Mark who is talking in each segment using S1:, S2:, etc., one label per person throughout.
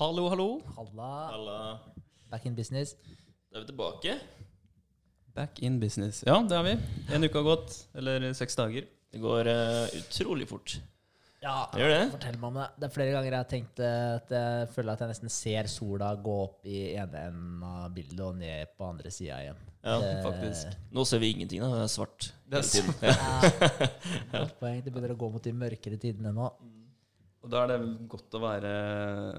S1: Hallo, hallo.
S2: Halla.
S3: Halla.
S2: Back in business.
S3: Da er vi tilbake.
S1: Back in business. Ja, det har vi. En uke har gått. Eller seks dager.
S3: Det går uh, utrolig fort.
S2: Ja,
S3: Det gjør det.
S2: fortell meg om det. Det er flere ganger jeg har tenkt eh, at jeg føler at jeg nesten ser sola gå opp i ene enden av bildet og ned på andre sida igjen.
S3: Ja,
S2: Det-
S1: faktisk.
S3: Nå ser vi ingenting, da. Det er svart.
S1: Det er
S3: svart. Ja.
S2: Ja, godt poeng. Det begynner å gå mot de mørkere tidene nå.
S1: Og da er det godt å være,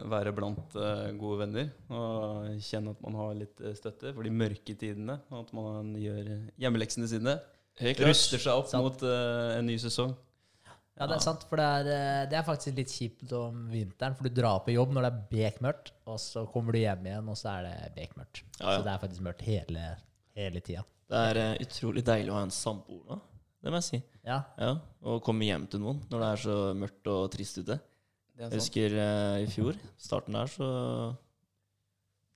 S1: være blant uh, gode venner og kjenne at man har litt eh, støtte for de mørke tidene. Og at man gjør hjemmeleksene sine.
S3: Helt klart.
S1: Ruster seg opp
S2: Sant.
S1: mot uh, en ny sesong.
S2: Ja, det er sant, for det er, det er faktisk litt kjipt om vinteren, for du drar på jobb når det er bekmørkt, og så kommer du hjem igjen, og så er det bekmørkt.
S3: Ja, ja.
S2: Så det er faktisk mørkt hele, hele tida.
S3: Det er uh, utrolig deilig å ha en samboer nå. Det må jeg si.
S2: Ja.
S3: Ja, Og komme hjem til noen når det er så mørkt og trist ute.
S1: Det er
S3: Jeg husker uh, i fjor, starten der, så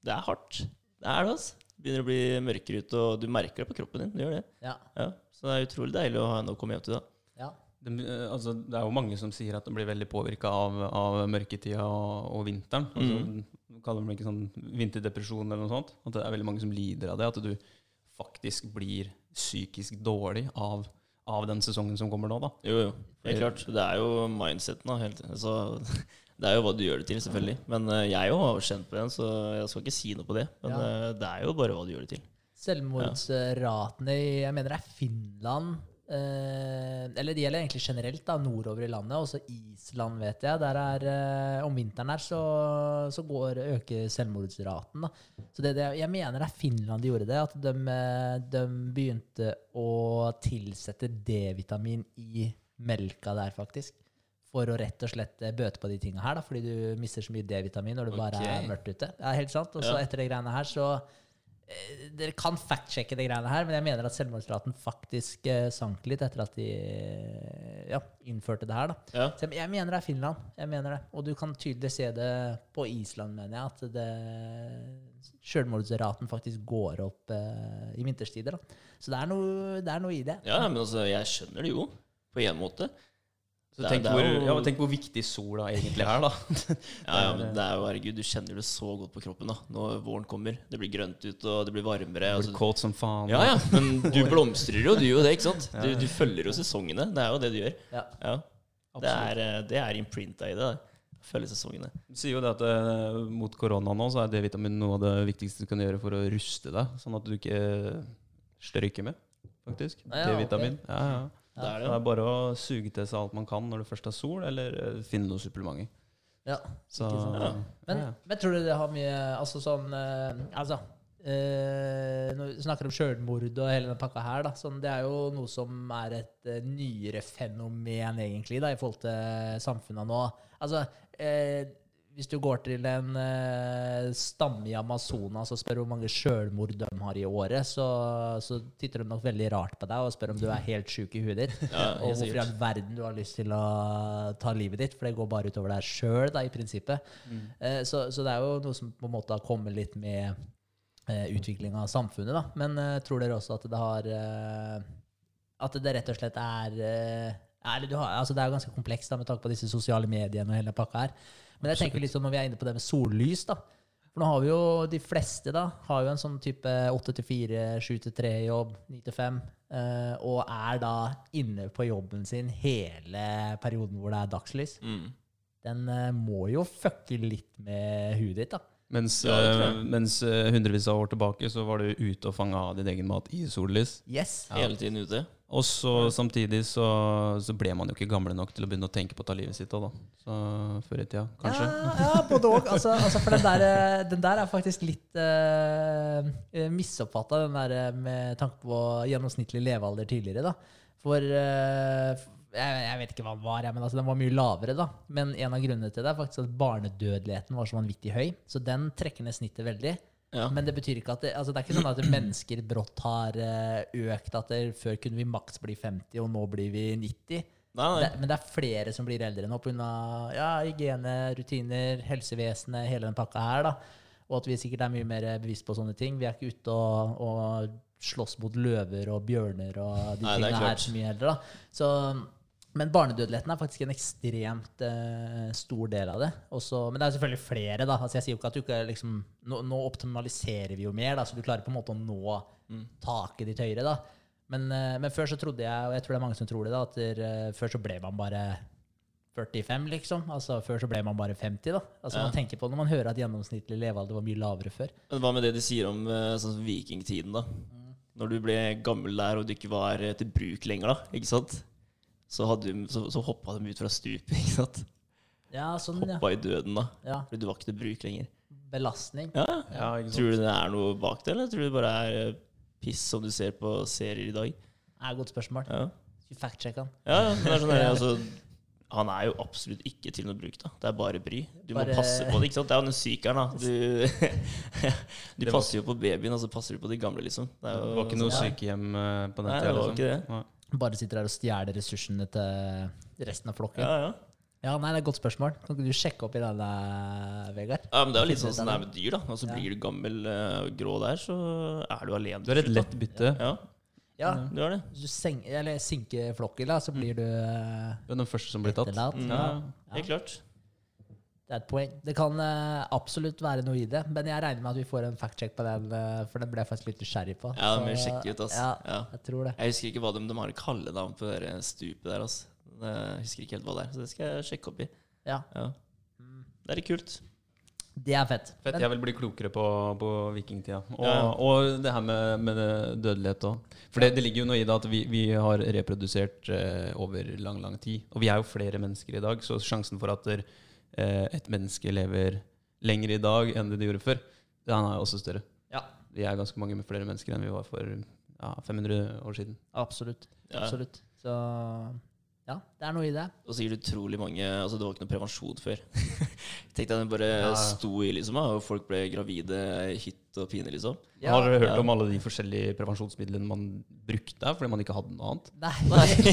S3: Det er hardt. Det er det, altså. Det begynner å bli mørkere ute, og du merker det på kroppen din. Du gjør det.
S2: Ja.
S3: Ja, Så det er utrolig deilig å ha en å komme hjem til, da.
S2: ja.
S1: Det, eh, altså, det er jo mange som sier at de blir veldig påvirka av, av mørketida og, og vinteren. Altså, Kaller de det ikke sånn vinterdepresjon eller noe sånt? At det er veldig mange som lider av det. At du faktisk blir psykisk dårlig av, av den sesongen som kommer nå. da.
S3: Jo, jo. Helt klart. Det er jo mindseten. da, helt, altså, det er jo hva du gjør det til, selvfølgelig. Men eh, jeg jo har kjent på den, så jeg skal ikke si noe på det. Men
S2: Ja.
S3: eh, det er jo bare hva du gjør det til.
S2: Selvmordsratene i jeg mener det er Finland eh, Eller det gjelder egentlig generelt da, nordover i landet. Også Island, vet jeg. Der er, eh, om vinteren her så, så går, øker selvmordsraten. Da. Så det, det, jeg mener det er Finland de gjorde det. At de, eh, de begynte å tilsette D-vitamin i melka der, faktisk. For å rett og slett eh, bøte på de tinga her, da, fordi du mister så mye D-vitamin når det bare er mørkt ute. Det er helt sant. Og så
S3: Ja.
S2: etter de greiene her, så Dere kan fact-sjekke de greiene her, men jeg mener at selvmordsraten faktisk eh, sank litt etter at de eh, ja, innførte det her. da.
S3: Ja.
S2: Så jeg, jeg mener det er Finland. jeg mener det. Og du kan tydelig se det på Island, mener jeg, at det selvmordsraten faktisk går opp eh, i vinterstider. da. Så det er, noe, det er noe i det.
S3: ja, men altså, jeg skjønner det jo, på en måte.
S1: Så
S3: Det
S1: tenk,
S3: det
S1: hvor,
S3: jo-
S1: ja, tenk hvor viktig sola egentlig er, da.
S3: Ja, ja, men det er jo, herregud, du kjenner det så godt på kroppen da, når våren kommer. Det blir grønt ut, og det blir varmere.
S1: Blir
S3: Altså,
S1: kåt som faen.
S3: ja, ja, men du blomstrer jo, du gjør jo det, ikke sant? Du, du følger jo sesongene. Det er jo det du gjør.
S2: Ja.
S3: Ja. Det er, eh, det er imprinta i det. Følge sesongene.
S1: Du sier jo det at eh, mot korona nå, så er D-vitamin noe av det viktigste du kan gjøre for å ruste deg, sånn at du ikke stryker med, faktisk.
S2: Ja, ja,
S1: D-vitamin. Ja, ja.
S3: Det er
S1: Det
S3: det.
S1: er bare å suge til seg alt man kan når det først er sol, eller eh, finne noen supplementer.
S2: Ja.
S1: Så, ja.
S2: Men, men tror du det har mye Altså sånn eh, Altså eh, Når vi snakker om sjølmord og hele den pakka her, da. Sånn, det er jo noe som er et nyere fenomen, egentlig, da, i forhold til samfunnet nå. Altså eh, hvis du går til en uh, stamme i Amazonas og spør hvor mange sjølmord de har i året, så, så titter de nok veldig rart på deg og spør om du er helt sjuk i huet ditt.
S3: Ja,
S2: og hvorfor i all verden du har lyst til å ta livet ditt, for det går bare utover deg sjøl, i prinsippet. Eh, så, så det er jo noe som på en måte har kommet litt med uh, utviklinga av samfunnet, da. Men uh, tror dere også at det har eh, At det rett og slett er eh, eller du har, altså Det er jo ganske komplekst da, med tanke på disse sosiale mediene og hele pakka her. Men jeg tenker litt sånn når vi er inne på det med sollys, da. For nå har vi jo de fleste da, har jo en sånn type 8-4, 7-3-jobb, 9 til 5, eh, og er da inne på jobben sin hele perioden hvor det er dagslys.
S3: Mm.
S2: Den eh, må jo fucke litt med huet ditt, da.
S1: Mens,
S3: Ja, jeg.
S1: mens uh, hundrevis av år tilbake så var du ute og fanga din egen mat i sollys.
S2: Yes.
S3: Hele tiden ute.
S1: Og så samtidig så, så ble man jo ikke gamle nok til å begynne å tenke på å ta livet sitt òg, da. Så før i tida, kanskje.
S2: Ja, ja både òg. Altså, altså, for den der, eh, den der er faktisk litt uh, misoppfatta, den der eh, med tanke på gjennomsnittlig levealder tidligere. da. For uh, jeg, jeg vet ikke hva den var, men altså, den var mye lavere. da. Men en av grunnene til det er faktisk at barnedødeligheten var så vanvittig høy. Så den trekker ned snittet veldig.
S3: Ja.
S2: Men det betyr ikke at det, altså det er ikke sånn at mennesker brått har eh, økt. At det, før kunne vi maks bli 50, og nå blir vi 90.
S3: Nei, nei.
S2: Det, men det er flere som blir eldre nå pga. Ja, hygiene, rutiner, helsevesenet, hele den pakka her. da. Og at vi sikkert er mye mer bevisst på sånne ting. Vi er ikke ute og, og slåss mot løver og bjørner og de
S3: Nei,
S2: tingene her så mye heller. da. Så Men barnedødeligheten er faktisk en ekstremt uh, stor del av det. Også, men det er selvfølgelig flere. da. Altså jeg sier jo ikke at du ikke liksom, nå, nå optimaliserer vi jo mer, da, så du klarer på en måte å nå taket ditt høyere. da. Men, uh, men før så trodde jeg, og jeg tror det er mange som tror det, da, at der, uh, før så ble man bare 45, liksom. Altså Før så ble man bare 50. da. Altså
S3: Ja.
S2: Man tenker på når man hører at gjennomsnittlig levealder var mye lavere før.
S3: Men hva med det de sier om sånn vikingtiden, da? Når du ble gammel der og du ikke var til bruk lenger, da, ikke sant? Så, hadde så, så hoppa de ut fra stupet, ikke sant?
S2: Ja, sånn, ja.
S3: Hoppa i døden, da.
S2: ja.
S3: Fordi du var ikke til bruk lenger.
S2: Belastning.
S3: Ja,
S1: Ja.
S3: Tror du det er noe bak det, eller tror du det bare er eh, piss som du ser på serier i dag?
S2: Det er et godt spørsmål.
S3: Ja,
S2: Skal fact-sjekke han.
S3: ja ja, det er sånn altså, Han er jo absolutt ikke til noe bruk, da. Det er bare bry. Du
S2: Bare-
S3: må passe på det, ikke sant? Det er jo den sykeren, da. Du, du passer jo på babyen, og så passer du på de gamle, liksom. Det, er jo,
S1: Det var ikke noe sykehjem eh, på den
S3: Nei,
S1: tida.
S3: det var
S1: liksom.
S3: ikke det.
S2: Bare sitter der og stjeler ressursene til resten av flokken.
S3: Ja, ja.
S2: Ja, nei, det er et godt spørsmål. Kan ikke du sjekke opp i den der, Vegard?
S3: Ja, men Det er jo litt sånn som det er med dyr. da Og så blir du gammel eh, og grå der, så er du alene.
S1: Du er et lett bytte.
S3: Ja, Ja,
S2: Ja,
S3: du er det.
S2: hvis du sinker flokken, da, så blir du eh,
S1: Du er den første som blir tatt.
S3: Mm,
S2: Ja,
S3: Helt klart.
S2: Det er et poeng. Det kan uh, absolutt være noe i det, men jeg regner med at vi får en fact-check på den, uh, for den ble jeg faktisk litt nysgjerrig på.
S3: Ja,
S2: Så,
S3: men sjekk ut, ass.
S2: Ja,
S3: Ja.
S2: jeg tror det.
S3: Jeg husker ikke hva de, de har kallenavn på det der stupet der. ass. Jeg husker ikke helt hva det er, så det skal jeg sjekke opp i.
S2: Ja,
S3: Ja. Det er litt kult.
S2: det er fett.
S1: Fett,
S2: Men-
S1: jeg vil bli klokere på, på vikingtida. Og,
S3: Ja, ja.
S1: og det her med, med dødelighet òg. For det, det ligger jo noe i det at vi, vi har reprodusert uh, over lang, lang tid. Og vi er jo flere mennesker i dag, så sjansen for at der, et menneske lever lenger i dag enn det de gjorde før, den er også større.
S2: Ja,
S1: Vi er ganske mange med flere mennesker enn vi var for ja, 500 år siden.
S2: absolutt.
S3: Ja.
S2: Absolutt. Så ja, det er noe i det.
S3: Og sikkert utrolig mange Altså, det var ikke noe prevensjon før. Tenk deg den bare
S1: Ja.
S3: sto i, liksom, og folk ble gravide hytt og pine, liksom.
S2: Ja.
S1: Har dere hørt
S3: Ja.
S1: om alle de forskjellige prevensjonsmidlene man brukte fordi man ikke hadde noe annet?
S2: Nei.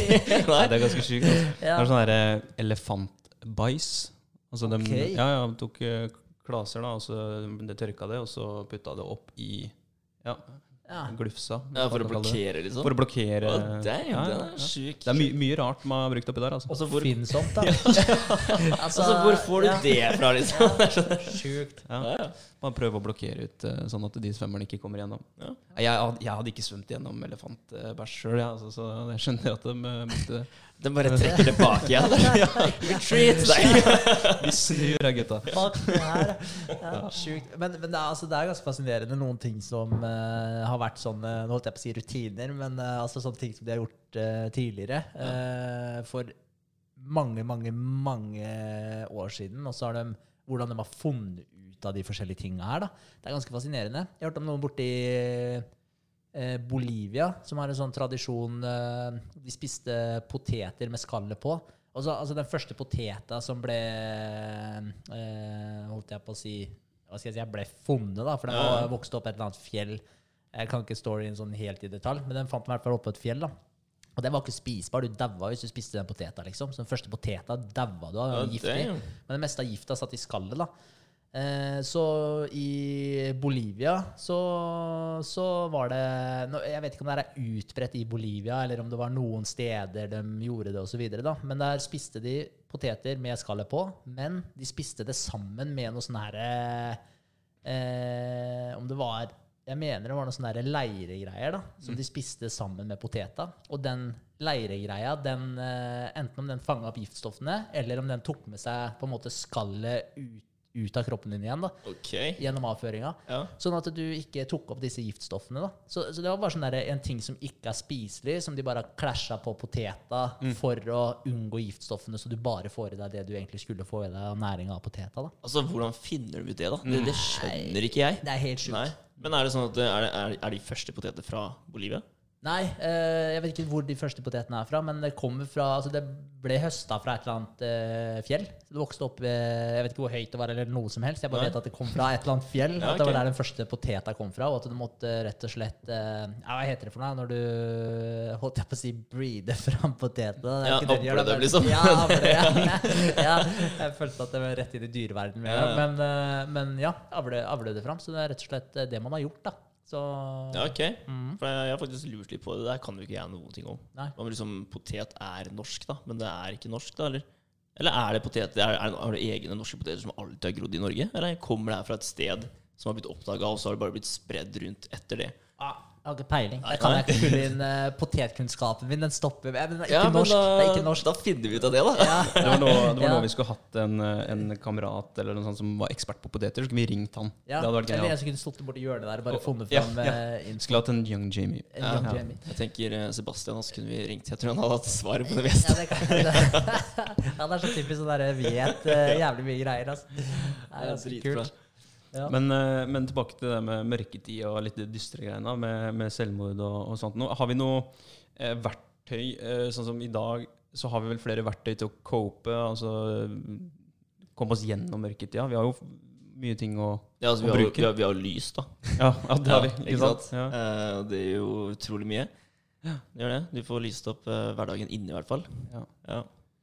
S1: Nei, det er ganske sykt. Altså. Det er sånn derre elefantbæsj. Altså de,
S2: okay.
S1: ja, ja, de tok eh, klaser, da, og så de tørka det, og så putta det opp i ja,
S2: Ja.
S1: glufsa.
S3: Ja, For å blokkere, liksom.
S1: For å blokkere
S3: Oh, damn,
S1: ja,
S3: den er
S1: ja. Det er my mye rart man har brukt oppi der. Altså.
S3: Også hvor,
S2: Oppfinnsomt, da.
S3: altså, hvor får du
S2: ja.
S3: det fra, liksom? Det er sånn-
S2: Sjukt.
S1: Man prøver å blokkere ut eh, sånn at de svømmerne ikke kommer gjennom.
S3: Ja.
S1: Jeg, jeg hadde ikke svømt gjennom elefantbæsj sjøl, ja, altså, så jeg skjønner at de måtte det.
S3: Den bare trekker det bak igjen. Retreat! Nei.
S1: Vi snur her, gutta.
S2: Fuck det her. Ja, sjukt. Men, men det, er, altså, det er ganske fascinerende noen ting som uh, har vært sånne Nå holdt jeg på å si rutiner, men uh, altså sånne ting som de har gjort uh, tidligere. for mange, mange, mange år siden. Og så har de hvordan de har funnet ut av de forskjellige tinga her. Da. Det er ganske fascinerende. Jeg har hørt om noen borti Bolivia som har en sånn tradisjon eh, De spiste poteter med skallet på. Altså, altså den første poteta som ble eh, Holdt jeg på å si Hva skal jeg si, jeg ble funnet, da, for den
S3: Ja,
S2: vokste opp et eller annet fjell. Jeg kan ikke storyen sånn helt i detalj, men den fant den i hvert fall oppå på et fjell. da. Og den var ikke spisbar. Du daua hvis du spiste den poteta. liksom. Så den første poteta daua du av.
S3: Ja,
S2: giftig. Men det meste av gifta satt i skallet. da. Eh, så i Bolivia så, så var det Jeg vet ikke om det er utbredt i Bolivia, eller om det var noen steder de gjorde det osv. Men der spiste de poteter med skallet på, men de spiste det sammen med noe sånn herre eh, Om det var Jeg mener det var noe sånn herre leiregreier da, som de spiste sammen med poteta. Og den leiregreia, den, eh, enten om den fanga opp giftstoffene, eller om den tok med seg på en måte skallet ut, ut av kroppen din igjen da,
S3: okay.
S2: gjennom avføringa.
S3: Ja.
S2: Sånn at du ikke tok opp disse giftstoffene. da. Så, så det var bare sånn der, en ting som ikke er spiselig, som de bare klasja på poteta for å unngå giftstoffene, så du bare får i deg det du egentlig skulle få i deg av næringa av poteta. da.
S3: Altså, hvordan finner du ut det, da? Det, det skjønner ikke jeg.
S2: Det er helt sjukt.
S3: Men er det sånn at er, det, er, er de første poteter fra Bolivia?
S2: Nei, eh, jeg vet ikke hvor de første potetene er fra, men det kommer fra Altså, det ble høsta fra et eller annet eh, fjell. Det vokste opp eh, Jeg vet ikke hvor høyt det var, eller noe som helst. Jeg bare
S3: Nei.
S2: vet at det kom fra et eller annet fjell.
S3: Ja,
S2: At det var der den første poteta kom fra, og at du måtte rett og slett ja, Hva heter det for noe når du holdt jeg på å si breede fram potetene? Det
S3: Ja,
S2: det
S3: avle dem, liksom.
S2: Ja, avle, ja. ja. Jeg følte at det var rett inn i dyreverdenen. Men, men ja, avle, avle det fram. Så det er rett og slett det man har gjort, da. Så
S3: Ja, ok.
S2: mm.
S3: For jeg, har faktisk lurt litt på det. Der kan jo ikke jeg noen ting om.
S2: Nei.
S3: Om liksom potet er norsk, da. Men det er ikke norsk, da, eller? Eller er det potet, er, er, Har du egne norske poteter som alltid har grodd i Norge? Eller kommer det her fra et sted som har blitt oppdaga, og så har det bare blitt spredd rundt etter det?
S2: Ah, jeg har ikke peiling. Jeg kan ikke fylle inn uh, potetkunnskapen min. Den stopper med men det er
S3: Ja,
S2: norsk.
S3: Da,
S2: Det er ikke norsk.
S3: da finner vi ut av det, da.
S2: Ja.
S1: Det var nå, det var
S2: Ja.
S1: vi skulle hatt en, eh, en kamerat eller noe sånt som var ekspert på poteter. Så skulle vi ringt han.
S2: Ja.
S1: Det hadde vært
S2: Eller en som kunne stått borti hjørnet der og bare funnet fram
S1: ja.
S2: ja.
S1: Skulle hatt en young Jamie.
S2: En young
S1: Ja.
S2: Jamie.
S3: Jeg tenker eh, Sebastian også kunne vi ringt. Jeg tror han hadde hatt svaret på det meste.
S2: Ja, det, ja, det er så typisk sånn der vet uh, jævlig mye greier. Altså. Det er ganske kult. Ja.
S1: Men, eh, men tilbake til det med mørketid og litt de dystre greiene med, med selvmord og, og sånt. Nå, har vi noe eh, verktøy eh, Sånn som i dag, så har vi vel flere verktøy til å cope, altså komme oss gjennom mørketida. Vi har jo mye ting å
S3: Ja, altså, vi,
S1: Å
S3: har, jo-
S1: bruke.
S3: vi, har, vi har lys, da.
S1: Ja, ja det har vi. Ikke sant? Ja.
S3: Eh, det er jo utrolig mye. Det gjør det. Du får lyst opp eh, hverdagen inne, i hvert fall.
S1: Ja.
S3: Ja.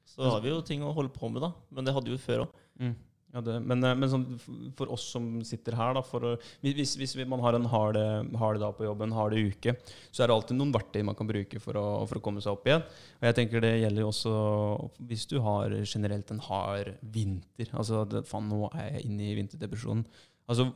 S3: Så har vi jo ting å holde på med, da. Men det hadde vi jo før òg.
S1: Mm. Ja, det, men eh, men sånn, for oss som sitter her, da, for hvis, hvis man har en hard, hard dag på jobb, en hard uke, så er det alltid noen verktøy man kan bruke for å, for å komme seg opp igjen. Og jeg tenker det gjelder også hvis du har generelt en hard vinter. Altså det, faen, nå er jeg inne i vinterdepresjonen. Altså,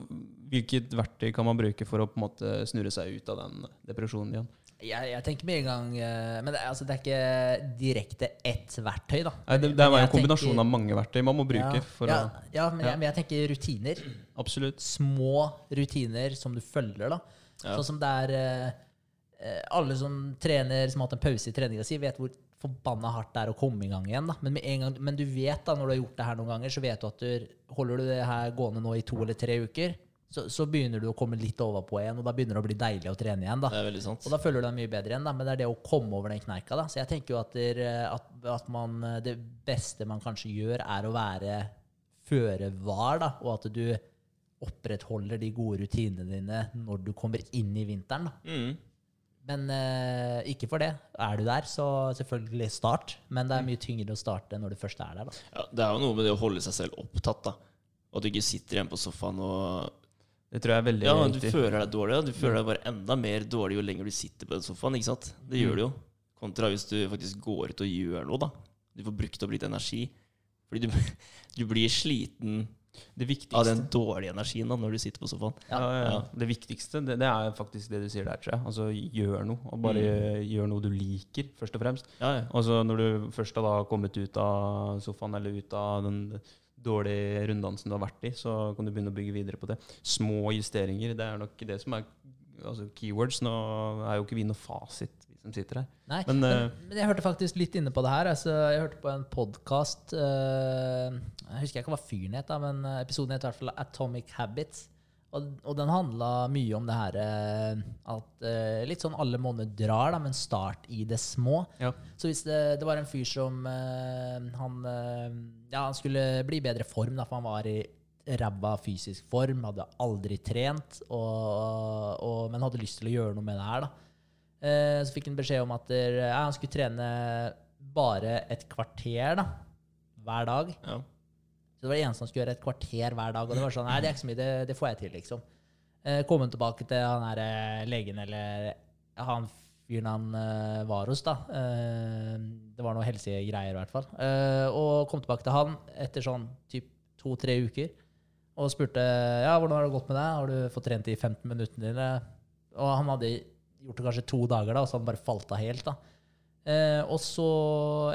S1: Hvilket verktøy kan man bruke for å på en måte snurre seg ut av den depresjonen igjen?
S2: Jeg, jeg tenker med en gang eh, Men det, altså, det er ikke direkte ett verktøy, da.
S1: Nei, det, det er en kombinasjon
S2: tenker-
S1: av mange verktøy man må bruke.
S2: ja,
S1: for
S2: ja,
S1: å,
S2: ja, men. Jeg, men jeg tenker rutiner.
S1: Absolutt.
S2: Små rutiner som du følger. da. Sånn som det er eh, eh, Alle som trener, som har hatt en pause i treninga si, vet hvor forbanna hardt det er å komme i gang igjen. da Men, med en gang, men du vet da, når du har gjort det her noen ganger, så vet du at du, holder du det her gående nå i to eller tre uker, så, så begynner du å komme litt overpå igjen, og da begynner det å bli deilig å trene igjen. da
S3: Det er veldig sant.
S2: og da føler du deg mye bedre igjen, da, men det er det å komme over den kneika. da. Så jeg tenker jo at, der, at, at man, det beste man kanskje gjør, er å være føre var, da, og at du opprettholder de gode rutinene dine når du kommer inn i vinteren. da.
S3: Mm.
S2: Men eh, ikke for det. Er du der, så selvfølgelig start. Men det er mye tyngre å starte når du først er der. da.
S3: Ja, det er jo noe med det å holde seg selv opptatt, da. Og at du ikke sitter igjen på sofaen og
S1: Det tror jeg er veldig
S3: Ja, du føler deg dårlig. Du føler deg bare enda mer dårlig jo lenger du sitter på den sofaen. ikke sant? Det gjør du jo. Kontra hvis du faktisk går ut og gjør noe, da. Du får brukt opp litt energi. Fordi du, du blir sliten
S1: Det
S3: av den dårlige energien da, når du sitter på sofaen.
S1: Ja, ja, ja. Det viktigste det, det er faktisk det du sier der, tror jeg. Altså, gjør noe. Og bare gjør noe du liker, først og fremst.
S3: Ja, ja.
S1: Altså, når du først har da kommet ut av sofaen eller ut av den dårlige runddansen du har vært i, så kan du begynne å bygge videre på det. Små justeringer, det er nok det som er altså, keywords. Nå er jo ikke vi noe fasit, vi som sitter her.
S2: Nei,
S1: Men,
S2: men,
S1: eh,
S2: men, jeg hørte faktisk litt inne på det her. Altså, jeg hørte på en podkast Jeg husker ikke hva fyren het, men eh, episoden het i hvert fall Atomic Habits. Og, og den handla mye om det her eh, at uh, Litt sånn alle måneder drar, da, men start i det små.
S1: Ja.
S2: Så hvis det, det var en fyr som uh, han, uh, ja, han skulle bli i bedre form, da, for han var i ræva fysisk form, hadde aldri trent, og, og, men hadde lyst til å gjøre noe med det her. da. Så fikk han beskjed om at der, ja, han skulle trene bare et kvarter da, hver dag.
S3: ja.
S2: Så det var det eneste han skulle gjøre et kvarter hver dag. Og det var sånn, nei, det er ikke så mye, det, det får jeg til, liksom. Eh, kom han tilbake til han her eh, legen, eller han fyren han eh, var hos, da. Det var noe helsegreier, i hvert fall. Og kom tilbake til han etter sånn typ to-tre uker. Og spurte ja, hvordan har det gått med deg. Har du fått trent de 15 minuttene dine? Og han hadde gjort det kanskje to dager, da, så han bare falt av helt. da. Eh, og så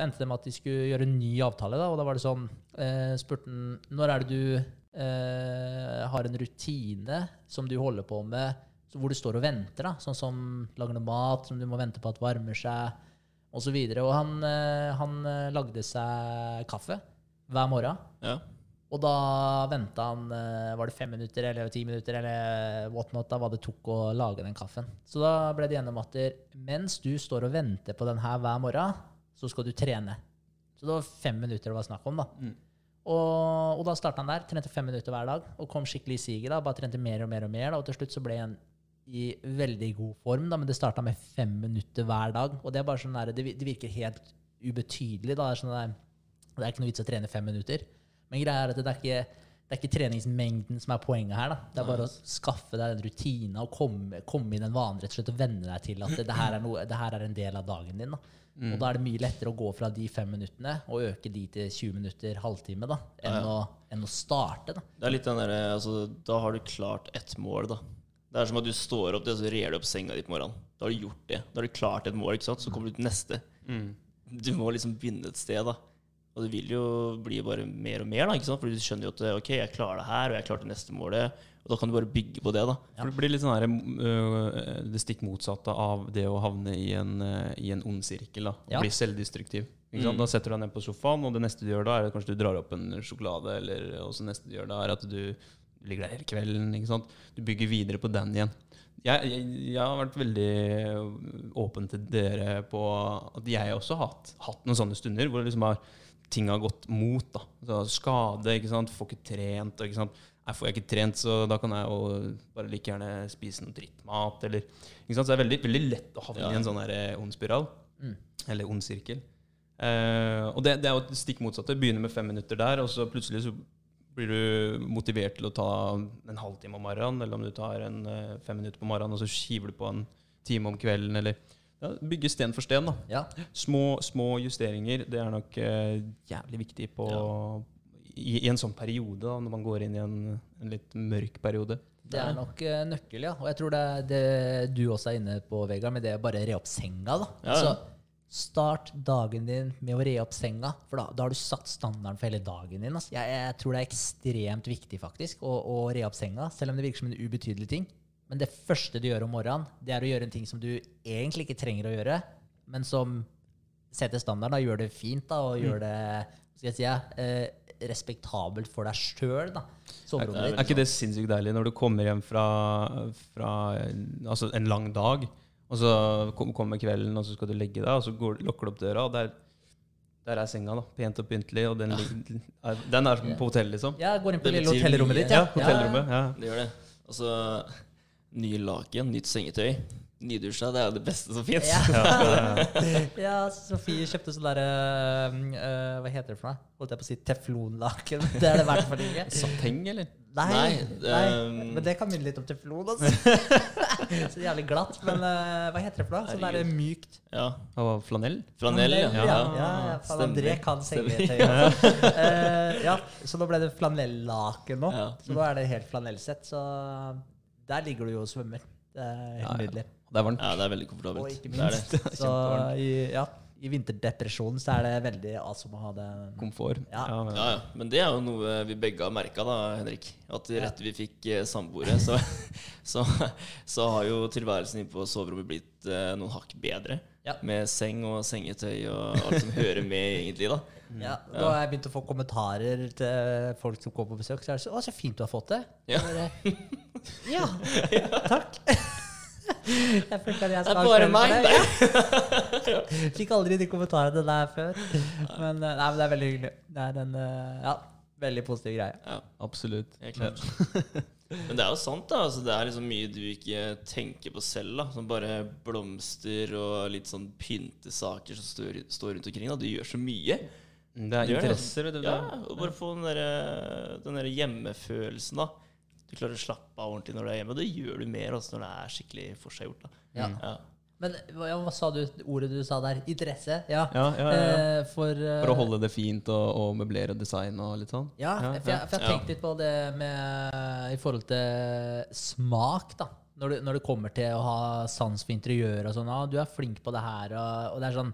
S2: endte det med at de skulle gjøre en ny avtale. Da, og da var det sånn eh, spurte han når er det du eh, har en rutine som du holder på med, hvor du står og venter. da, Sånn som lager noe mat som du må vente på at varmer seg, osv. Og, så og han, eh, han eh, lagde seg kaffe hver morgen.
S3: ja.
S2: Og da venta han eh, Var det fem minutter eller ti minutter eller whatnot, da, hva det tok å lage den kaffen. Så da ble det gjennom at mens du står og venter på den her hver morgen, så skal du trene. Så det var fem minutter det var snakk om. da.
S1: Mm.
S2: Og, og da starta han der. Trente fem minutter hver dag og kom skikkelig i siget. da, Bare trente mer og mer og mer. da, Og til slutt så ble han i veldig god form, da, men det starta med fem minutter hver dag. Og det er bare sånn der, det, det virker helt ubetydelig. da, det er sånn der, det er ikke noe vits å trene fem minutter. Men greia er at det er ikke, det er ikke treningsmengden som er poenget her. da. Det er bare å skaffe deg den rutina og komme, komme inn en vane rett og slett og venne deg til at det, det, her, er noe, det her er en del av dagen din. da.
S1: Mm.
S2: Og da er det mye lettere å gå fra de fem minuttene og øke de til 20 minutter, halvtime, da, enn,
S3: Ja, ja.
S2: Å, enn å starte. da.
S3: Det er litt den der, altså, Da har du klart ett mål, da. Det er som at du står opp og så rer du opp senga di på morgenen. Da har du gjort det. Da har du klart et mål, ikke sant? så kommer du til neste.
S1: Mm.
S3: Du må liksom begynne et sted, da. Og det vil jo bli bare mer og mer, da. ikke sant? For du skjønner jo at ok, jeg klarer det her, og jeg klarte neste målet. Og da kan du bare bygge på det, da.
S1: For det blir litt sånn her, øh, det stikk motsatte av det å havne i en, øh, i en ond sirkel. da,
S2: Ja.
S1: bli selvdestruktiv.
S3: Mm.
S1: Da setter du deg ned på sofaen, og det neste du gjør da, er at kanskje du drar opp en sjokolade. Eller også neste du gjør da, er at du ligger der hele kvelden. ikke sant? Du bygger videre på den igjen. Jeg, jeg, jeg har vært veldig åpen til dere på at jeg også har hatt, hatt noen sånne stunder hvor det liksom har, ting har gått mot. da. Så skade, ikke sant? får ikke trent. ikke sant? Nei, får jeg ikke trent, så da kan jeg jo bare like gjerne spise noe drittmat. Eller, ikke sant? Så det er veldig, veldig lett å havne
S3: Ja.
S1: i en sånn her, eh, ond spiral.
S2: Mm.
S1: Eller ond sirkel. Eh, og det, det er jo et stikk motsatte. Begynner med fem minutter der, og så plutselig så blir du motivert til å ta en halvtime om morgenen, eller om du tar en eh, fem minutter på morgenen, og så skiver du på en time om kvelden, eller ja, Bygge sten for sten, da.
S2: Ja.
S1: Små, små justeringer, det er nok uh, jævlig viktig på, i, i en sånn periode, da, når man går inn i en, en litt mørk periode.
S2: Det er nok uh, nøkkel, ja. Og jeg tror det er det du også er inne på, Vegard, med det å bare re opp senga. da.
S3: Ja, ja.
S2: Så start dagen din med å re opp senga, for da, da har du satt standarden for hele dagen din. Altså. Jeg, jeg tror det er ekstremt viktig faktisk å, å re opp senga, selv om det virker som en ubetydelig ting. Men det første du gjør om morgenen, det er å gjøre en ting som du egentlig ikke trenger å gjøre, men som setter standarden, da, gjør det fint da, og gjør det skal jeg si, eh, respektabelt for deg sjøl.
S1: Er, er ikke det sinnssykt deilig når du kommer hjem fra, fra altså en lang dag, og så kommer kvelden, og så skal du legge deg, og så går, lukker du opp døra, og der, der er senga, da, pent og pyntelig, og den, ja. den er som på hotell, liksom.
S2: Ja, går inn på
S3: Det
S2: lille hotellrommet ditt.
S1: Ja, ja hotellrommet. Ja.
S3: Det gjør det. Altså, nye laken, nytt sengetøy. Nydusja, det er jo det beste som fins.
S2: Ja. ja, Sofie kjøpte sånn derre uh, Hva heter det for noe? Holdt jeg på å si teflonlaken. Det er det i hvert fall ikke.
S1: Sateng, eller?
S2: Nei,
S3: Nei,
S2: nei,
S3: um,
S2: men det kan minne litt om teflon. Altså. Så jævlig glatt. Men uh, hva heter det for noe? Sånn derre mykt
S3: Ja.
S1: Og flanell?
S3: Flanell, ja.
S2: ja. ja, ja, ja. Faen, André kan sengetøy. Eh, ja, så nå ble det flanellaken nå.
S3: Ja.
S2: Så nå er det helt flanellsett. Så der ligger du jo og svømmer. Det er helt
S1: Ja, ja.
S2: nydelig.
S1: Det er varmt.
S3: ja, det er veldig komfortabelt.
S2: Og ikke minst.
S3: Det er det.
S2: så i, ja, i vinterdepresjonen så er det veldig awesome å ha det.
S1: Komfort.
S2: Ja.
S3: Ja, ja. Men det er jo noe vi begge har merka, da, Henrik. At rett vi fikk eh, samboere, så, så, så har jo tilværelsen inne på soverommet blitt eh, noen hakk bedre.
S2: Ja.
S3: Med seng og sengetøy og alt som hører med, egentlig. da
S2: Ja, nå har jeg begynt å få kommentarer til folk som kommer på besøk. Så er det så, 'Å, så fint du har fått det'.
S3: Ja.
S2: Ja, takk. Jeg følte at jeg
S3: Det
S2: skal ha for det. Ja. Fikk aldri de kommentarene der før. Men, eh, nei, men det er veldig hyggelig. Det er en eh, ja, veldig positiv greie.
S3: Ja,
S1: Absolutt.
S3: helt klart. Men det er jo sant, da. Altså, det er liksom mye du ikke tenker på selv. da Som bare blomster og litt sånn pyntesaker som står, står rundt omkring. da Du gjør så mye.
S1: Det er interesser, vet du.
S3: Ja, og bare få den derre den der hjemmefølelsen, da. Du klarer å slappe av ordentlig når du er hjemme. Og det gjør du mer også når det er skikkelig forseggjort.
S2: Ja.
S3: Ja.
S2: Men hva, hva sa du, ordet du sa der? Interesse? Ja.
S1: Ja, ja, ja, ja.
S2: Eh, for, eh,
S1: For å holde det fint og, og møblere design og litt sånn.
S2: Ja,
S1: Ja,
S2: for jeg, for jeg
S3: ja.
S2: tenkte litt på det med i forhold til smak, da. Når det, når det kommer til å ha sans for interiør og sånn. Ah, 'Du er flink på det her', og, og det er sånn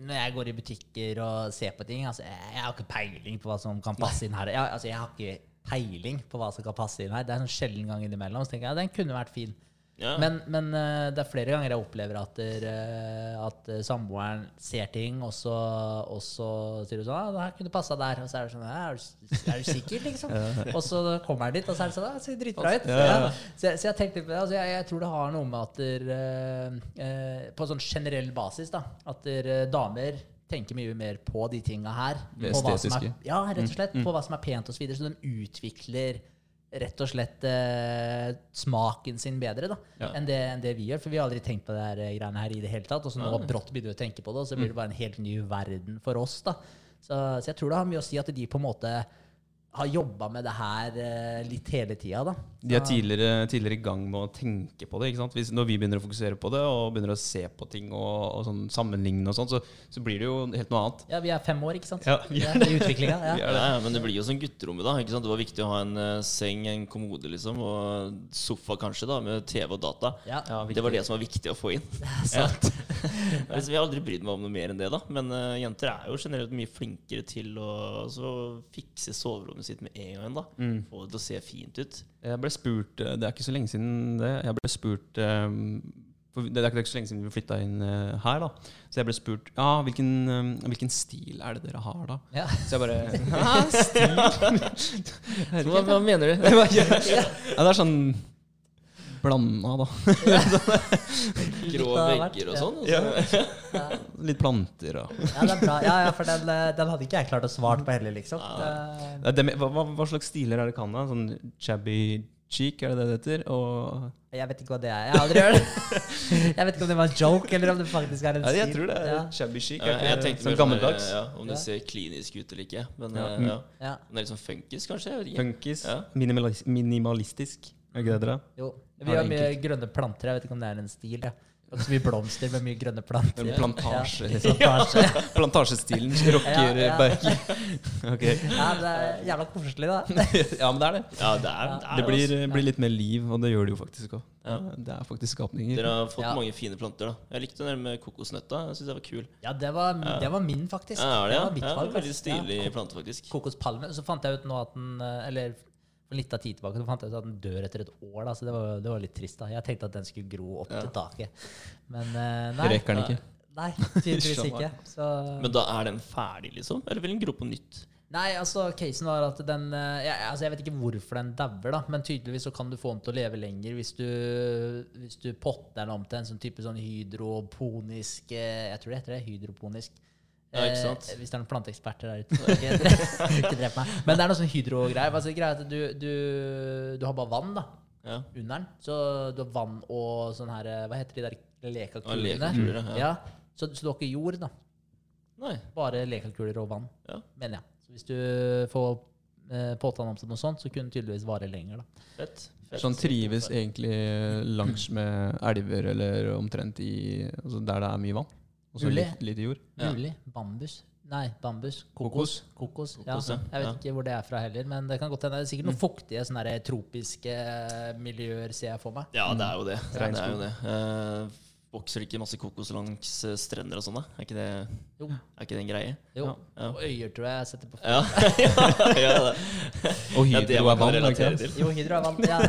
S2: når jeg går i butikker og ser på ting altså, Jeg jeg har ikke peiling på hva som kan passe inn her. Jeg, altså, jeg har ikke peiling på hva som kan passe inn her. Det er en sånn sjelden gang innimellom. Så tenker jeg ja, den kunne vært fin.
S3: Ja.
S2: Men, men eh, det er flere ganger jeg opplever at, der, eh, at eh, samboeren ser ting, og så, og så sier du sånn ah, 'Det her kunne passa der.' Og så er det sånn er, du, 'Er du sikker?' liksom. Og så kommer han dit, og så er det sånn «Ah, 'Det ser dritbra ut'.
S1: Ja.
S2: Så, jeg, så jeg tenkte på det. Altså, jeg, jeg tror det har noe med at der, eh, På sånn generell basis, da. At der, damer tenker mye mer på de tinga her.
S1: Det estetiske.
S2: Er, ja, rett og slett. På hva som er pent osv. Så, videre, så de utvikler rett og slett eh, smaken sin bedre da,
S1: Ja.
S2: enn, det, enn det vi gjør. For vi har aldri tenkt på det her eh, greiene her i det hele tatt. Og så nå
S3: Nei.
S2: brått begynner vi å tenke på det, og så blir det bare en helt ny verden for oss. da. Så, så jeg tror det har mye å si at de på en måte har jobba med det her eh, litt hele tida, da.
S1: De er tidligere, tidligere i gang med å tenke på det. ikke sant? Hvis, når vi begynner å fokusere på det og begynner å se på ting og, og sånn sammenligne, og sånt, så, så blir det jo helt noe annet.
S2: Ja, vi er fem år, ikke sant?
S1: Ja, vi
S2: Ja, I utviklinga. Ja.
S1: Vi
S3: Ja, ja, men det blir jo sånn gutterommet, da. ikke sant? Det var viktig å ha en uh, seng, en kommode, liksom, og sofa kanskje, da, med TV og data.
S2: Ja.
S1: Ja,
S3: Det var det som var viktig å få inn.
S2: Sant.
S3: Altså, vi har aldri brydd meg om noe mer enn det, da. Men uh, jenter er jo generelt mye flinkere til å altså, fikse soverommet sitt med en gang. da Få det til å se fint ut.
S1: Jeg ble spurt eh, Det er ikke så lenge siden det. Jeg ble spurt eh, for Det er ikke så lenge siden vi flytta inn eh, her, da. Så jeg ble spurt Ja, hvilken, hvilken stil er det dere har, da?
S2: Ja.
S1: Så jeg bare Hæ, stil?
S3: Hva, hva mener du?
S1: ja, det er sånn blanda, da.
S3: Grå vegger og sånn?
S1: Ja.
S3: Altså.
S2: Ja.
S1: Litt planter og
S2: ja, det er bra. Ja, ja, for den, eh, den hadde ikke jeg klart å svare på heller, liksom.
S3: Ja.
S2: Det,
S1: Det det hva, hva, slags stiler er det kan da? Sånn chabby cheek, er det det det heter? Og
S2: jeg vet ikke hva det er. Jeg har aldri hørt det. Jeg vet ikke om det var en joke, eller om det faktisk er en
S1: ja,
S2: stil.
S1: Jeg tror det er
S2: Ja.
S1: shabby chic.
S3: Ja,
S1: er
S3: jeg tenkte
S1: sånn
S3: mer sånn,
S1: gammeldags.
S3: ja, om det
S2: Ja.
S3: ser klinisk ut eller ikke. Men
S1: Ja.
S3: eh, ja.
S2: Ja.
S3: Men det er litt sånn funkis, kanskje?
S1: Funkis.
S3: Ja.
S1: Minimalistisk. Er ikke det dere?
S2: Jo. Vi
S1: Har
S2: mye grønne planter. Jeg vet ikke om det er en stil. Ja. Så mye blomster, med mye grønne planter.
S1: En plantasje.
S2: Ja.
S1: liksom.
S2: Plantasje.
S1: Plantasjestilen rocker
S2: Ja, ja.
S1: Berger. Ok.
S2: Ja, det er jævla koselig, da.
S1: Ja, men det er det.
S3: Ja, det er det. Er,
S1: Det blir, blir litt mer liv, og det gjør det jo faktisk òg.
S3: Ja.
S1: Det er faktisk skapninger.
S3: Dere har fått
S2: Ja.
S3: mange fine planter. da Jeg likte den med kokosnøtta. Jeg synes det var kul.
S2: Ja, det var, det var min, faktisk.
S3: Ja, det,
S2: var
S3: ja?
S2: mitt
S3: ja,
S2: valg,
S3: veldig.
S2: Ja.
S3: stilig plante, faktisk.
S2: Kokospalme. Så fant jeg ut nå at den eh, Eller for litt av tid tilbake så fant jeg ut at den dør etter et år. Da, så det var, det var litt trist. da Jeg tenkte at den skulle gro opp
S3: Ja.
S2: til taket. Men eh, nei.
S1: Rekker den ikke.
S2: Nei, tydeligvis ikke. Så
S3: Men da er den ferdig, liksom? Eller vil den gro på nytt?
S2: Nei, altså, casen var at den eh, jeg, altså, jeg vet ikke hvorfor den dauer, da, men tydeligvis så kan du få den til å leve lenger hvis du, hvis du potter den om til en sånn type sånn hydroponisk eh, Jeg tror det heter det. Hydroponisk.
S3: Ja, ikke sant?
S2: Eh, hvis det er noen planteeksperter der ute. så Ikke, ikke drep meg. Men det er noe sånn hydrogreier. Altså, greia er at du, du, du har bare vann da,
S3: Ja.
S2: under den. Så du har vann og sånn her eh, Hva heter de der
S3: Ja,
S2: lekakulene?
S3: lekakuler, ja.
S2: ja. Så, så du har ikke jord, da.
S3: Nei.
S2: Bare lekakuler og vann,
S3: Ja.
S2: mener jeg. Så hvis du får eh, om seg noe sånt, så kunne det tydeligvis vare lenger. da.
S3: Fett.
S1: Så han trives egentlig langs med elver eller omtrent i altså der det er mye vann? Og så litt, litt jord?
S3: Ja.
S2: Mulig. Bambus. Nei, bambus. Kokos. Kokos. Ja.
S3: Kokos, ja.
S2: Jeg vet
S3: Ja.
S2: ikke hvor det er fra heller, men det kan godt hende. Det er sikkert noen fuktige, sånne der tropiske miljøer, ser jeg for meg.
S3: Ja, det er jo det. det, er jo det. Eh, vokser det ikke masse kokos langs eh, strender og sånn, da? Er ikke det,
S2: Jo.
S3: er ikke det en greie?
S2: Jo.
S3: Ja.
S2: Og øyer, tror jeg jeg setter på.
S3: Ja, ja, ja det.
S1: Og hydro er vann, ikke sant?
S2: Jo, Hydro er vann. Ja.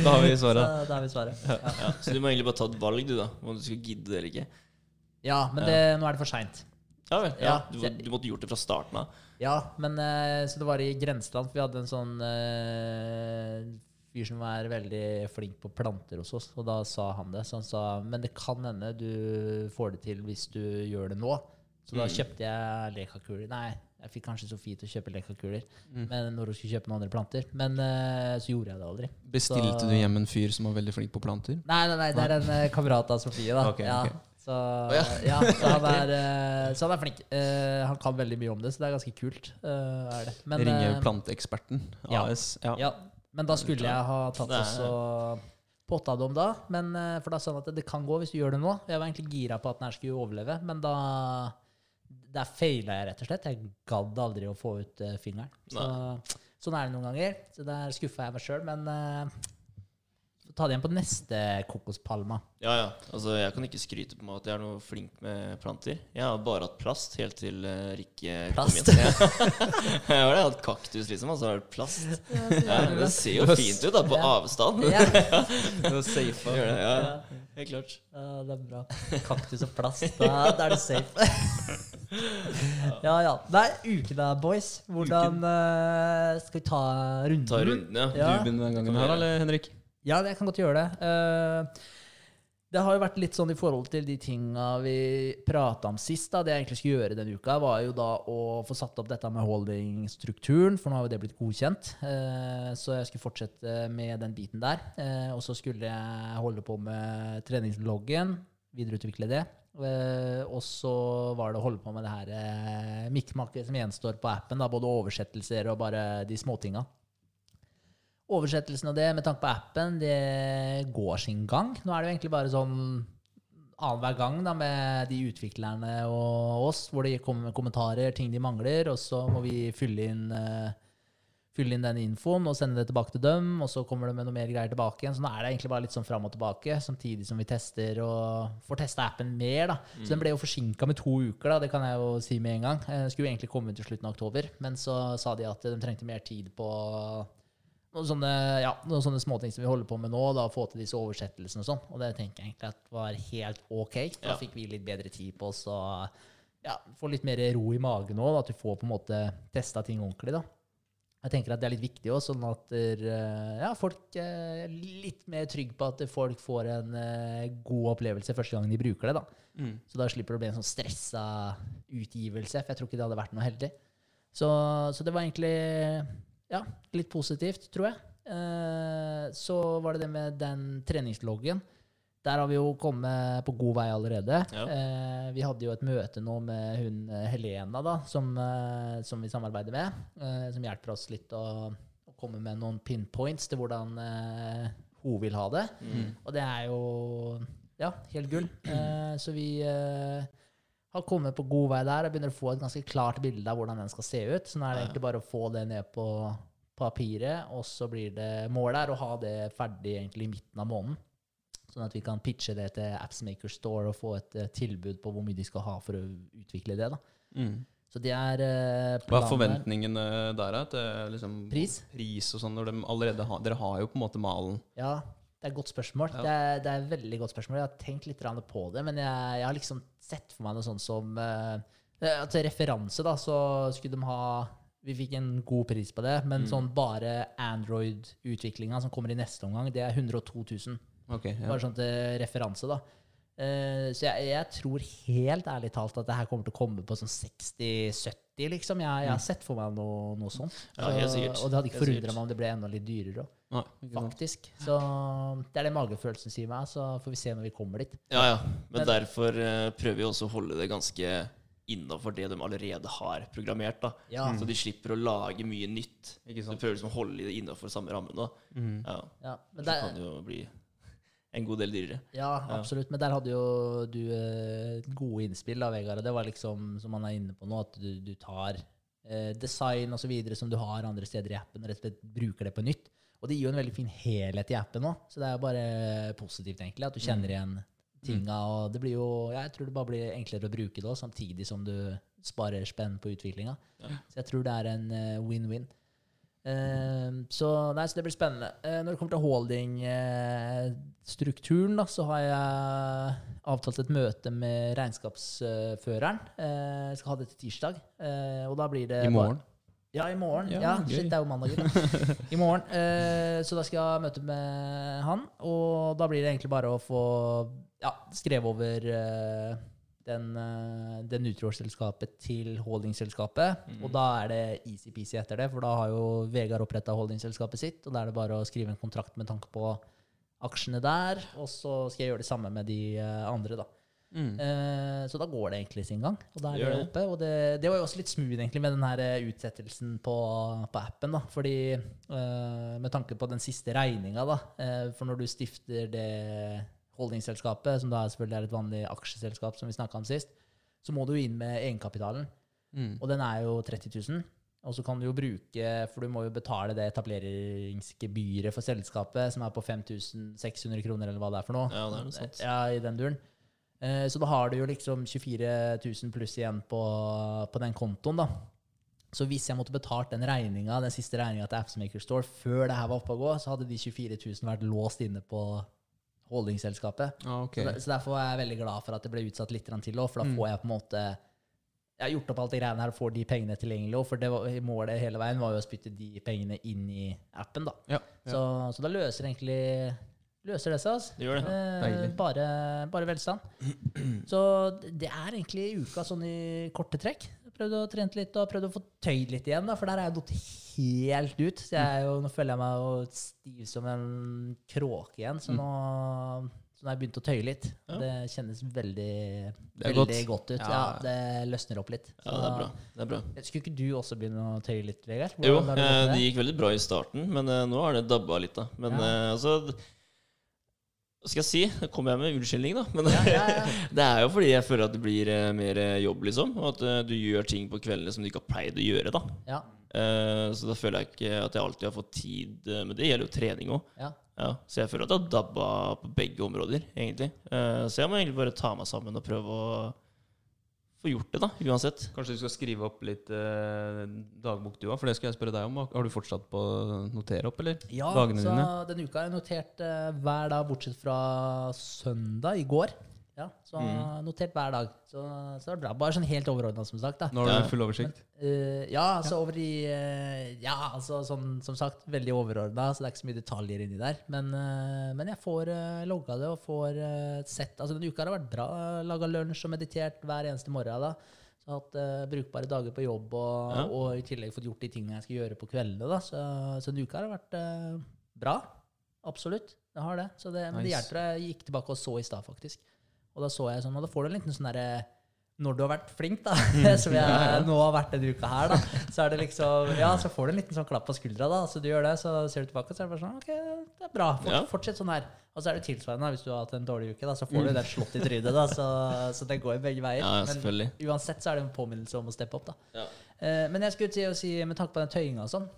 S1: Da har vi
S2: Så
S1: svaret.
S2: da har vi svaret. Ja,
S3: Ja, så du må egentlig bare ta et valg, du, da. Om du skal gidde det eller ikke.
S2: Ja men det, nå er det for seint.
S3: Ja vel. Ja, du, du måtte gjort det fra starten av.
S2: Ja, men eh, så det var i grenseland. For vi hadde en sånn eh, fyr som er veldig flink på planter hos oss, og da sa han det. Så han sa men det kan hende du får det til hvis du gjør det nå. Så da
S3: Mm.
S2: kjøpte jeg lekakuler. Nei, jeg fikk kanskje Sofie til å kjøpe lekakuler
S1: Mm.
S2: men når hun skulle kjøpe noen andre planter. Men uh, så gjorde jeg det aldri.
S1: Bestilte
S2: Så-
S1: du hjem en fyr som var veldig flink på planter?
S2: Nei, nei, nei, det er en kamerat av Sofie, da.
S1: Ok,
S2: ja.
S1: ok.
S2: Så, ja, så, han er, eh, så han er flink. Uh, han kan veldig mye om det, så det er ganske kult. Uh, er det. Men,
S1: Ringe Planteeksperten
S2: ja.
S1: AS. Ja.
S2: Ja, men da skulle jeg ha tatt oss og potta det om da. Men, for da sa han at det kan gå hvis du gjør det nå. Jeg var egentlig gira på at den her skulle overleve, men da Der feila jeg, rett og slett. Jeg gadd aldri å få ut fingeren. Så, sånn er det noen ganger. Så der skuffa jeg meg sjøl. Men uh, ta det igjen på neste kokospalma.
S3: Ja, ja. Altså, jeg kan ikke skryte på meg at jeg er noe flink med planter. Jeg har bare hatt plast helt til uh, Rikke kom
S2: Plast?
S3: inn. Jeg har hatt kaktus, liksom, og så har det plast. Ja, det ser jo fint ut da, på
S2: Ja.
S3: avstand.
S2: Ja.
S1: Det er safe.
S3: Gjør det, ja. Helt klart.
S2: Ja, det er bra. Kaktus og plast, da, da er det safe. ja, ja. Det er uken da, boys. Hvordan uh, Skal vi ta runden?
S3: Ta runden, ja.
S2: Ja.
S1: Duben den gangen her, eller Henrik?
S2: Ja, jeg kan godt gjøre det. Uh, det har jo vært litt sånn i forhold til de tinga vi prata om sist. da, Det jeg egentlig skulle gjøre denne uka, var jo da å få satt opp dette med holdingstrukturen, for nå har jo det blitt godkjent. Uh, så jeg skulle fortsette med den biten der. Uh, og så skulle jeg holde på med treningsloggen. videreutvikle det. Uh, og så var det å holde på med det her uh, mikkmakket som gjenstår på appen. Da, både oversettelser og bare de småtinga. Oversettelsen og det med tanke på appen, det går sin gang. Nå er det jo egentlig bare sånn annenhver gang da, med de utviklerne og oss, hvor de kommer med kommentarer, ting de mangler, og så må vi fylle inn, uh, fylle inn den infoen og sende det tilbake til dem, og så kommer det med noe mer greier tilbake igjen. Så nå er det egentlig bare litt sånn fram og tilbake, samtidig som vi tester og får testa appen mer. da. Så den ble jo forsinka med to uker, da, det kan jeg jo si med en gang. Den skulle jo egentlig komme i slutten av oktober, men så sa de at de trengte mer tid på noen sånne, ja, noen sånne småting som vi holder på med nå, da, få til disse oversettelsene og sånn. Og det tenker jeg egentlig at var helt ok. Da
S3: Ja.
S2: fikk vi litt bedre tid på oss og ja, få litt mer ro i magen òg, at du får på en måte testa ting ordentlig. da. Jeg tenker at det er litt viktig også, sånn at eh, ja, folk er litt mer trygge på at folk får en eh, god opplevelse første gang de bruker det. da.
S1: Mm.
S2: Så da slipper det å bli en sånn stressa utgivelse, for jeg tror ikke det hadde vært noe heldig. Så, så det var egentlig ja, litt positivt, tror jeg. Eh, så var det det med den treningsloggen. Der har vi jo kommet på god vei allerede.
S3: Ja.
S2: Eh, vi hadde jo et møte nå med hun eh, Helena, da, som, som vi samarbeider med. Eh, som hjelper oss litt å, å komme med noen pinpoints til hvordan hun vil ha det. Og det er jo ja, helt gull. Så vi har kommet på god vei der og begynner å få et ganske klart bilde av hvordan den skal se ut. Så nå er det egentlig bare å få det ned på papiret, og så blir det målet er å ha det ferdig egentlig i midten av måneden. Sånn at vi kan pitche det til Appsmaker Store og få et eh, tilbud på hvor mye de skal ha for å utvikle det. da.
S1: Mm.
S2: Så det er planen.
S1: Hva er forventningene der? At liksom
S2: Pris?
S1: Pris og sånn, når de allerede har Dere har jo på en måte malen.
S2: Ja, det er et godt spørsmål.
S1: Ja.
S2: Det, er, det er et veldig godt spørsmål. Jeg har tenkt litt på det, men jeg, jeg har liksom sett for meg noe sånt som eh, eh, Til referanse, da, så skulle de ha Vi fikk en god pris på det, men sånn bare Android-utviklinga som kommer i neste omgang, det er 102 000.
S1: Okay, ja.
S2: Bare sånn til referanse, da. Eh, så jeg, jeg tror helt ærlig talt at det her kommer til å komme på sånn 60-70, liksom. Jeg, jeg har sett for meg noe, noe sånt.
S3: Ja, helt sikkert.
S2: Og det hadde ikke forundra meg om det ble enda litt dyrere òg faktisk. Så det er det magefølelsen sier meg, så får vi se når vi kommer dit.
S3: Ja, ja. Men
S2: Men-
S3: derfor uh, prøver vi også å holde det ganske innafor det de allerede har programmert. da.
S2: Ja.
S3: Så de slipper å lage mye nytt.
S1: Ikke
S3: Så
S1: sant.
S3: de prøver liksom å holde det innafor samme rammen. da.
S1: Mm.
S3: Ja,
S2: Ja, men
S3: Så
S2: der,
S3: kan det jo bli en god del dyrere.
S2: ja, absolutt. Men der hadde jo du eh, gode innspill, da, Vegard. Og det var liksom, som man er inne på nå, at du, du tar eh, design osv. som du har andre steder i appen, og rett og slett bruker det på nytt. Og det gir jo en veldig fin helhet i appen òg, så det er bare positivt, egentlig, at du kjenner igjen tinga. Og det blir jo, jeg tror det bare blir enklere å bruke det også, samtidig som du sparer spenn på utviklinga. Så jeg tror det er en eh, win-win. Eh, så, nei, så det blir spennende. Uh, når det kommer til holdingstrukturen, uh, så har jeg avtalt et møte med regnskapsføreren. Eh, jeg skal ha det til tirsdag. Eh, og da blir det
S1: I morgen?
S2: Bare, ja, i morgen.
S1: Ja,
S2: Ja, shit, det er jo mandag. I morgen. Eh, så da skal jeg ha møte med han, og da blir det egentlig bare å få ja, skrevet over eh, den, uh, til holdingselskapet.
S3: Mm.
S2: Og da er det easy-peasy etter det, for da har jo Vegard oppretta holdingselskapet sitt, og da er det bare å skrive en kontrakt med tanke på aksjene der, og så skal jeg gjøre det samme med de eh, andre, da.
S1: Mm.
S2: Eh, så da går det egentlig sin gang. Og da er det oppe. Og det, det var jo også litt smooth egentlig med den her utsettelsen på, på appen. da, fordi eh, Med tanke på den siste regninga, da. eh, for når du stifter det holdingselskapet, som da selvfølgelig er et vanlig aksjeselskap, som vi snakka om sist, så må du inn med egenkapitalen.
S1: Mm.
S2: Og den er jo 30 000. Og så kan du jo bruke, for du må jo betale det etableringsgebyret for selskapet, som er på 5600 kroner, eller hva det er for noe.
S3: Ja, det er noe sånt.
S2: Ja, i den duren. Eh, Så da har du jo liksom 24 000 pluss igjen på, på den kontoen, da. Så hvis jeg måtte betalt den regninga, den siste regninga til Appsmaker Store før det her var oppe å gå, så hadde de 24 000 vært låst inne på holdingselskapet.
S1: Ah, okay.
S2: Så, så derfor er jeg veldig glad for at det ble utsatt litt til òg, for da
S1: Mm.
S2: får jeg på en måte Jeg har gjort opp alt de greiene her og får de pengene tilgjengelig òg, for det var, målet hele veien var jo å spytte de pengene inn i appen, da.
S1: Ja, ja.
S2: Så, så da løser egentlig Løser det seg, altså.
S3: Det gjør det.
S2: Eh, bare, bare velstand. Så det er egentlig uka sånn i korte trekk. Jeg prøvde å trene litt og prøvd å få tøyd litt igjen, da, for der er jeg datt helt ut. Så jeg jo, nå føler jeg meg jo stiv som en kråke igjen. Så nå, Så nå har jeg begynt å tøye litt.
S3: Ja.
S2: Det kjennes veldig,
S1: Det
S2: veldig
S1: godt.
S2: godt. ut.
S1: Ja.
S2: Ja. Det løsner opp litt.
S3: Ja, det er bra. Det er bra.
S2: Skulle ikke du også begynne å tøye litt, Vegard? Hvordan jo, det
S3: eh, det gikk veldig bra i starten, men uh, nå har det dabba litt, da. Men
S2: Ja.
S3: uh, altså Hva skal jeg si? Da kommer jeg med unnskyldning, da. Men
S2: Ja, ja, ja.
S3: det er jo fordi jeg føler at det blir eh, mer eh, jobb, liksom. Og at eh, du gjør ting på kveldene som du ikke har pleid å gjøre, da.
S2: ja.
S3: Eh, så da føler jeg ikke at jeg alltid har fått tid med det gjelder jo trening òg. så jeg føler at det har dabba på begge områder, egentlig. Så jeg må egentlig bare ta meg sammen og prøve å få gjort det, da, uansett.
S1: Kanskje du skal skrive opp litt eh, dagbok du òg, for det skal jeg spørre deg om. Har du fortsatt på å notere opp, eller?
S2: Ja,
S1: Dagene
S2: så
S1: dine?
S2: denne uka har jeg notert eh, hver dag, bortsett fra søndag i går. Ja, så
S3: Mm.
S2: notert hver dag. Så, så det er bra. Bare sånn helt overordna, som sagt. da.
S1: Nå har du full oversikt?
S2: Eh, ja, altså over i uh, Ja, altså sånn som sagt, veldig overordna, så det er ikke så mye detaljer inni der. Men, uh, men jeg får uh, logga det og får sett Altså denne uka har det vært bra. Laga lunsj og meditert hver eneste morgen. da. Så jeg har hatt uh, brukbare dager på jobb, og,
S3: Ja.
S2: og i tillegg fått gjort de tingene jeg skal gjøre på kveldene. da. Så, så denne uka har det vært uh, bra. Absolutt. Det har det. Så det men det hjelper. Jeg gikk tilbake og så i stad, faktisk. Og da så jeg sånn, og da får du en liten sånn derre når du har vært flink, da, som jeg nå har vært denne uka her, da, så er det liksom Ja, så får du en liten sånn klapp på skuldra, da. Så du gjør det, så ser du tilbake, og så er det bare sånn Ok, det er bra. Fort, Fortsett sånn her. Og så er det tilsvarende, hvis du har hatt en dårlig uke, da, så får du den slått i trynet, da. Så, så det går begge veier.
S3: Ja, selvfølgelig.
S2: Men uansett så er det en påminnelse om å steppe opp, da.
S3: Ja.
S2: Eh, men jeg skulle til å si, med tanke på den tøyinga og sånn,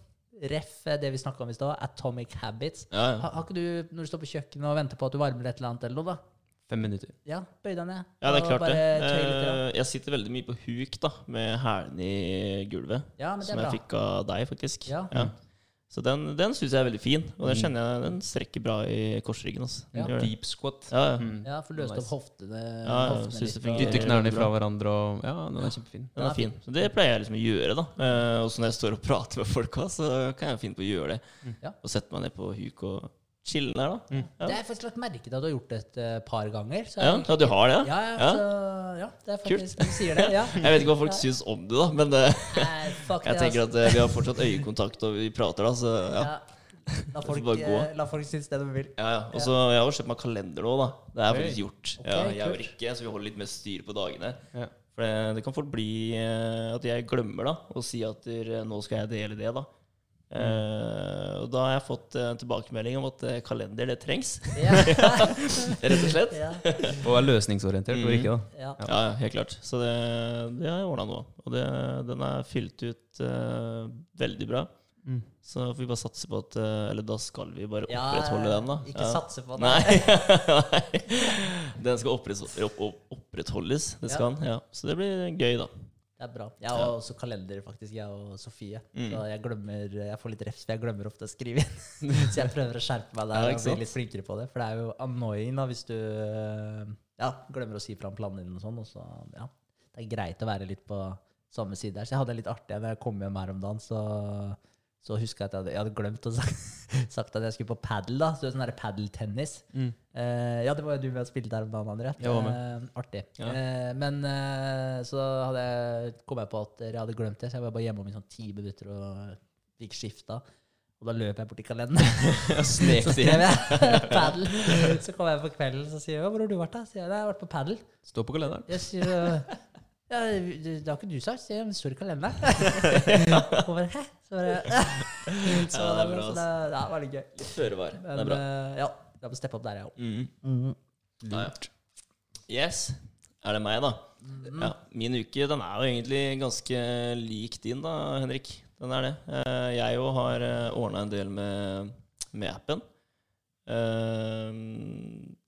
S2: ref eh, det vi snakka om i stad, Atomic Habits. Har, har ikke du, når du står på kjøkkenet og venter på at du varmer et eller annet, eller noe, da?
S1: Fem minutter.
S2: Ja, bøy deg ned.
S3: Ja, det er klart det.
S2: ja.
S3: Eh, Jeg sitter veldig mye på huk da, med hælene i gulvet.
S2: Ja, men det
S3: Som
S2: er
S3: jeg fikk av deg, faktisk.
S2: Ja.
S3: Så den, den syns jeg er veldig fin, og den kjenner jeg den strekker bra i korsryggen. Altså.
S2: Ja.
S1: Deep squat.
S3: Ja, ja.
S1: Mm.
S2: Ja, for
S1: løst
S2: opp hoftene,
S3: Ja, ja,
S2: hoftene
S3: synes det
S2: litt.
S1: Dytte knærne fra hverandre og Ja, den er kjempefin.
S3: Den er fin. Så det pleier jeg liksom å gjøre. da Eh, Og så når jeg står og prater med folk også, så kan jeg finne på å gjøre det.
S2: Ja.
S3: Og sette meg ned på huk og chille her, da. Ja.
S2: Det jeg faktisk lagt merke til at du har gjort det et eh, par ganger. Så
S3: Ja, ja, du har det?
S2: ja, ja,
S3: Ja.
S2: Så, ja, det er
S3: Kult.
S2: faktisk Du sier det, ja.
S3: Jeg vet ikke hva folk syns om det, da, men uh,
S2: Nei, fuck
S3: jeg
S2: det,
S3: tenker
S2: altså.
S3: at uh, vi har fortsatt øyekontakt og vi prater, da, så ja.
S2: ja. La folk,
S3: bare gå.
S2: la folk synes det de vil.
S3: Ja, ja. Og så Jeg har jo kjøpt meg kalender nå, da. Det er faktisk gjort.
S2: Okay,
S3: ja, jeg og
S2: kult.
S3: Rikke, så vi holder litt mer styr på dagene.
S1: Ja.
S3: For det, det kan fort bli at jeg glemmer da å si at der, nå skal jeg dele det. da Eh, og da har jeg fått uh, tilbakemelding om at uh, kalender, det trengs.
S2: Yeah.
S3: Rett og slett.
S2: Yeah.
S1: Og er løsningsorientert,
S3: Mm.
S1: og ikke, da.
S2: ja.
S3: Ja, ja, helt klart. Så det, det har jeg ordna nå. Og det, den er fylt ut eh, veldig bra.
S1: Mm.
S3: Så får vi bare satse på at Eller da skal vi bare
S2: Ja,
S3: opprettholde den, da.
S2: Ikke
S3: ja.
S2: satse på den.
S3: Nei. Den skal opprettholdes. Opp, opp, opprettholdes. Det skal den. Ja. Så det blir gøy, da.
S2: Det er bra. Jeg har også kalender, faktisk. Jeg og Sofie.
S3: Mm.
S2: Så jeg glemmer Jeg får litt refs, for jeg glemmer ofte å skrive inn. så jeg prøver å skjerpe meg der
S3: ja,
S2: og bli litt flinkere på det. For det er jo annoying da hvis du øh, ja, glemmer å si fra om planene dine og sånn. Og så, ja, det er greit å være litt på samme side her. Så jeg hadde det litt artig da jeg kom hjem her om dagen. Så, så huska jeg at jeg hadde, jeg hadde glemt å sagt, sagt at jeg skulle på padel. da Så sånn der padeltennis.
S1: Mm.
S2: Uh, ja, det var jo du med og spilte her om dagen, André.
S1: Jeg var
S2: Eh, artig.
S3: Ja.
S2: Uh, men så hadde jeg, kom jeg på at jeg hadde glemt det, så jeg var bare hjemme om i sånn ti minutter og fikk skifta. Og da løp jeg bort til kalenderen.
S1: Snek
S2: så skrev jeg padel. Så kom jeg på kvelden så sier jeg, 'Hvor har du vært?' da? Sier jeg, «Nei, 'Jeg har vært på padel'.
S1: Stå på kalenderen.
S2: Jeg sier ja, det det har ikke du sagt, Se om Det står i kalenderen. Og bare, Hæ? Så bare, så,
S3: Ja, det er bra,
S2: så det, det var litt gøy.
S3: Litt føre var. Det er bra.
S2: eh, ja, jeg må steppe opp der, jeg òg.
S3: Mm. Ja, ja. Yes. Er det meg, da? Ja, min uke den er jo egentlig ganske lik din, da, Henrik. Den er det. Eh, Jeg òg har ordna en del med, med appen.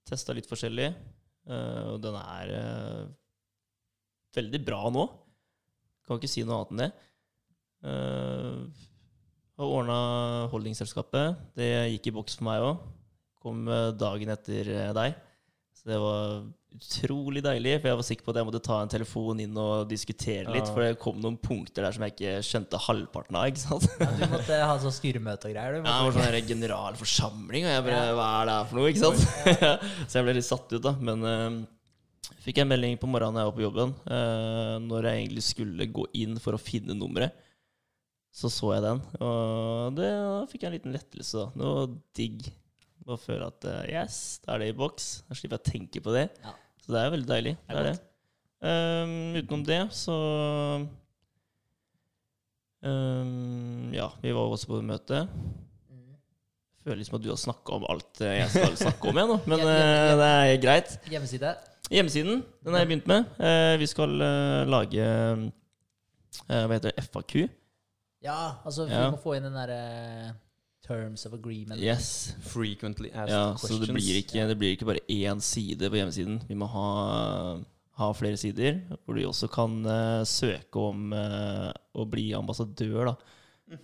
S3: Testa litt forskjellig. eh, og den er eh, veldig bra nå. Kan ikke si noe annet enn det. Uh, har ordna holdingselskapet. Det gikk i boks for meg òg. Kom eh, dagen etter eh, deg. Så det var utrolig deilig, for jeg var sikker på at jeg måtte ta en telefon inn og diskutere litt,
S1: Ja.
S3: for det kom noen punkter der som jeg ikke skjønte halvparten av. ikke sant?
S2: Ja, du måtte ha sånn styremøte og greier. Du
S3: Ja, det var sånn generalforsamling, og jeg bare Hva er det her for noe? ikke sant? så jeg ble litt satt ut, da. Men fikk jeg en melding på morgenen jeg var på jobben, eh, når jeg egentlig skulle gå inn for å finne nummeret. Så så jeg den, og det, da fikk jeg en liten lettelse. da. Det var digg. Bare føle at eh, yes, da er det i boks. Da slipper jeg å tenke på det.
S2: Ja.
S3: Så det er veldig deilig.
S2: Det er
S3: det. Um, utenom det, så um, Ja, vi var også på møte.
S2: Mm.
S3: Føler liksom at du har snakka om alt jeg skal snakke om igjen nå, men
S2: ja.
S3: det er greit.
S2: Hjemmeside.
S3: Hjemmesiden, den har jeg begynt med. Eh, vi skal eh, lage eh, Hva heter det? FAQ.
S2: Ja, altså vi
S3: Ja.
S2: må få inn den derre terms of agreement.
S3: Yes.
S1: Frequently asked
S3: Ja, så
S1: questions.
S3: det blir, ikke, det blir ikke bare én side på hjemmesiden. Vi må ha, ha flere sider, hvor du også kan eh, søke om eh, å bli ambassadør, da.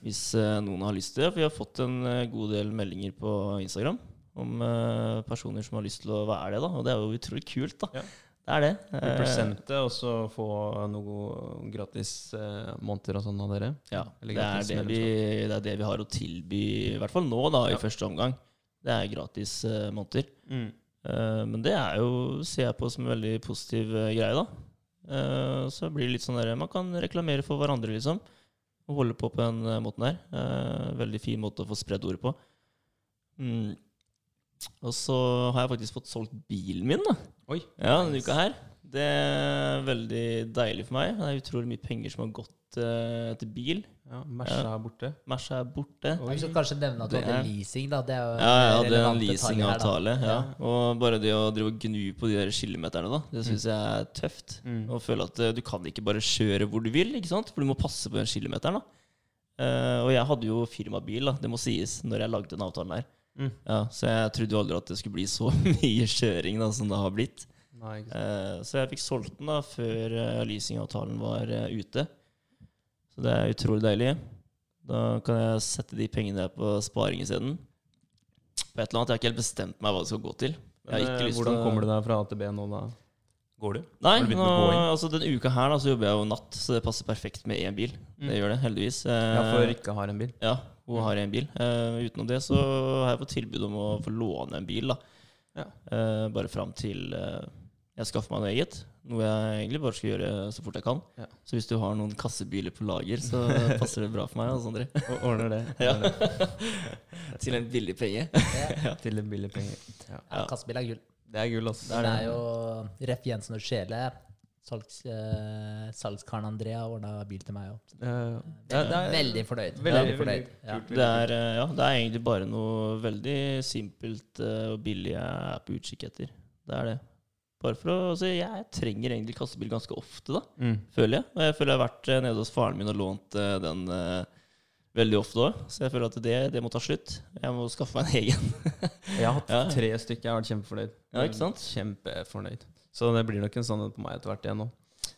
S3: Hvis eh, noen har lyst til det. For vi har fått en eh, god del meldinger på Instagram om uh, personer som har lyst til å være det, da. Og det er jo utrolig kult, da.
S1: Ja.
S3: Det er det. Eh,
S1: Represente, og så få noe gratis uh, måneder og sånn av dere.
S3: Ja, det er det, vi, det er det vi har å tilby, i hvert fall nå, da, i
S1: Ja.
S3: første omgang. Det er gratis uh, måneder.
S1: Mm.
S3: Uh, men det er jo, ser jeg på som en veldig positiv eh, greie, da. Eh, så blir det litt sånn der Man kan reklamere for hverandre, liksom. Og holde på på den eh, måten der. Eh, veldig fin måte å få spredd ordet på. Mm. Og så har jeg faktisk fått solgt bilen min, da.
S1: Oi.
S3: Ja, denne uka her. Det er veldig deilig for meg. Det er utrolig mye penger som har gått uh, til bil.
S1: Ja, Mersa er borte.
S3: Mersa er borte.
S2: Vi skal kanskje nevne at du hadde leasing, da. Det er jo
S3: Ja, jeg hadde en leasingavtale. Ja.
S1: Ja.
S3: Og bare det å drive og gnu på de der kilometerne, da, det syns jeg er tøft.
S1: Mm.
S3: Og føle at eh, du kan ikke bare kjøre hvor du vil, ikke sant? for du må passe på den kilometeren. da. Uh, og jeg hadde jo firmabil, da, det må sies, når jeg lagde den avtalen her.
S1: Mm.
S3: Ja, så jeg trodde jo aldri at det skulle bli så mye kjøring da, som det har blitt.
S1: Nei.
S3: Eh, så jeg fikk solgt den da før uh, leasingavtalen var uh, ute. Så det er utrolig deilig. Da kan jeg sette de pengene der på sparing isteden. På et eller annet. Jeg har ikke helt bestemt meg hva det skal gå til. Jeg har
S1: Men,
S3: ikke
S1: eh,
S3: lyst
S1: hvordan
S3: til å-
S1: kommer du deg fra A til B nå, da? Går du?
S3: Nei,
S1: du
S3: nå, altså denne uka her da, så jobber jeg jo natt, så det passer perfekt med én bil.
S1: Mm.
S3: Det gjør det, heldigvis. Eh,
S1: Ja, for ikke har en bil.
S3: ja, hun har en bil. Uh, utenom det så har jeg fått tilbud om å få låne en bil. da.
S1: Ja.
S3: Uh, bare fram til uh, jeg skaffer meg noe eget. Noe jeg egentlig bare skal gjøre så fort jeg kan.
S1: Ja.
S3: Så hvis du har noen kassebiler på lager, så passer det bra for meg. Altså.
S1: Og ordner det.
S3: Ja. Til en billig penge.
S2: Ja.
S1: Til en billig penge. Ja.
S2: Ja, kassebil er gull.
S1: Det er gull, altså.
S2: Det er jo Ref Jensen og Sjele. Salgs, eh, salgskaren Andrea ordna bil til meg òg.
S1: Eh, det
S2: Veldig, veldig fornøyd.
S1: veldig-
S2: Veldig fornøyd.
S1: veldig
S2: Ja.
S3: Det er, eh, ja, det er egentlig bare noe veldig simpelt eh, og billig jeg er på utkikk etter. Det er det. Bare for å, altså, Jeg trenger egentlig kassebil ganske ofte, da,
S1: Mm.
S3: føler jeg. Og jeg føler jeg har vært nede hos faren min og lånt den uh, veldig ofte òg. Så jeg føler at det, det må ta slutt. Jeg må skaffe meg en egen.
S1: Jeg har hatt
S3: Ja.
S1: tre stykker. Jeg har vært kjempefornøyd.
S3: Ja, ikke sant?
S1: Kjempefornøyd. Så det blir nok en sånn på meg etter hvert igjen nå.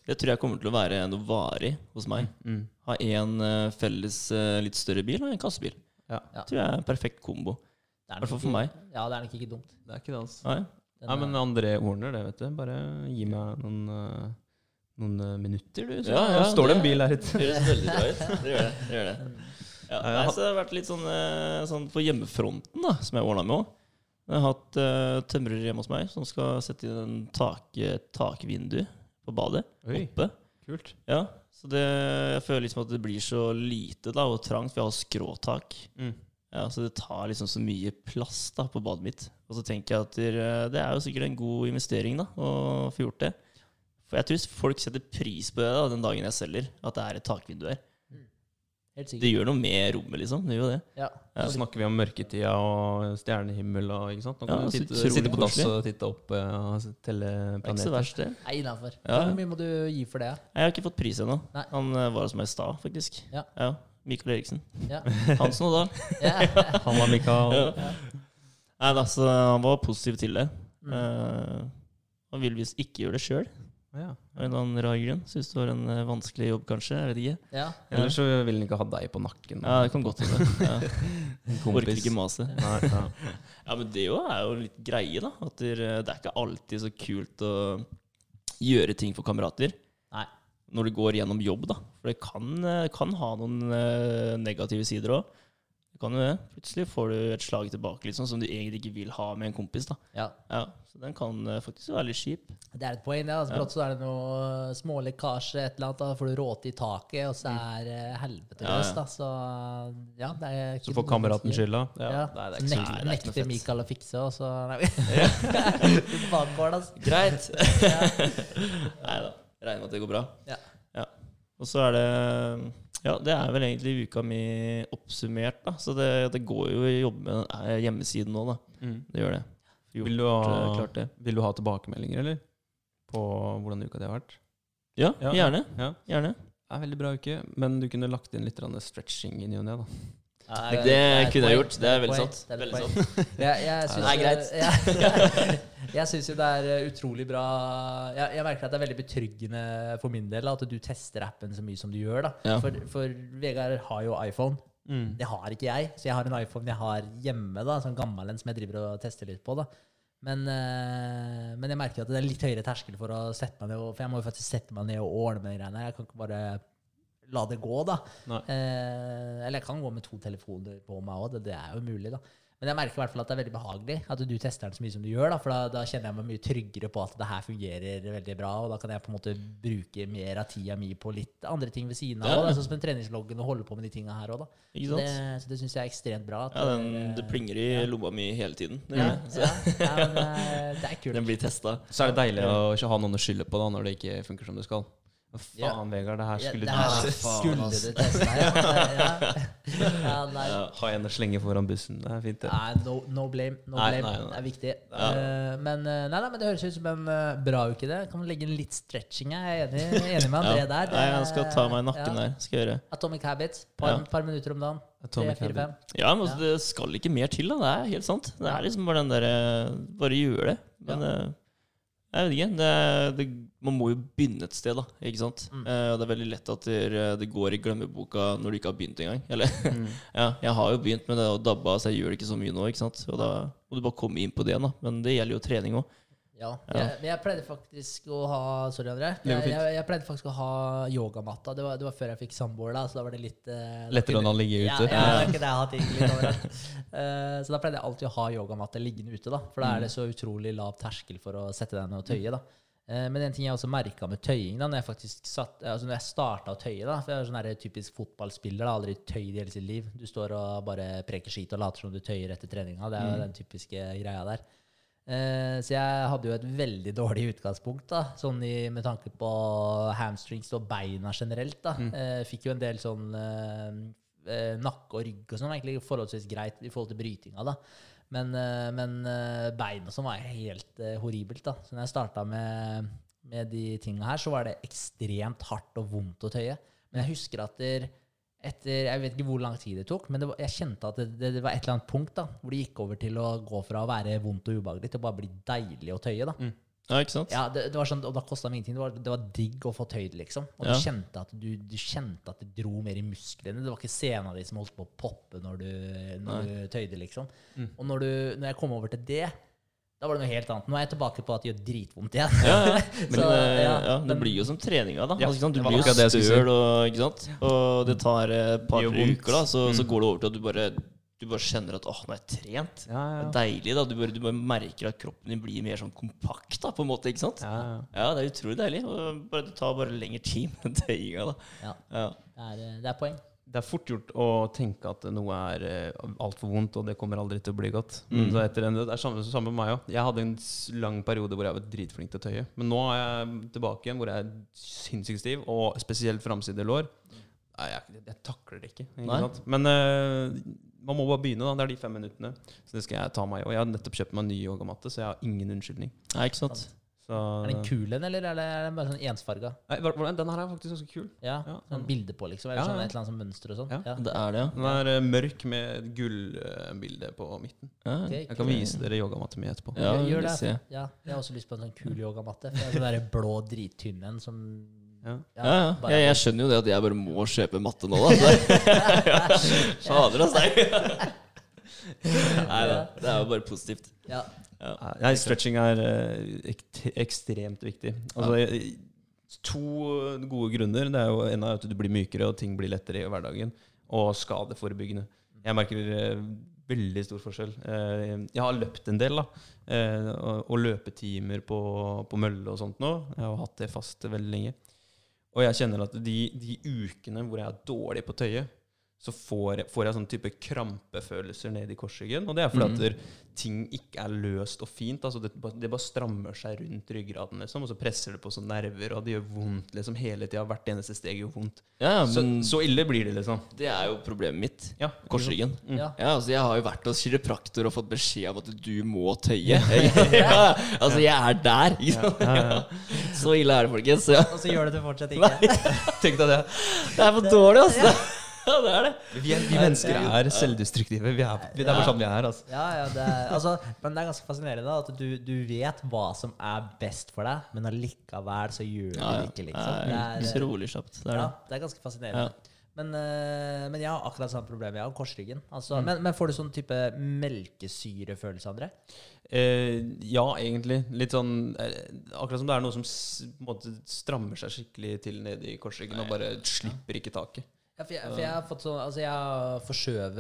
S3: Det tror jeg kommer til å være noe varig hos meg.
S1: Mm.
S3: Ha én felles eh, litt større bil og en kassebil.
S1: Ja.
S2: Ja.
S3: tror jeg er en perfekt kombo.
S2: Det
S3: I hvert fall for meg.
S2: Ja, det er nok ikke dumt.
S1: Det er ikke det, altså.
S3: Nei.
S1: Nei, men
S2: er-
S1: André ordner det, vet du. Bare gi meg noen, eh, noen eh, minutter, du. Så
S3: Ja, ja,
S1: står det en bil her ute.
S3: Det høres veldig bra ut. Det gjør det. det, gjør det. Ja,
S1: Ja,
S3: nei, så det har vært litt sånn, eh, sånn på hjemmefronten, da, som jeg ordna med òg. Jeg har hatt uh, tømrer hjemme hos meg som skal sette inn en tak, et takvindu på badet.
S1: Oi,
S3: Oppe.
S1: kult.
S3: Ja, så det, jeg føler liksom at det blir så lite da, og trangt, for jeg har skråtak.
S1: Mm.
S3: Ja, Så det tar liksom så mye plass da på badet mitt. Og så tenker jeg at det, det er jo sikkert en god investering da, å få gjort det. For jeg tror folk setter pris på det da, den dagen jeg selger, at det er et takvindu der.
S2: Helt
S3: Det gjør noe med rommet, liksom. Det gjør det.
S2: Ja.
S3: Ja.
S1: Så snakker vi om mørketida og stjernehimmel og ikke sant. Nå kan
S3: Ja,
S1: du
S3: så
S1: sitte på dass og titte opp eh, og telle
S3: Det er ikke så verst, det.
S2: Nei, innafor.
S3: Ja.
S2: Hvor mye må du gi for det?
S3: Jeg har ikke fått pris ennå. Han eh, var hos meg i stad, faktisk.
S2: Ja.
S3: Mikael Eriksen.
S2: Ja.
S3: Hansen og Dahl.
S2: Ja.
S1: Han var Mikael.
S3: Ja. Nei altså, han var positiv til det.
S2: Mm.
S3: Uh, han vil visst ikke gjøre det sjøl,
S1: Ja.
S3: av en eller annen rar grunn. Syns du var en eh, vanskelig jobb, kanskje. Jeg vet ikke.
S2: ja.
S1: Eller så vil han ikke ha deg på nakken.
S3: Ja, det kan godt hende. Ja.
S1: En
S3: Orker ikke mase.
S1: Ja.
S3: Ja, men det jo er jo litt greie, da. At det, det er ikke alltid så kult å gjøre ting for kamerater.
S2: Nei.
S3: Når du går gjennom jobb, da. For det kan, eh, kan ha noen eh, negative sider òg. Kan jo det. Plutselig får du et slag tilbake liksom, som du egentlig ikke vil ha med en kompis. da.
S2: Ja.
S3: Ja, Så den kan eh, faktisk være litt kjip.
S2: Det er et poeng, det. Altså,
S3: Ja.
S2: brått så er det noe smålekkasje, et eller annet, da får du råte i taket, og så er det helvete
S3: Mm. Ja,
S2: løs,
S3: ja.
S2: da. Så ja, det er
S1: Så får kameraten skylda.
S2: Ja.
S1: Nei, det er ikke så
S2: nek
S3: Nei, er ikke
S2: nekter
S3: Michael
S2: Mikael å fikse, og så Nei, bakgård, altså.
S3: Greit.
S2: Ja.
S3: Nei da. Regner med at det går bra.
S2: Ja.
S3: Og så er det Ja, det er vel egentlig uka mi oppsummert, da. Så det, det går jo å jobbe med eh, hjemmesiden nå, da.
S1: Mm.
S3: Det gjør det. Gjort,
S1: Vil, du ha,
S3: eh, det.
S1: vil du ha tilbakemeldinger, eller? På hvordan uka di har vært?
S3: Ja,
S1: Ja.
S3: gjerne.
S1: Ja.
S3: Gjerne.
S1: Det er en veldig bra uke, men du kunne lagt inn litt stretching i ny og ne, da.
S2: Ja,
S3: Det
S2: er et
S3: kunne jeg gjort. Det er veldig sant.
S2: Det er
S3: Veldig sant.
S2: ja, jeg synes,
S3: Nei, greit.
S2: Jeg, jeg syns jo det er eh, utrolig bra jeg, jeg merker at det er veldig betryggende for min del at du tester appen så mye som du gjør. da
S3: Ja.
S2: For, for Vegard har jo iPhone.
S1: Mm.
S2: Det har ikke jeg. Så jeg har en iPhone jeg har hjemme, da sånn gammel en som jeg driver og tester litt på. da men, øh, men jeg merker at det er litt høyere terskel for å sette meg ned For jeg må jo faktisk sette meg ned og ordne med de greiene. Jeg kan ikke bare la det gå, da. Eh, eller jeg kan gå med to telefoner på meg òg. Det, det er jo mulig, da. Men jeg merker i hvert fall at det er veldig behagelig at du tester den så mye som du gjør. Da, for da, da kjenner jeg meg mye tryggere på at det her fungerer veldig bra. Og da kan jeg på en måte bruke mer av tida mi på litt andre ting ved siden av.
S3: Ja.
S2: Sånn som en treningsloggen og holde på med de tinga her òg, da.
S3: Ikke
S2: Så det, så det syns jeg er ekstremt bra. at
S3: Ja, den,
S2: det er-
S3: plinger i lomma mi hele tiden. Det,
S2: ja.
S3: Så
S2: ja, ja, men er- det er kult.
S3: Den blir testa.
S1: Så er det deilig å ikke ha noen å skylde på da når det ikke funker som det skal. Hva
S2: Ja.
S1: faen, Vegard, det her
S2: Ja,
S1: skulle
S2: det
S1: du
S2: her
S3: Ah,
S1: ha.
S3: faen,
S2: skulle du teste. Ja, ja, ja, nei.
S1: Ha en å slenge foran bussen. Det er fint, det.
S2: Nei, no, no blame. No
S1: Nei,
S2: blame.
S1: nei, nei.
S2: Det er viktig.
S3: Ja.
S2: Eh, men, eh, nei, nei, men det høres ut som en uh, bra uke. det Kan man legge inn litt stretching. Jeg er enig, enig med André
S3: Ja.
S2: der. Det
S3: Nei, jeg skal ta meg i nakken
S2: ja.
S3: der. Skal gjøre.
S2: Atomic Habits. Par,
S3: Ja.
S2: par minutter om dagen. Tre, fire, fem.
S3: Ja, men altså, det skal ikke mer til, da. Det er helt sant. Det er liksom bare den derre Bare gjør det. Men jeg vet ikke. Det, det, man må jo begynne et sted, da. Ikke sant?
S2: Mm.
S3: Eh, og det er veldig lett at det, det går i glemmeboka når du ikke har begynt engang. Eller
S1: Mm.
S3: ja, jeg har jo begynt med det og dabba, så jeg gjør det ikke så mye nå. ikke sant? Og da må du bare komme inn på det, da. Men det gjelder jo trening òg.
S2: Ja.
S3: Ja.
S2: Jeg, men jeg pleide faktisk å ha Sorry, André. Jeg, jeg, jeg pleide faktisk å ha yogamatta. Det var, det var før jeg fikk samboer, da, så da var det litt eh,
S1: Lettere enn å ligge ute.
S2: ja, det er ikke det jeg har hatt litt overalt. Eh, så da pleide jeg alltid å ha yogamatte liggende ute, da. For da er det så utrolig lav terskel for å sette deg ned og tøye, da. Uh, men en ting jeg også merka med tøying, da når jeg faktisk satt, altså når jeg starta å tøye da, For jeg er sånn her typisk fotballspiller, da, aldri tøyd i hele sitt liv. Du står og bare preker skit og later som du tøyer etter treninga. Det er jo den typiske greia der. Eh, så jeg hadde jo et veldig dårlig utgangspunkt, da, sånn i, med tanke på hamstrings og beina generelt. da. Mm. fikk jo en del sånn eh, eh, nakke og rygg og sånn, egentlig forholdsvis greit i forhold til brytinga. da. Men, eh, men beina som sånn var helt eh, horribelt. da. Så når jeg starta med, med de tinga her, så var det ekstremt hardt og vondt å tøye. Men jeg husker at der, etter Jeg vet ikke hvor lang tid det tok, men det var, jeg kjente at det, det, det var et eller annet punkt da, hvor det gikk over til å gå fra å være vondt og ubehagelig til å bare bli deilig å tøye. da.
S3: Ja, ikke sant?
S2: Ja, det, det var sånn, Og da kosta det ingenting. Det var, det var digg å få tøyd, liksom. Og
S3: Ja.
S2: du, kjente at du, du kjente at det dro mer i musklene. Det var ikke sena di som holdt på å poppe når du, når du tøyde, liksom. Og når, du, når jeg kom over til det, da var det noe helt annet. Nå er jeg tilbake på at det gjør dritvondt igjen.
S3: Ja, ja. Men
S2: Så,
S3: det,
S2: ja,
S3: ja, det
S2: men-
S3: blir jo som treninga, da.
S1: Ja,
S3: altså, ikke sant? Du blir jo støl, og, ikke sant? og det tar eh, et par uker, da, så, så
S1: Mm.
S3: går det over til at du bare, du bare kjenner at åh, nå er jeg trent.
S1: Ja,
S3: Det er deilig, da. Du bare, du bare merker at kroppen din blir mer sånn kompakt, da, på en måte. ikke sant?
S1: ja, ja.
S3: Ja, det er utrolig deilig. Og bare, det tar bare lengre tid med tøyinga, da.
S2: Ja,
S3: Ja.
S2: det er, det er poeng.
S1: Det er fort gjort å tenke at noe er uh, altfor vondt, og det kommer aldri til å bli godt.
S3: Mm.
S1: Så etter en, det er samme, samme med meg òg. Jeg hadde en lang periode hvor jeg var dritflink til å tøye. Men nå er jeg tilbake igjen hvor jeg er sinnssykt stiv, og spesielt framsidelår. Nei, jeg, jeg takler det ikke. ikke sant? Men uh, man må bare begynne. da Det er de fem minuttene. Så det skal jeg ta meg i. Og jeg har nettopp kjøpt meg en ny yogamatte, så jeg har ingen unnskyldning.
S3: Nei, ikke sant?
S1: Så,
S2: Er den kul den, eller er er den bare sånn ensfarga?
S1: Nei, den her er faktisk ganske kul.
S2: Ja,
S1: Ja,
S2: sånn bilde på, liksom? Eller
S1: Ja,
S2: sånn, et eller annet sånn mønster og sånn?
S1: Ja.
S2: Ja.
S3: Det er det, ja.
S1: Den er eh, mørk med gullbilde på midten.
S3: ja.
S2: Ok,
S1: Jeg kan vise dere yogamatta mi etterpå.
S3: Ja,
S2: Gjør- det.
S3: ser.
S2: Ja, jeg har også lyst på en sånn kul yogamatte. For jeg er sånn der blå, drittynn en som
S1: Ja.
S3: Ja, ja.
S2: ja,
S3: Jeg, jeg skjønner jo det at jeg bare må kjøpe matte nå, da. Fader, altså. Nei da. Det er jo bare positivt.
S2: ja.
S1: Nei, stretching er eh, ekstremt viktig. Altså, jeg- To gode grunner. Det er jo En av at du blir mykere, og ting blir lettere i hverdagen. Og skadeforebyggende. Jeg merker eh, veldig stor forskjell. Eh, jeg har løpt en del, da. Eh, og løpetimer på, på mølle og sånt nå. Jeg har hatt det fast veldig lenge. Og jeg kjenner at de, de ukene hvor jeg er dårlig på tøyet, så får jeg, får jeg sånn type krampefølelser ned i korsryggen. Og det er fordi
S3: mm.
S1: at ting ikke er løst og fint. Altså det, det bare strammer seg rundt ryggraden, liksom, og så presser det på sånne nerver, og det gjør vondt liksom hele tida. Hvert eneste steg gjør vondt.
S3: Ja, ja,
S1: Så, så ille blir det, liksom.
S3: det er jo problemet mitt.
S1: Ja,
S3: Korsryggen.
S1: Mm.
S2: Ja.
S3: Ja, altså Jeg har jo vært hos kiropraktor og fått beskjed om at du må tøye. ja, altså, jeg er der. Så ille er det, folkens. Ja.
S2: Og så gjør det du fortsatt ikke.
S1: Tenk deg det.
S3: Det er for dårlig, altså. Ja, det er det.
S1: Vi, er, vi mennesker er selvdestruktive. Vi er, vi, det er bare sånn vi er. Altså.
S2: Ja, ja, det er, altså, men det er ganske fascinerende at du, du vet hva som er best for deg, men allikevel så gjør du
S3: Ja,
S2: det
S3: ja.
S2: ikke,
S3: Det
S2: liksom. Det
S3: er
S2: er,
S3: utrolig kjapt. Det er
S2: ja,
S3: det.
S2: er ganske fascinerende. Men, eh, men jeg har akkurat samme problem. Jeg har korsryggen. Altså,
S3: Mm.
S2: men, men får du sånn type melkesyrefølelse, André?
S1: Eh, ja, egentlig. Litt sånn eh, Akkurat som det er noe som s, måte strammer seg skikkelig til nede i korsryggen og bare slipper ikke taket.
S2: Ja, for jeg, for jeg har fått sånn Altså, jeg har forskjøvet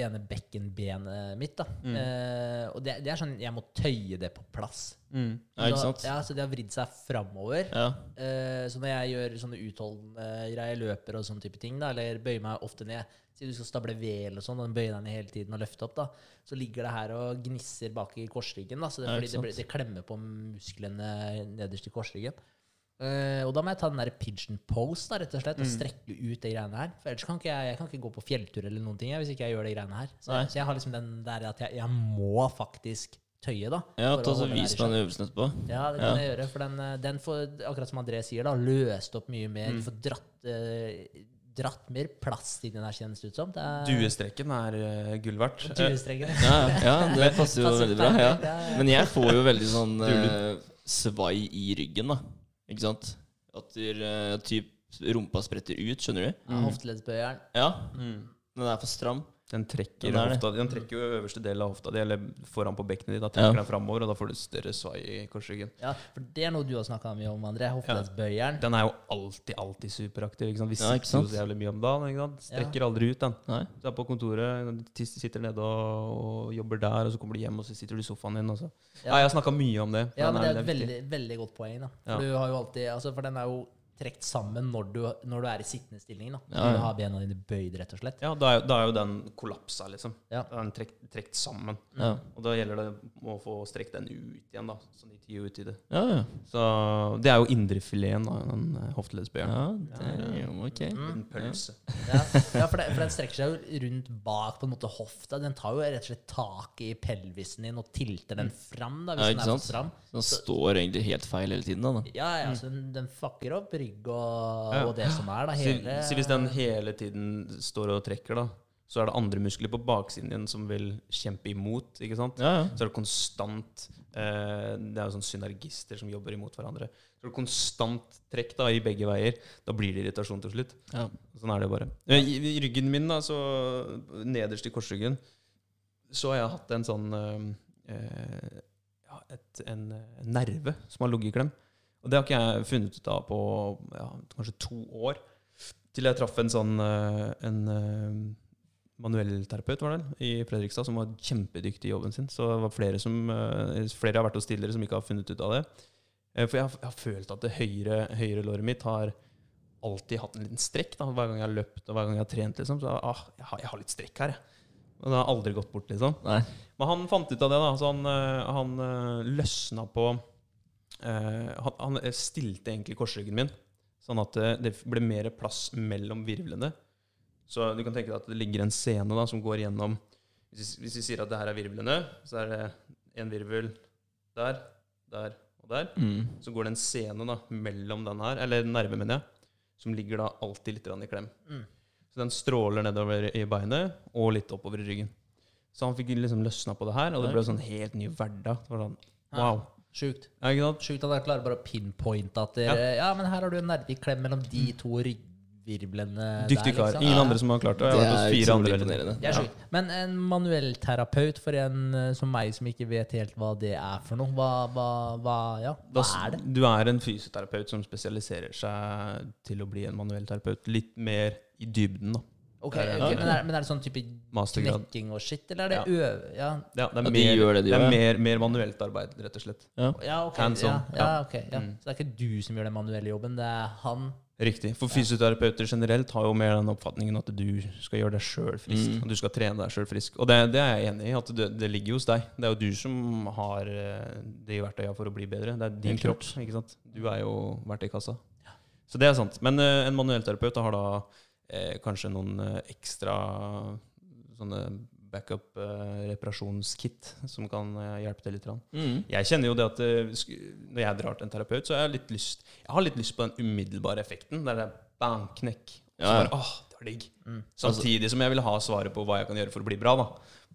S2: ene bekkenbenet mitt, da.
S3: Mm.
S2: Eh, og det, det er sånn Jeg må tøye det på plass.
S3: Ja, ikke
S2: Så- Ja, så det har vridd seg framover.
S3: Ja.
S2: Eh, så når jeg gjør sånne utholdende greier, løper og sånne type ting, da, eller bøyer meg ofte ned Siden du skal stable ved eller sånn, og bøyer deg ned hele tiden og løfte opp, da, så ligger det her og gnisser bak i korsryggen. Da, så det,
S3: Ja,
S2: det, det klemmer på musklene nederst i korsryggen. Eh, og da må jeg ta den der pigeon pose da, rett og slett, og
S3: Mm.
S2: strekke ut de greiene her. For ellers kan ikke jeg, jeg kan ikke gå på fjelltur eller noen ting jeg, hvis ikke jeg gjør de greiene her. Så, så jeg har liksom den der at jeg, jeg må faktisk tøye, da.
S3: Ja, ta så Vis meg den øvelsen etterpå.
S2: ja, det kan jeg gjøre. For den, eh, den får, akkurat som André sier, da, løst opp mye mer.
S3: Mm.
S2: Du får dratt, uh, dratt mer plass i den her, kjennes det ut som. Det er
S1: Duestrekken er uh, gull verdt.
S2: Duestreken.
S3: Ja, ja, det passer jo veldig bra. Ja.
S2: ja, ja.
S3: Men jeg får jo veldig sånn uh, svai i ryggen, da. Ikke sant? At eh, typ rumpa spretter ut, skjønner du?
S2: Mm. Hofteleddsbøyeren.
S3: Ja.
S1: Mm.
S3: Den er for stram.
S1: Den trekker,
S3: Den
S1: hofta, den trekker jo øverste del av hofta di, eller foran på bekkenet ditt. Da trekker
S3: Ja.
S1: den framover, og da får du større svai i korsryggen.
S2: Ja, for det er noe du har snakka mye om, André. Hofteleddsbøyeren.
S1: Den er jo alltid, alltid superaktiv. Ikke sant? Vi
S3: Ja, ikke
S1: sitter jo
S3: sant?
S1: så jævlig mye om dagen. Ikke sant? Strekker aldri ut, den.
S3: Nei.
S1: Du er på kontoret, sitter nede og, og jobber der, og så kommer du hjem, og så sitter du i sofaen din. Og så.
S2: Ja.
S1: Ja. jeg har snakka mye om det.
S2: Ja, men det er et veldig, veldig godt poeng, da. For
S1: Ja.
S2: du har jo alltid altså, For den er jo trukket sammen når du, når du er i sittende stilling. da.
S3: Ja, ja.
S2: Du har bena dine bøyd, rett og slett.
S1: Ja, da er, jo- da er jo den kollapsa, liksom.
S2: Ja.
S1: Da er den trekt, trekt sammen.
S3: Ja.
S1: Og da gjelder det å få strekt den ut igjen, da. Sånn i tide ut i
S3: Ja, ja.
S1: Så det er jo indrefileten, av den eh, hofteleddsbøyeren.
S3: ja det er jo ok.
S1: En pølse.
S2: Ja, ja for, det, for den strekker seg jo rundt bak på en måte hofta. Den tar jo rett og slett tak i pelvisen din og tilter den fram. da, hvis
S3: Ja,
S2: den er for stram.
S3: Den står egentlig helt feil hele tiden, da. da.
S2: Ja, ja, så den, den fucker opp rygg og,
S1: Ja.
S2: og det som er. da,
S1: Så,
S2: hele...
S1: så hvis den hele tiden står og trekker, da, så er det andre muskler på baksiden din som vil kjempe imot. ikke sant?
S3: Ja, ja.
S1: Så er det konstant eh, Det er jo sånn synergister som jobber imot hverandre. Så er det konstant trekk da, i begge veier. Da blir det irritasjon til slutt.
S3: Ja.
S1: Sånn er det bare. Eh, I, I ryggen min, da, så nederst i korsryggen, så har jeg hatt en sånn eh, eh, et, en, en nerve som har ligget i klem. Og det har ikke jeg funnet ut av på ja, kanskje to år. Til jeg traff en sånn eh, en eh, manuellterapeut var det, i Fredrikstad som var kjempedyktig i jobben sin. Så det var flere, som, eh, flere har vært hos tidligere som ikke har funnet ut av det. For jeg har, jeg har følt at det høyre, høyre låret mitt har alltid hatt en liten strekk. Da, hver gang jeg har løpt og hver gang jeg har trent. Liksom, så ah, jeg, har, jeg har litt strekk her. Jeg. Og det har aldri gått bort. liksom.
S3: Nei.
S1: Men han fant ut av det. da, så Han, han løsna på han, han stilte egentlig korsryggen min, sånn at eh, det ble mer plass mellom virvlene. Så du kan tenke deg at det ligger en scene da, som går gjennom Hvis vi, hvis vi sier at det her er virvlene, så er det en virvel der, der og der.
S3: Mm.
S1: Så går det en scene da, mellom den her, eller nerve, mener jeg, som ligger da alltid litt i klem.
S2: Mm.
S1: Så den stråler nedover i beinet og litt oppover i ryggen. Så han fikk liksom løsna på det her, og det ble sånn helt ny hverdag. Det var sånn, wow.
S2: Sjukt.
S1: Ja, ikke sant?
S2: Sjukt at dere klarer bare å pinpointe at dere, ja. men her har du en nervig klem mellom de to ryggvirvlene
S1: Dyktig kar.
S2: liksom.
S1: Ingen
S2: Ja.
S1: andre som har klart det. Jeg har vært hos
S3: er
S1: fire andre.
S3: imponerende.
S2: Det er sjukt. Men en manuellterapeut for en eh, som meg som ikke vet helt hva det er for noe, hva, hva, hva, ja, hva er det?
S1: Du er en fysioterapeut som spesialiserer seg til å bli en manuellterapeut. Litt mer i dybden, da.
S2: Ok, ok, men, er, men er det sånn type
S1: Mastergrad.
S2: knekking og shit, eller er det øve... Ja,
S1: Ja, det er,
S3: Ja, de
S1: mer,
S3: gjør det de
S1: det er
S3: gjør.
S1: mer, mer manuelt arbeid, rett og slett.
S3: Ja.
S2: ja ok.
S1: Hands on,
S2: Ja, ja,
S1: ja.
S2: ok ja.
S1: Mm.
S2: Så det er ikke du som gjør den manuelle jobben, det er han?
S1: Riktig. For fysioterapeuter generelt har jo mer den oppfatningen at du skal gjøre deg sjøl frisk.
S3: Mm.
S1: Og du skal trene deg sjøl frisk. Og det, det er jeg enig i. at det, det ligger hos deg. Det er jo du som har eh, de verktøyene for å bli bedre. Det er din
S3: Helt
S1: kropp. ikke sant? Du er jo verktøykassa. Så det er sant. Men eh, en manuellterapeut har da eh, kanskje noen eh, ekstra sånne backup-reparasjonskit som kan eh, hjelpe til litt.
S3: Mm.
S1: Jeg kjenner jo det at eh, når jeg drar til en terapeut, så har jeg litt lyst Jeg har litt lyst på den umiddelbare effekten. Der det er bang, knekk. Så
S3: Ja, ja.
S1: bare, åh, det var digg.
S2: Mm.
S1: Samtidig som jeg vil ha svaret på hva jeg kan gjøre for å bli bra. da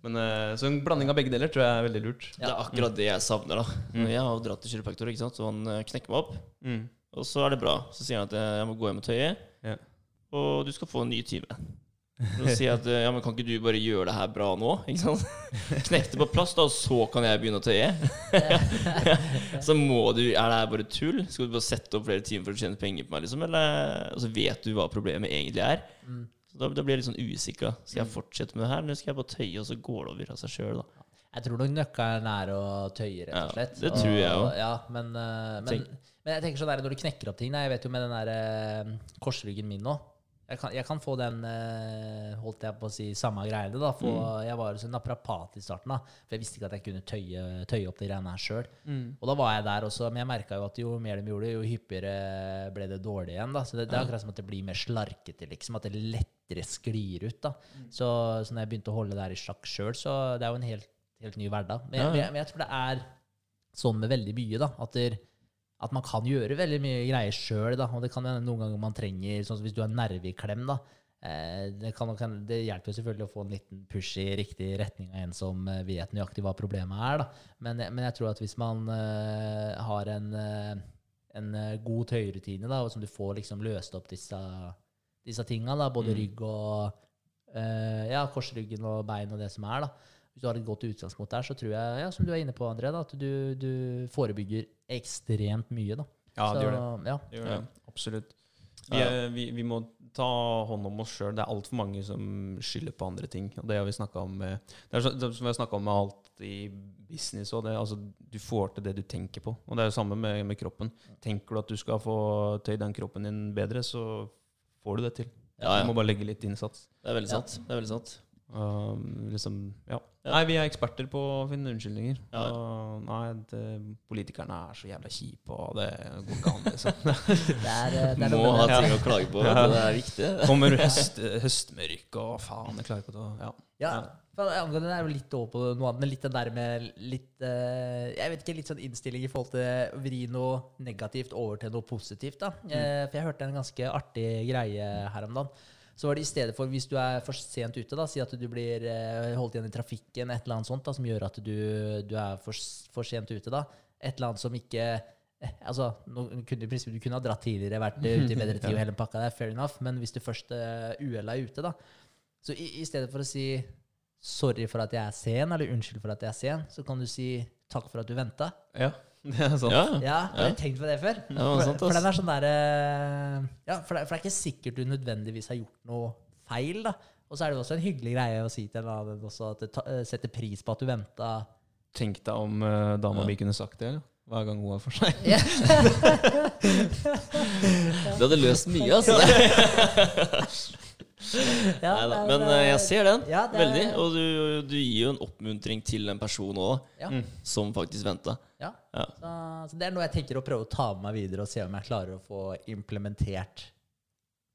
S1: Men eh, Så en blanding av begge deler tror jeg er veldig lurt.
S3: Det er akkurat det jeg savner. da
S1: Mm.
S3: Jeg har dratt til kiropraktor, ikke sant? så han eh, knekker meg opp.
S1: Mm.
S3: Og så er det bra. Så sier han at jeg må gå hjem og tøye,
S1: Ja.
S3: Og du skal få en ny time. Så sier jeg at ja, men kan ikke du bare gjøre det her bra nå? Ikke sant? Knekk det på plass, da, og så kan jeg begynne å tøye. så må du Er det her bare tull? Skal du bare sette opp flere timer for å tjene penger på meg, liksom? Eller og så vet du hva problemet egentlig er?
S2: Mm.
S3: Så da, da blir jeg litt sånn usikker. Skal jeg fortsette med det her, eller skal jeg bare tøye, og så går det over av seg sjøl?
S2: Jeg tror nok nøkkelen er å tøye, rett og
S3: Ja,
S2: slett.
S3: det tror jeg òg.
S2: Ja, men, eh, men, men jeg tenker sånn der, når du knekker opp ting Jeg vet jo med den der eh, korsryggen min nå jeg kan, jeg kan få den eh, holdt jeg på å si, samme greiene. da, for
S3: Mm.
S2: Jeg var så en naprapat i starten, da, for jeg visste ikke at jeg kunne tøye, tøye opp de greiene her sjøl.
S1: Mm.
S2: Og da var jeg der også, men jeg merka jo at jo mer de gjorde, jo hyppigere ble det dårlig igjen. da, Så det, det er akkurat som at det blir mer slarkete, liksom. At det lettere sklir ut. da. Så, så når jeg begynte å holde det her i sjakk sjøl, så det er jo en helt, helt ny hverdag. Men,
S3: ja.
S2: men, jeg- men jeg tror det er sånn med veldig mye, da. At, der, at man kan gjøre veldig mye greier sjøl. Og det kan hende noen ganger man trenger Sånn som hvis du har nerveklem, da. Eh, det, kan, det hjelper selvfølgelig å få en liten push i riktig retning av en som eh, vet nøyaktig hva problemet er. Da. Men, men jeg tror at hvis man uh, har en, en god tøyrutine, da, og som du får liksom løst opp disse, disse tinga, da, både
S3: Mm.
S2: rygg og uh, ja, korsryggen og bein og det som er, da. Hvis du har et godt utgangspunkt der, så tror jeg, ja, som du er inne på, André, da, at du, du forebygger ekstremt mye. Da.
S1: Ja, det
S2: Så,
S1: gjør det.
S2: Ja.
S1: det, gjør det. Absolutt. Vi, er, vi, vi må ta hånd om oss sjøl. Det er altfor mange som skylder på andre ting. Og det har vi snakka om Det er så, det som vi har snakket om med alt i business òg. Altså, du får til det du tenker på. Og det er jo samme med, med kroppen. Tenker du at du skal få tøyd den kroppen din bedre, så får du det til.
S3: Ja,
S1: Du må bare legge litt innsats.
S3: Det er veldig sant. Det er veldig sant.
S1: Um, liksom, ja. Nei, vi er eksperter på å finne unnskyldninger.
S3: Ja.
S1: Og, nei, det, politikerne er så jævla kjipe, og det går ikke an, liksom.
S2: Det er, eh, det er
S3: Må ha ting å klage på. Ja. Det er viktig.
S1: Kommer høst, høstmørk og faen, jeg klarer ikke å Ja.
S2: Ja, det er jo litt over på noe annet, men litt det der med litt eh, Jeg vet ikke, litt sånn innstilling i forhold til å vri noe negativt over til noe positivt. da. Mm. for jeg hørte en ganske artig greie her om dagen. Så var det i stedet for, hvis du er for sent ute, da, si at du blir eh, holdt igjen i trafikken, et eller annet sånt da, som gjør at du, du er for, for sent ute, da. Et eller annet som ikke eh, Altså, kunne, Du kunne ha dratt tidligere, vært eh, ute i bedre tid og hele pakka der, fair enough, men hvis du først uh, uhellet er ute, da, så i, i stedet for å si 'sorry for at jeg er sen', eller 'unnskyld for at jeg er sen', så kan du si 'takk for at du venta'.
S1: ja, det er sant.
S3: Ja.
S2: Ja, Har du tenkt på det før?
S3: Ja, det
S2: for,
S3: sant,
S2: for den er sånn der, eh, ja, for, det, for det er ikke sikkert du nødvendigvis har gjort noe feil. da. Og så er det også en hyggelig greie å si til en annen også at det ta, eh, setter pris på at du venta.
S1: Tenk deg om uh, dama
S3: Ja.
S1: mi kunne sagt det, eller? hver gang hun er for sein.
S2: Yeah.
S3: Det hadde løst mye, altså.
S2: Ja,
S3: Neida. Men uh, jeg ser den.
S2: Ja, det er-
S3: Veldig. Og du, du gir jo en oppmuntring til en person òg,
S2: Ja.
S1: Mm.
S3: som faktisk venta.
S2: Ja.
S3: Ja.
S2: Så, så det er noe jeg tenker å prøve å ta med meg videre og se om jeg klarer å få implementert.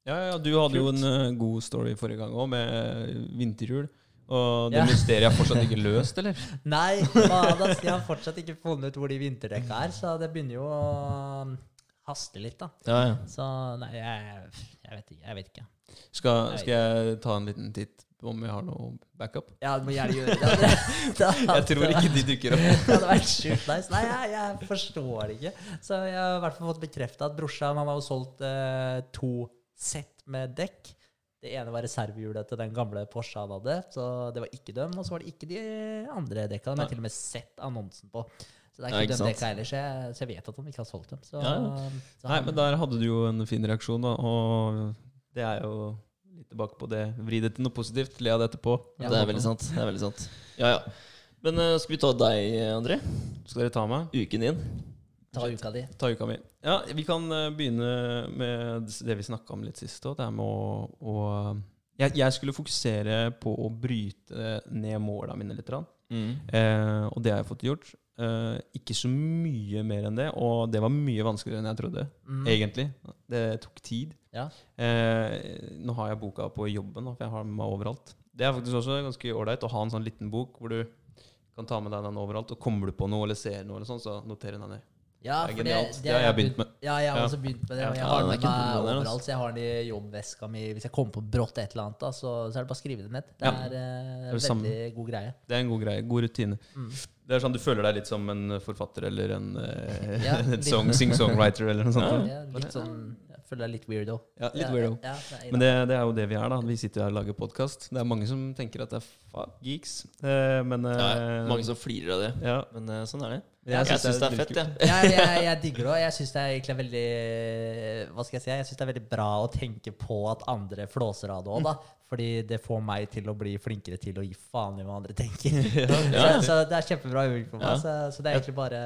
S1: Ja, ja, du hadde jo en uh, god story forrige gang òg, med vinterhjul. Og det
S2: Ja.
S1: mysteriet er fortsatt ikke løst, eller?
S2: Nei, Madas, jeg har fortsatt ikke funnet ut hvor de vinterdekka er, så det begynner jo å haste litt, da.
S3: Ja, ja.
S2: Så nei, jeg, jeg vet ikke. Jeg vet ikke.
S1: Skal, skal jeg ta en liten titt om vi har noe backup?
S2: Ja, du må gjerne gjøre det. det, det
S1: Jeg tror ikke de dukker opp.
S2: Det hadde vært sjukt nice. Nei, jeg, jeg forstår det ikke. Så jeg har i hvert fall fått bekrefta at brorsan han har jo solgt eh, to sett med dekk. Det ene var reservehjulet til den gamle Porsche han hadde, så det var ikke dem. Og så var det ikke de andre dekka. De har til og med sett annonsen på. Så det er
S3: Ja,
S2: ikke
S3: ikke
S2: dekka ellers. Så jeg, så jeg vet at han ikke har solgt dem. Så,
S3: Ja,
S2: så
S1: Nei, men der hadde du jo en fin reaksjon, da. Og det er jo litt tilbake på det. Vri det til noe positivt. Le av det etterpå.
S2: Ja.
S3: Det er veldig sant. Det er veldig sant. Ja, ja. Men uh, skal vi ta deg, André?
S1: Skal dere ta meg?
S3: Uken din?
S2: Ta uka di.
S1: Ta uka mi. Ja, vi kan uh, begynne med det vi snakka om litt sist òg. Det er med å, å jeg, jeg skulle fokusere på å bryte ned måla mine litt.
S3: Mm.
S1: Uh, og det har jeg fått gjort. Uh, ikke så mye mer enn det, og det var mye vanskeligere enn jeg trodde.
S2: Mm.
S1: Egentlig. Det tok tid.
S2: Ja.
S1: Eh, nå har jeg boka på jobben, for jeg har den med meg overalt. Det er faktisk også ganske ålreit å ha en sånn liten bok hvor du kan ta med deg den overalt. Og kommer du på noe eller ser noe, eller sånn, så noterer den ned.
S2: Ja,
S1: Det er genialt. Det
S2: har
S1: har jeg begynt med.
S2: Ja, jeg har
S1: Ja.
S2: også begynt med det. og Jeg har
S3: den
S2: den med
S3: meg
S2: overalt. Så jeg har den i jobbveska mi. Hvis jeg kommer på brått et eller annet, da, så, så er det bare å skrive det ned. Det er eh,
S1: Det
S2: en
S1: det samme.
S2: veldig god greie.
S1: Det er en god greie. God rutine.
S2: Mm.
S1: Det er sånn Du føler deg litt som en forfatter eller en, eh, en song, sing-songwriter eller noe sånt.
S2: Litt sånn føler det er litt weirdo.
S1: Ja, litt weirdo.
S2: Ja, det er
S1: Men det, det er jo det vi er, da. Vi sitter her og lager podkast. Det er mange som tenker at det er fuck geeks, eh, men eh,
S3: Ja, mange som flirer av det.
S1: ja.
S3: Men eh, sånn er det.
S1: Jeg
S3: syns det er fett,
S1: ja
S3: jeg.
S2: jeg, jeg, jeg digger det òg. Jeg syns det er egentlig veldig Hva skal jeg si? Jeg synes det er veldig bra å tenke på at andre flåser av det òg, da. Fordi det får meg til å bli flinkere til å gi faen i hva andre tenker.
S3: Ja.
S2: Så, så det er kjempebra øving for meg.
S3: Ja.
S2: Så, så det er egentlig bare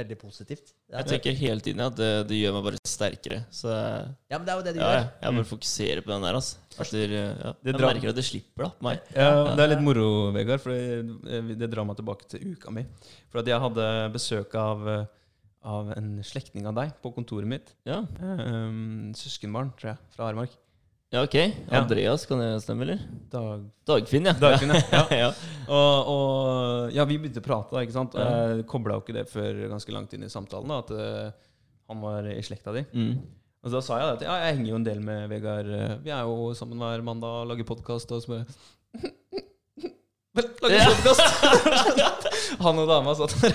S2: veldig positivt.
S3: Jeg tenker hele tiden at det, det gjør meg bare sterkere. Så
S2: Ja, men det er jo det du
S3: ja,
S2: gjør.
S3: jeg, jeg bare fokuserer på den der. Altså. Etter, ja, jeg
S1: drar-
S3: merker at det slipper da, på meg.
S1: Ja, det er litt moro, Vegard, for det, det drar meg tilbake til uka mi. For at jeg hadde besøk av, eh, av en slektning av deg på kontoret mitt.
S3: Ja,
S1: Um, søskenbarn, tror jeg, fra Armark.
S3: ja ok. Andreas, kan det stemme, eller?
S1: Dag,
S3: Dagfinn, ja.
S1: Dagfinn, ja.
S3: ja.
S1: Og, og ja, vi begynte å prate, da, ikke sant? Og jeg kobla jo ikke det før ganske langt inn i samtalen, da, at uh, han var i slekta di.
S3: Mm.
S1: Og da sa jeg at ja, jeg henger jo en del med Vegard. eh, Vi er jo sammen hver mandag og lager podkast. Og så bare Vel, lager
S3: Ja.
S1: podkast! Han og dama satt der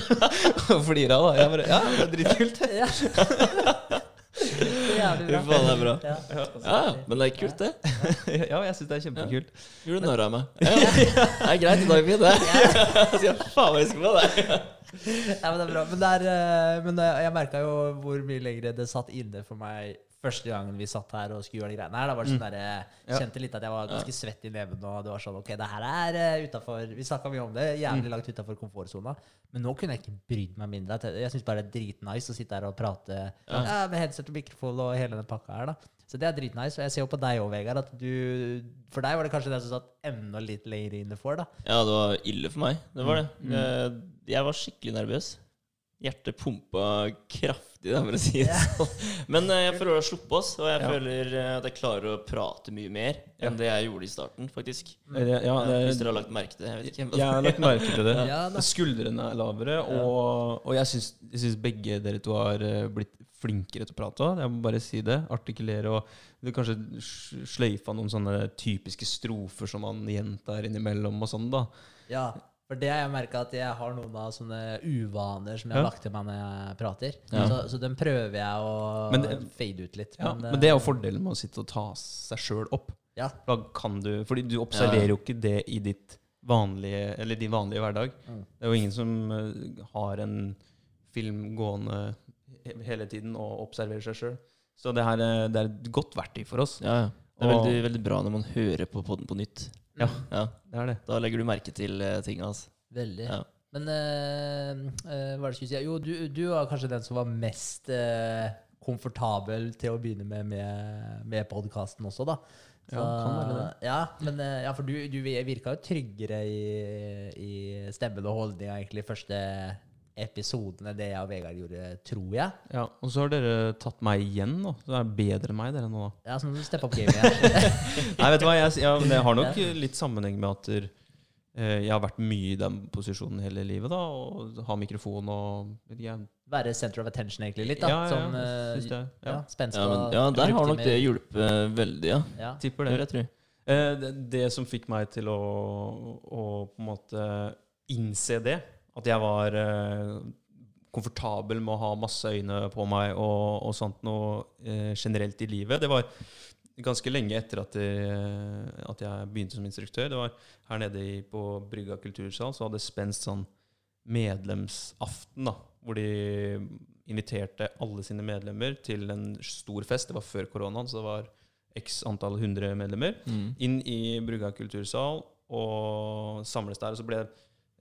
S1: og flira. da. Jeg bare Ja, det er dritkult. det.
S2: Ja. Jævlig bra.
S3: faen, det er bra.
S2: Ja.
S3: Ja, men det er kult, det.
S1: Ja, jeg syns det er kjempekult.
S3: Gjorde du narr av meg? Ja, det er greit, i Det. Jeg skal faen jeg huske på det.
S2: Ja, men det er bra. Men, det er, eh, men eh, jeg merka jo hvor mye lenger det satt inne for meg første gangen vi satt her og skulle gjøre de greiene her. Da var det sånn der,
S1: jeg
S2: kjente litt at jeg var ganske svett i neven. Og det var sånn Ok, det her er utenfor, Vi snakka mye om det. Jævlig langt utafor komfortsona. Men nå kunne jeg ikke brydd meg mindre. Jeg syns bare det er dritnice å sitte her og prate ja. med headset og mikrofon og hele den pakka her. da Så det er dritnice. Og jeg ser jo på deg òg, Vegard, at du For deg var det kanskje det som satt enda litt lenger inne for, da.
S3: Ja, det var ille for meg. Det var det. Mm. Jeg var skikkelig nervøs. Hjertet pumpa kraftig, da, for å si det sånn. Men eh, jeg føler å sluppe oss, og jeg
S1: Ja.
S3: føler eh, at jeg klarer å prate mye mer
S1: Ja.
S3: enn det jeg gjorde i starten, faktisk.
S1: Eller, Ja, det,
S3: Hvis dere har lagt merke til det. Jeg
S1: jeg har lagt merke til det.
S2: Ja.
S1: Skuldrene er lavere, og, og jeg syns, begge dere to har eh, blitt flinkere til å prate. Jeg må bare si det. Artikulere og du kanskje sløyfe av noen sånne typiske strofer som man gjentar innimellom og sånn, da.
S2: Ja, for det har jeg merka at jeg har noen av sånne uvaner som jeg har
S1: Ja.
S2: lagt til meg når jeg prater.
S3: Ja.
S2: Så, så den prøver jeg å
S1: Men det-
S2: fade ut litt.
S1: Ja,
S2: men,
S1: men det er jo fordelen med å sitte og ta seg sjøl opp.
S2: Ja.
S1: Da kan du, fordi du observerer jo ikke det i ditt vanlige, eller din vanlige hverdag.
S2: Mm.
S1: Det er jo ingen som eh, har en film gående hele tiden og observerer seg sjøl. Så det her er, det er et godt verktøy for oss.
S3: Ja, ja. Det er veldig, veldig bra når man hører på podden på nytt.
S1: Ja,
S3: Ja,
S1: det er det.
S3: Da legger du merke til uh, tinga. Altså.
S2: Veldig.
S3: Ja.
S2: Men eh, eh, hva er det jeg skulle si? Jo, du, du var kanskje den som var mest eh, komfortabel til å begynne med med, med podkasten også, da.
S1: Ja, kan være det.
S2: Ja, men, eh, ja, for du, du virka jo tryggere i, i stemmen og holdninga egentlig første episoden enn det jeg og Vegard gjorde, tror jeg.
S1: Ja, Og så har dere tatt meg igjen nå. Så det er bedre enn meg, dere nå.
S2: Ja, sånn step up game igjen.
S1: Nei, vet du hva, jeg, ja, men det har nok litt sammenheng med at der, eh, jeg har vært mye i den posisjonen hele livet, da. Og har mikrofon og vet jeg-
S2: Være center of attention egentlig litt, da.
S1: Ja, ja,
S2: Som,
S1: ja,
S2: eh,
S1: syns jeg,
S2: ja,
S1: Ja.
S2: spenst
S3: Ja, men,
S2: og
S3: ja, der har nok det hjulpet veldig, ja.
S2: Ja.
S1: Tipper
S3: Det
S1: det.
S3: vil jeg tro.
S1: Eh, det, det som fikk meg til å, å på en måte innse det, at jeg var eh, komfortabel med å ha masse øyne på meg og, og sånt noe eh, generelt i livet, det var ganske lenge etter at, det, at jeg begynte som instruktør. Det var her nede i, på Brygga kultursal, så hadde Spenst sånn medlemsaften, da, hvor de inviterte alle sine medlemmer til en stor fest. Det var før koronaen, så det var x antall hundre medlemmer
S3: Mm.
S1: inn i Brugga kultursal og samles der. Og så ble det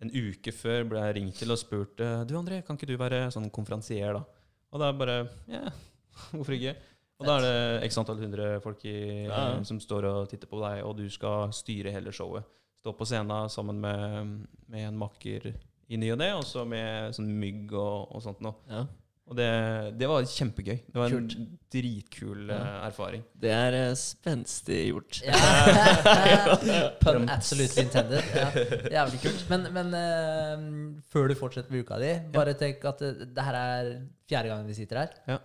S1: en uke før ble jeg ringt til og spurt eh, Du André, kan ikke du være sånn konferansier, da? Og det er bare Ja, hvorfor ikke? Og da er det x antall hundre folk i,
S3: Ja, ja.
S1: som står og titter på deg, og du skal styre hele showet. Stå på scenen sammen med, med en makker i ny og ne, og så med sånn mygg og, og sånt noe.
S3: Ja.
S1: Og det, det var kjempegøy. Det var en
S2: Kult.
S1: dritkul
S3: Ja.
S1: eh, erfaring.
S3: Det er eh, spenstig gjort.
S2: Ja. Pun absolutely intended. Ja. Jævlig kult. Men, men uh, før du fortsetter med uka di, bare tenk at det, det her er fjerde gangen vi sitter her.
S1: Ja.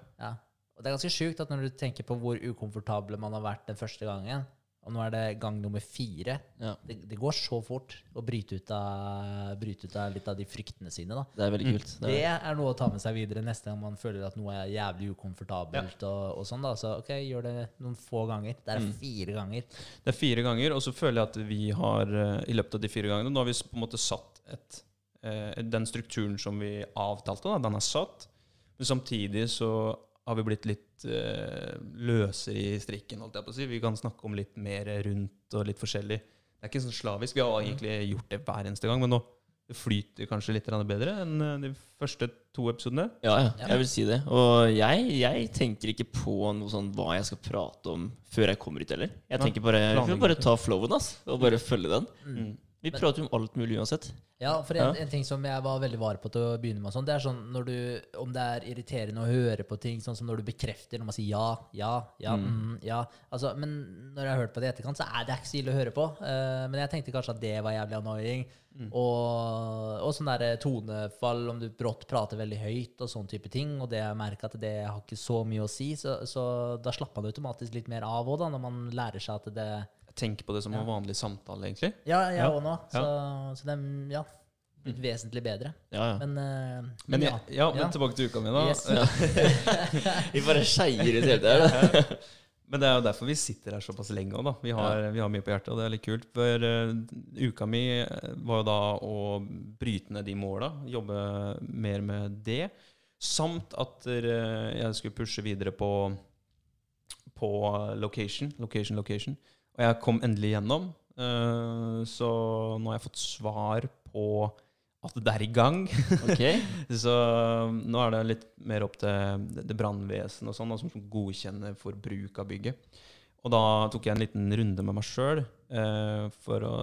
S2: Og det er ganske sjukt at når du tenker på hvor ukomfortable man har vært den første gangen, og nå er det gang nummer fire
S3: Ja.
S2: Det, det går så fort å bryte ut, av, bryte ut av litt av de fryktene sine. da.
S3: Det er veldig kult. Det
S2: Det
S3: er,
S2: er noe å ta med seg videre neste gang man føler at noe er jævlig ukomfortabelt. Og, og sånn da, Så ok, gjør det noen få ganger. Det er
S3: Mm.
S2: fire ganger.
S1: Det er fire ganger, og så føler jeg at vi har eh, i løpet av de fire gangene Nå har vi på en måte satt et, eh, den strukturen som vi avtalte, da, den er satt. Men samtidig så har vi blitt litt uh, løsere i strikken, holdt jeg på å si. Vi kan snakke om litt mer rundt og litt forskjellig. Det er ikke sånn slavisk. Vi har egentlig gjort det hver eneste gang, men nå det flyter kanskje litt bedre enn eh, de første to episodene.
S3: ja, jeg vil si det. Og jeg, jeg tenker ikke på noe sånn hva jeg skal prate om før jeg kommer ut heller. Jeg tenker bare, jeg bare ta flowen ass, og bare følge den.
S1: Mm.
S3: Vi
S2: Men-
S3: prater jo om alt mulig uansett.
S2: Ja, for en,
S3: Ja.
S2: en ting som jeg var veldig var på til å begynne med, sånn, det er sånn når du, om det er irriterende å høre på ting, sånn som når du bekrefter når man sier ja, ja, ja,
S3: Mm.
S2: mm, ja. Altså, men når jeg har hørt på det i etterkant, så er det ikke så ille å høre på. Uh, men jeg tenkte kanskje at det var jævlig annoying.
S3: Mm.
S2: Og, og sånn der tonefall, om du brått prater veldig høyt og sånn type ting. Og det jeg merker at det har ikke så mye å si, så, så da slapper man automatisk litt mer av òg, da, når man lærer seg at det
S1: tenker på det som en vanlig samtale, egentlig.
S2: Ja, jeg
S1: Ja.
S2: òg nå. Så, så det er ja, blitt vesentlig bedre.
S3: Ja, ja.
S2: Men, uh,
S1: Men,
S2: ja.
S1: ja, men
S2: Ja.
S1: tilbake til uka mi, da.
S2: Yes.
S3: Vi bare skeier ut hele tida.
S1: Men det er jo derfor vi sitter her såpass lenge òg, da. Vi har, vi har mye på hjertet, og det er litt kult. For uh, uka mi eh, var jo da å bryte ned de måla, jobbe mer med det. Samt at jeg skulle pushe videre på, på location. Location, location. Og jeg kom endelig gjennom. eh, så nå har jeg fått svar på at det er i gang.
S3: Ok.
S1: Så um, nå er det litt mer opp til det, brannvesenet og sånn, som godkjenner for bruk av bygget. Og da tok jeg en liten runde med meg sjøl eh, for å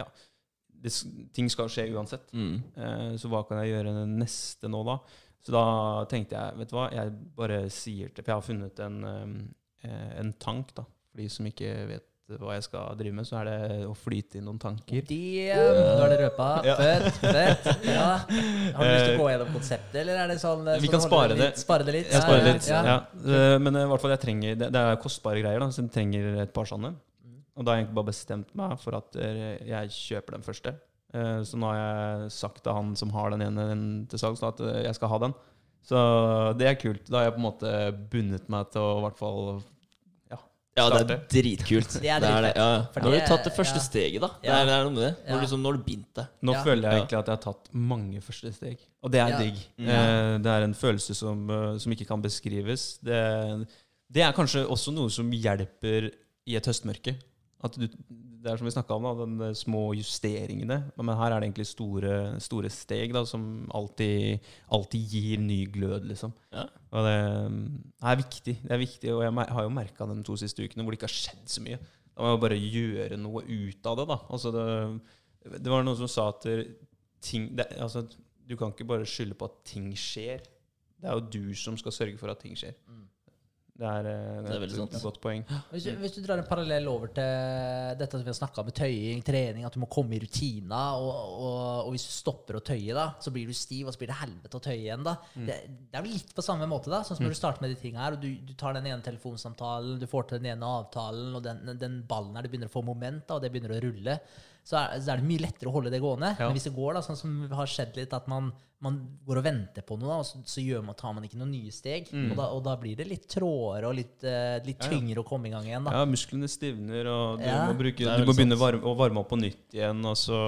S1: Ja, det, ting skal skje uansett.
S3: Mm.
S1: Eh, så hva kan jeg gjøre neste nå, da? Så da tenkte jeg, vet du hva, jeg bare sier til For jeg har funnet en, um, en tank, da. For de som ikke vet hva jeg skal drive med, så er det å flyte inn noen tanker.
S2: Damn, nå er det røpa.
S1: Ja.
S2: Fett, fett. Ja. Har du lyst til å gå gjennom konseptet, eller er det sånn
S1: Vi
S2: sånn
S1: kan
S2: spare
S1: spare
S2: litt-
S1: det.
S2: Spare det litt?
S1: Jeg sparer litt.
S2: Ja.
S1: Ja. Eh, Men i hvert fall jeg trenger Det, det er kostbare greier, da, så jeg trenger et par sånne.
S2: Mm.
S1: Og da har jeg egentlig bare bestemt meg for at eh, jeg kjøper den første. Eh, Så nå har jeg sagt til han som har den ene den til salgs, at eh, jeg skal ha den. Så det er kult. Da har jeg på en måte bundet meg til å i hvert fall
S3: Ja, det er dritkult.
S2: Det er
S3: det.
S2: dritfett.
S3: Ja, ja. Nå har du tatt det første
S2: ja.
S3: steget, da. Det er, det er noe med det. Nå,
S2: Ja.
S3: liksom, nå du begynt det.
S1: Nå
S2: Ja.
S1: føler jeg egentlig at jeg har tatt mange første steg. Og det er
S2: Ja.
S1: digg.
S3: Mm.
S1: Eh, Det er en følelse som, eh, som ikke kan beskrives. Det, det er kanskje også noe som hjelper i et høstmørke. At du, det er som vi snakka om, da, de små justeringene. Men her er det egentlig store, store steg da, som alltid, alltid gir ny glød, liksom.
S3: Ja.
S1: Og det mm, er viktig. Det er viktig, og jeg har jo merka de to siste ukene hvor det ikke har skjedd så mye. Da må jeg bare gjøre noe ut av det, da. Altså det, det var noen som sa at ting det, altså, Du kan ikke bare skylde på at ting skjer. Det er jo du som skal sørge for at ting skjer.
S2: Mm.
S1: Det er, eh,
S3: Det er
S1: et,
S3: et
S1: godt poeng.
S2: Hvis du, hvis du drar en parallell over til dette som vi har snakka om tøying, trening, at du må komme i rutina, og, og, og hvis du stopper å tøye, da, så blir du stiv, og så blir det helvete å tøye igjen. da. Det, det er vel litt på samme måte, da, sånn som når du starter med de tingene her, og du, du tar den ene telefonsamtalen, du får til den ene avtalen, og den, den ballen her, du begynner å få moment, da, og det begynner å rulle, så er, så er det mye lettere å holde det gående.
S1: Ja.
S2: Men hvis det går, da, sånn som har skjedd litt, at man, man går og venter på noe, da, og så, så gjør man, tar man ikke noen nye steg, og, da, og da blir det litt trådere og litt, uh, litt
S1: Ja, ja.
S2: tyngre å komme i gang igjen. da.
S1: Ja, musklene stivner, og du
S2: Ja.
S1: må, bruke, du må begynne varme, å varme opp på nytt igjen. Og så,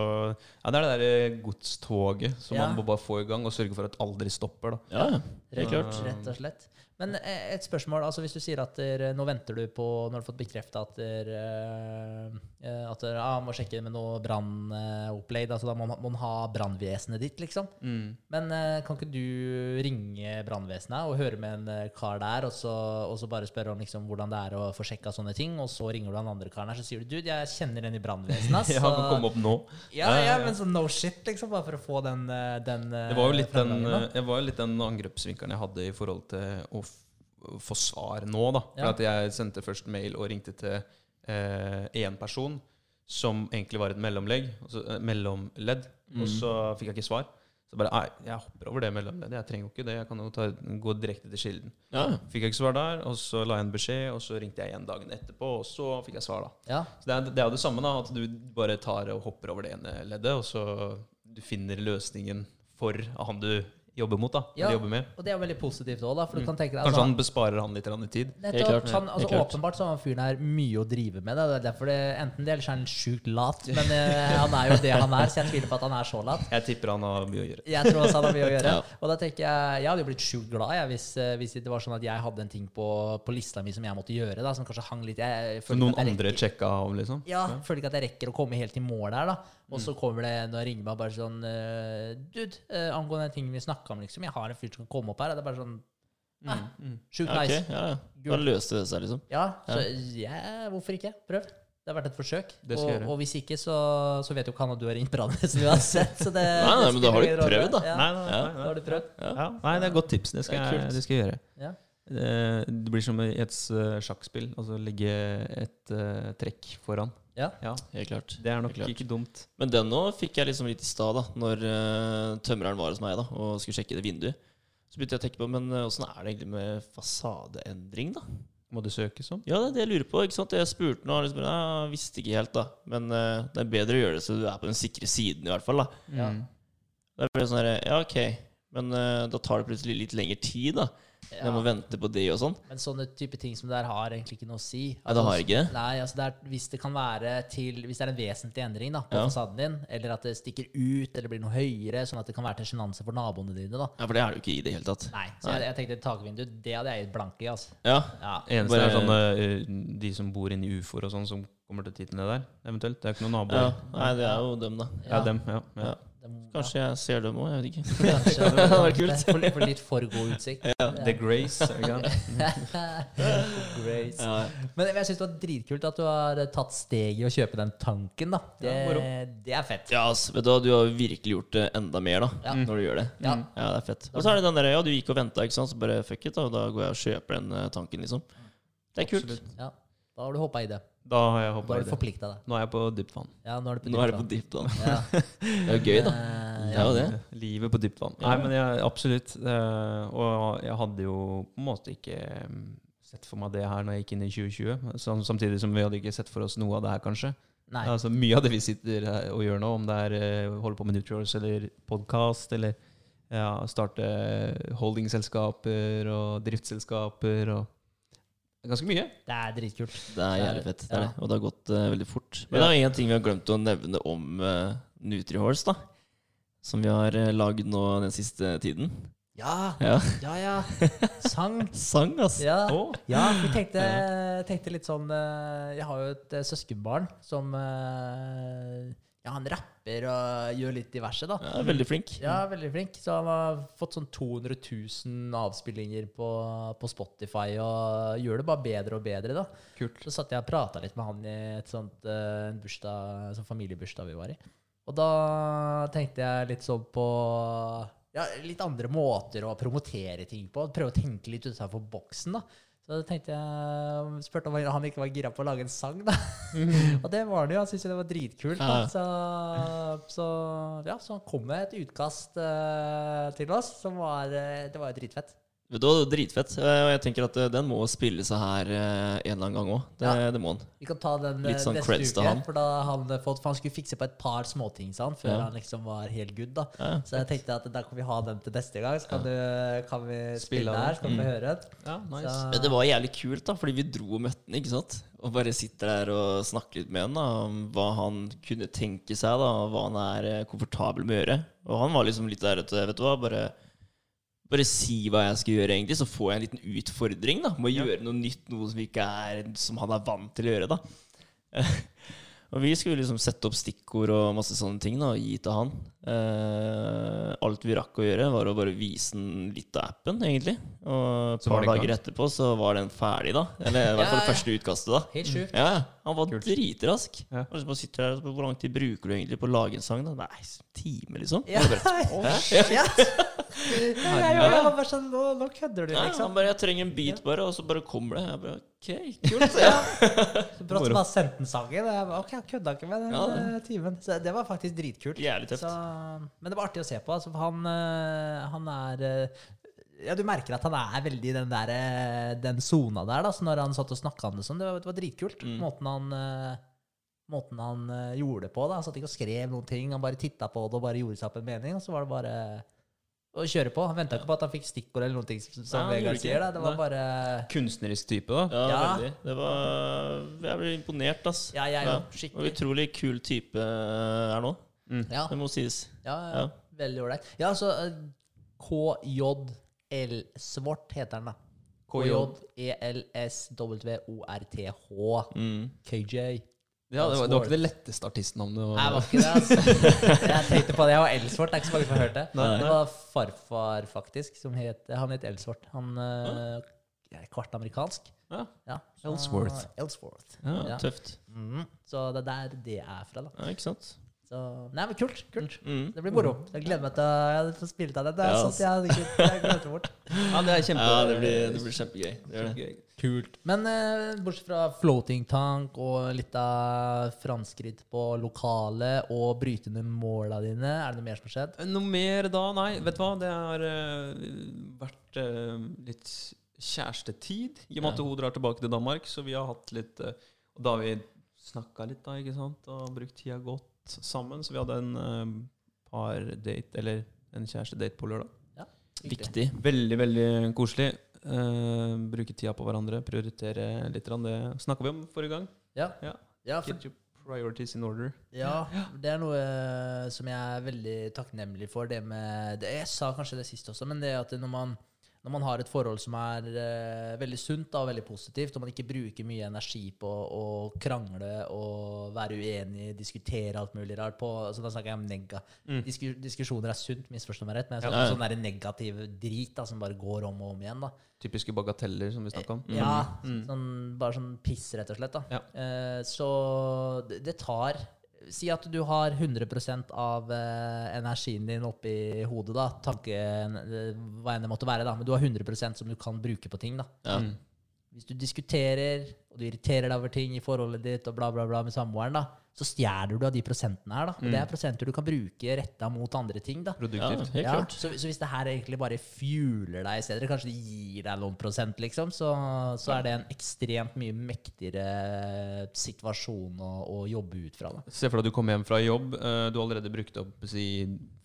S1: ja, det er det der godstoget som
S2: Ja.
S1: man må bare få i gang og sørge for at aldri stopper. Da.
S3: Ja, det er
S2: Rett,
S3: klart.
S2: rett og slett. Men eh, et spørsmål, altså hvis du sier at der, nå venter du på Når du har fått bekrefta at der, eh, der, ah, må sjekke med noe brannopplegg, altså da må man ha brannvesenet ditt, liksom.
S1: Mm.
S2: Men eh, kan ikke du ringe brannvesenet og høre med en eh, kar der, og så, og så bare spørre om liksom, hvordan det er å få sjekka sånne ting, og så ringer du han andre karen her, så sier du dude, jeg kjenner en i brannvesenet, ass.
S1: Ja,
S2: så-
S1: kan komme opp nå.
S2: ja,
S1: Ja,
S2: ja, men så no shit, liksom, bare for å få den, eh, den eh,
S1: Det var jo litt den,
S2: framgangen,
S1: var jo litt den angrepsvinkelen jeg hadde i forhold til å få svar nå, da. For
S2: Ja.
S1: at jeg sendte først mail og ringte til én person som egentlig var et mellomlegg, altså, eh, mellomledd, og så fikk jeg ikke svar. Så bare Nei, jeg hopper over det mellomleddet. Jeg trenger jo ikke det. Jeg kan jo ta, gå direkte til kilden.
S3: Ja.
S1: Fikk jeg ikke svar der, og så la jeg en beskjed, og så ringte jeg igjen dagen etterpå, og så fikk jeg svar, da.
S2: Ja,
S1: Så det er, det er jo det samme, da, at du bare tar og hopper over det ene leddet, og så du finner løsningen for han du jobber mot, da.
S2: Ja.
S1: Jobber med.
S2: og det er jo veldig positivt òg, Mm. deg
S1: Mm. Kanskje
S2: altså,
S1: han besparer han litt i tid.
S2: Nettopp.
S3: klart,
S2: Han, altså,
S3: helt klart.
S2: åpenbart så har han fyren her mye å drive med. Da. Det er derfor det, enten det eller så er han sjukt lat. Men eh, han er jo det han er, så jeg tviler på at han er så lat.
S1: Jeg tipper han har mye å gjøre.
S2: Jeg tror også han har mye å gjøre.
S3: Ja.
S2: Og da tenker jeg Jeg hadde jo blitt sjukt glad jeg, hvis, eh, hvis det var sånn at jeg hadde en ting på, på lista mi som jeg måtte gjøre, da, som kanskje hang litt jeg,
S1: noen
S2: jeg
S1: andre
S2: rekker-
S1: sjekka av, liksom?
S2: Ja, føler ikke at jeg rekker å komme helt i mål der, da. Og
S1: Mm.
S2: så kommer det når jeg ringer meg bare sånn eh, Dude, eh, angående den tingen vi snakka om, liksom. Jeg har en fyr som kan komme opp her. Og det er bare sånn ah, Sjukt
S3: Ja, okay,
S2: nice.
S3: ja, ja. Da løste det seg, liksom.
S2: Ja, så ja, hvorfor ikke? Prøv. Det har vært et forsøk. Og, og hvis ikke, så, så vet jo ikke han at du har ringt brannvesenet uansett. Så det,
S3: Nei, nei, men da har du prøvd, da.
S2: Ja,
S1: Nei, nei,
S3: Ja.
S1: nei,
S2: da har du prøvd.
S1: Ja. Nei, det er et godt tips. Det skal,
S3: Det
S1: jeg, det skal jeg gjøre.
S2: Ja.
S1: Eh, Det blir som i et sjakkspill. Altså legge et uh, trekk foran.
S2: Ja.
S1: Ja,
S3: Helt klart.
S1: Det er nok
S3: klart.
S1: ikke dumt.
S3: Men den nå fikk jeg liksom litt i stad, da når uh, tømreren var hos meg da og skulle sjekke det vinduet. Så begynte jeg å tenke på men åssen uh, er det egentlig med fasadeendring, da?
S1: Må det søkes om?
S3: Ja, det er det jeg lurer på. ikke sant? Jeg spurte nå, liksom, jeg visste ikke helt, da. Men uh, det er bedre å gjøre det så du er på den sikre siden, i hvert fall. da.
S2: Ja.
S1: Mm.
S3: Da ble det sånn her, Ja, ok. Men eh, da tar det plutselig litt lengre tid, da. Jeg må vente på det og sånn.
S2: Men sånne type ting som det der har egentlig ikke noe å si.
S3: Ja, det har ikke?
S2: Nei, altså det er, hvis det kan være til Hvis det er en vesentlig endring da, på
S3: Ja.
S2: fasaden din, eller at det stikker ut eller blir noe høyere, sånn at det kan være til sjenanse for naboene dine, da.
S3: Ja, For det er det jo ikke i det hele tatt.
S2: Nei. Så jeg, jeg tenkte takvindu, det hadde jeg gitt blanke i, altså.
S3: Ja,
S2: Ja.
S1: Eneste
S3: Bare-
S1: er sånne eh, de som bor inne i ufoer og sånn, som kommer til titlene der, eventuelt. Det er ikke noen naboer.
S3: ja. Nei, det er jo dem, da.
S1: Ja, dem. Ja, ja.
S3: Ja.
S2: Det-
S3: Kanskje jeg ser dem òg, jeg vet ikke.
S2: Kanskje
S3: Det hadde vært kult.
S2: For, for litt for god utsikt.
S1: The Grace.
S2: Grace.
S3: Ja.
S2: Men jeg syns det var dritkult at du har tatt steg i å kjøpe den tanken. da Det,
S1: Ja,
S2: det er fett.
S3: Ja, ass, vet du du har virkelig gjort det enda mer da
S2: Ja.
S3: når du gjør det.
S2: Ja.
S3: Ja, det er fett. Og så er det den der, ja, du gikk og venta, så bare fuck it, da, og da går jeg og kjøper den eh, tanken, liksom. Det er kult.
S2: Ja, Da har du hoppa i det.
S1: Da har jeg hoppa i det. Nå er jeg på dypt vann.
S2: Ja, nå er du på
S3: Nå er det på
S2: dypt
S3: vann.
S2: Ja.
S3: Det er jo gøy, da.
S2: Ja,
S3: Det er jo det.
S1: Livet på dypt vann. Nei, men jeg, absolutt. Eh, og jeg hadde jo på en måte ikke mm, sett for meg det her når jeg gikk inn i 2020. Så, Samtidig som vi hadde ikke sett for oss noe av det her, kanskje.
S2: Nei.
S1: Altså Mye av det vi sitter her og gjør nå, om det er eh, holde på med Nutrials eller podkast eller ja, starte holdingselskaper og driftsselskaper og Ganske mye.
S2: Det er dritkult.
S3: Det er jævlig fett. Det er
S2: Ja.
S3: det. Og det har gått uh, veldig fort. Men det er én ting vi har glemt å nevne om uh, Nutrihorse, da. Som vi har uh, lagd nå den siste tiden.
S2: Ja,
S3: Ja.
S2: ja, ja. Sang.
S3: Sang, altså.
S2: Ja.
S1: oh.
S2: Ja, vi tenkte, tenkte litt sånn eh, Jeg har jo et eh, søskenbarn som eh, Ja, han rapper og gjør litt diverse, da.
S3: Ja, veldig flink.
S2: Ja, veldig flink. Så han har fått sånn 200 000 avspillinger på, på Spotify og gjør det bare bedre og bedre, da.
S1: kult.
S2: Så satt jeg og prata litt med han i et sånt, eh, en bursdag, sånn familiebursdag vi var i. Og da tenkte jeg litt sånn på ja, litt andre måter å promotere ting på. Prøve å tenke litt utenfor boksen, da. Så tenkte jeg spurte om han ikke var gira på å lage en sang, da. og det var han jo. Han syntes jo det var dritkult.
S3: Ja.
S2: Så, så, ja, så han kom med et utkast uh, til oss som var eh, Det var jo dritfett.
S3: Vet du hva, det var Dritfett. Eh, Og jeg tenker at eh, den må spille seg her eh, en eller annen gang òg. Det,
S2: Ja.
S3: det må han.
S2: Vi kan ta den
S3: Litt sånn
S2: neste uke.
S3: han.
S2: For, da han, fått, for han skulle fikse på et par småting sa han, før
S3: Ja.
S2: han liksom var helt good. da
S3: Ja,
S2: Så jeg tenkte at da kan vi ha den til neste gang. Så kan, du, kan vi spille,
S1: Spille
S2: her, så kan vi høre den.
S1: Ja, nice.
S2: Så-
S3: Men Det var jævlig kult, da, fordi vi dro og møtte den, ikke sant? Og bare sitter der og snakker litt med han da, om hva han kunne tenke seg, da, og hva han er komfortabel med å gjøre. Og han var liksom litt der ute, vet du hva, bare bare si hva jeg skal gjøre, egentlig, så får jeg en liten utfordring. da Må gjøre noe nytt, noe som ikke er som han er vant til å gjøre. da Og vi skulle liksom sette opp stikkord og masse sånne ting da og gi til han. Eh, alt vi rakk å gjøre, var å bare vise den litt av appen, egentlig. Og et par dager etterpå så var den ferdig, da. Eller i hvert fall
S2: Ja,
S3: første utkastet, da.
S2: Helt sjukt.
S3: Ja, ja. han var dritrask.
S1: Ja.
S3: Og så bare sitter der og spør, Hvor lang tid bruker du egentlig på å lage en sang? da? Nei, en time, liksom.
S2: Ja.
S3: Bare, oh,
S2: Shit. Ja, jeg var bare sånn Nå, nå kødder du,
S3: Nei,
S2: Ja,
S3: han bare, jeg trenger en beat, bare, og så bare kommer det. Jeg bare, ok, kult. Ja.
S2: Så brått bare sendte han sangen. Og jeg bare, ok, jeg kødda ikke med den
S3: Ja,
S2: eh, timen. Så det var faktisk dritkult.
S3: Jævlig tøft.
S2: Så, men det var artig å se på. Altså, for han, eh, han er eh, Ja, du merker at han er veldig i den der eh, Den sona der, da. Så når han satt og snakka om det sånn, det var, det var dritkult.
S3: Mm.
S2: Måten han Måten han gjorde det på. da Han satt ikke og skrev noen ting. Han bare titta på det og bare gjorde seg opp en mening. Og så var det bare å kjøre på. Han venta ikke på at han fikk stikkord eller noen ting, som
S3: Nei,
S2: Vegard sier. da Det var bare
S1: Kunstnerisk type, da.
S3: Ja,
S2: Ja.
S3: veldig. Det var Jeg ble imponert, ass.
S2: Ja, jeg
S3: Ja.
S2: Skikkelig.
S3: Og utrolig kul type er nå.
S2: Ja,
S3: Det må sies.
S2: ja, ja,
S3: Ja.
S2: Veldig ålreit. Ja, så eh, KJL Svart heter den, da. KJ-ELSWORTH.
S3: Mm.
S2: KJ.
S1: Ja, det, var, det var ikke det letteste artistnavnet.
S2: Nei, det var ikke det, altså. Jeg tenkte på det. Jeg var Elsvort. Det er ikke så mange som har hørt det.
S1: Nei,
S2: Det var farfar, faktisk, som het Han het Elsvort. Han ja. er kvart amerikansk.
S1: Ja.
S2: Ja, Elsworth.
S1: Elsworth.
S2: Ellsworth.
S3: Ja,
S2: Ja.
S3: Tøft.
S2: Mm. Så det er der det er fra, da.
S3: Ja, ikke sant?
S2: Så, nei, men kult. kult.
S3: Mm.
S2: Det blir moro. Jeg gleder meg til å få spille av det. Det er
S3: Ja,
S2: sånt jeg hadde jeg glemte bort.
S1: Ja, det er kjempe...
S3: Ja, det blir, det blir kjempegøy. Det det.
S1: kjempegøy.
S2: Kult. Men eh, bortsett fra floating tank og litt av framskritt på lokale og bryte ned måla dine, er det noe mer som har skjedd?
S1: Noe mer da? Nei, vet du hva? Det har uh, vært uh, litt kjærestetid. I og med at hun drar tilbake til Danmark, så vi har hatt litt uh, Og da har vi snakka litt, da, ikke sant? Og brukt tida godt sammen. Så vi hadde en uh, pardate, eller en kjærestedate på lørdag.
S3: Viktig.
S1: Veldig, veldig koselig. Uh, bruke tida på hverandre, prioritere litt. Det snakka vi om forrige gang.
S2: Ja.
S1: Ja.
S2: Ja, for,
S1: Get your priorities in order.
S2: ja, det er noe eh, som jeg er veldig takknemlig for. Det med det, Jeg sa kanskje det sist også, men det at når man, når man har et forhold som er eh, veldig sunt da, og veldig positivt, og man ikke bruker mye energi på å krangle og være uenig, diskutere alt mulig rart på altså Da snakker jeg om nega.
S1: Mm.
S2: Disku, diskusjoner er sunt, misforstå meg rett, men jeg
S3: Ja.
S2: snakker om sånn negativ drit da, som bare går om og om igjen. da
S1: Typiske bagateller, som vi snakka om.
S2: Ja,
S1: Mm.
S2: sånn, bare sånn piss, rett og slett. da.
S1: Ja.
S2: Eh, så det, det tar Si at du har 100 av eh, energien din oppi hodet, da. Tanken, eh, hva enn det måtte være, da. Men du har 100% som du kan bruke på ting. da.
S3: Ja.
S1: Mm.
S2: Hvis du diskuterer, og du irriterer deg over ting i forholdet ditt, og bla, bla, bla med samboeren, da, så stjeler du av de prosentene her. da. Og det er prosenter du kan bruke retta mot andre ting. da.
S3: ja,
S1: Produktivt.
S3: helt
S2: Ja,
S3: klart.
S2: så, så hvis det her egentlig bare fueler deg i stedet, kanskje det gir deg noen prosent, liksom, så, så er det en ekstremt mye mektigere situasjon å, å jobbe ut fra. Da.
S1: Se for deg at du kommer hjem fra jobb. eh, Du har allerede brukt opp si,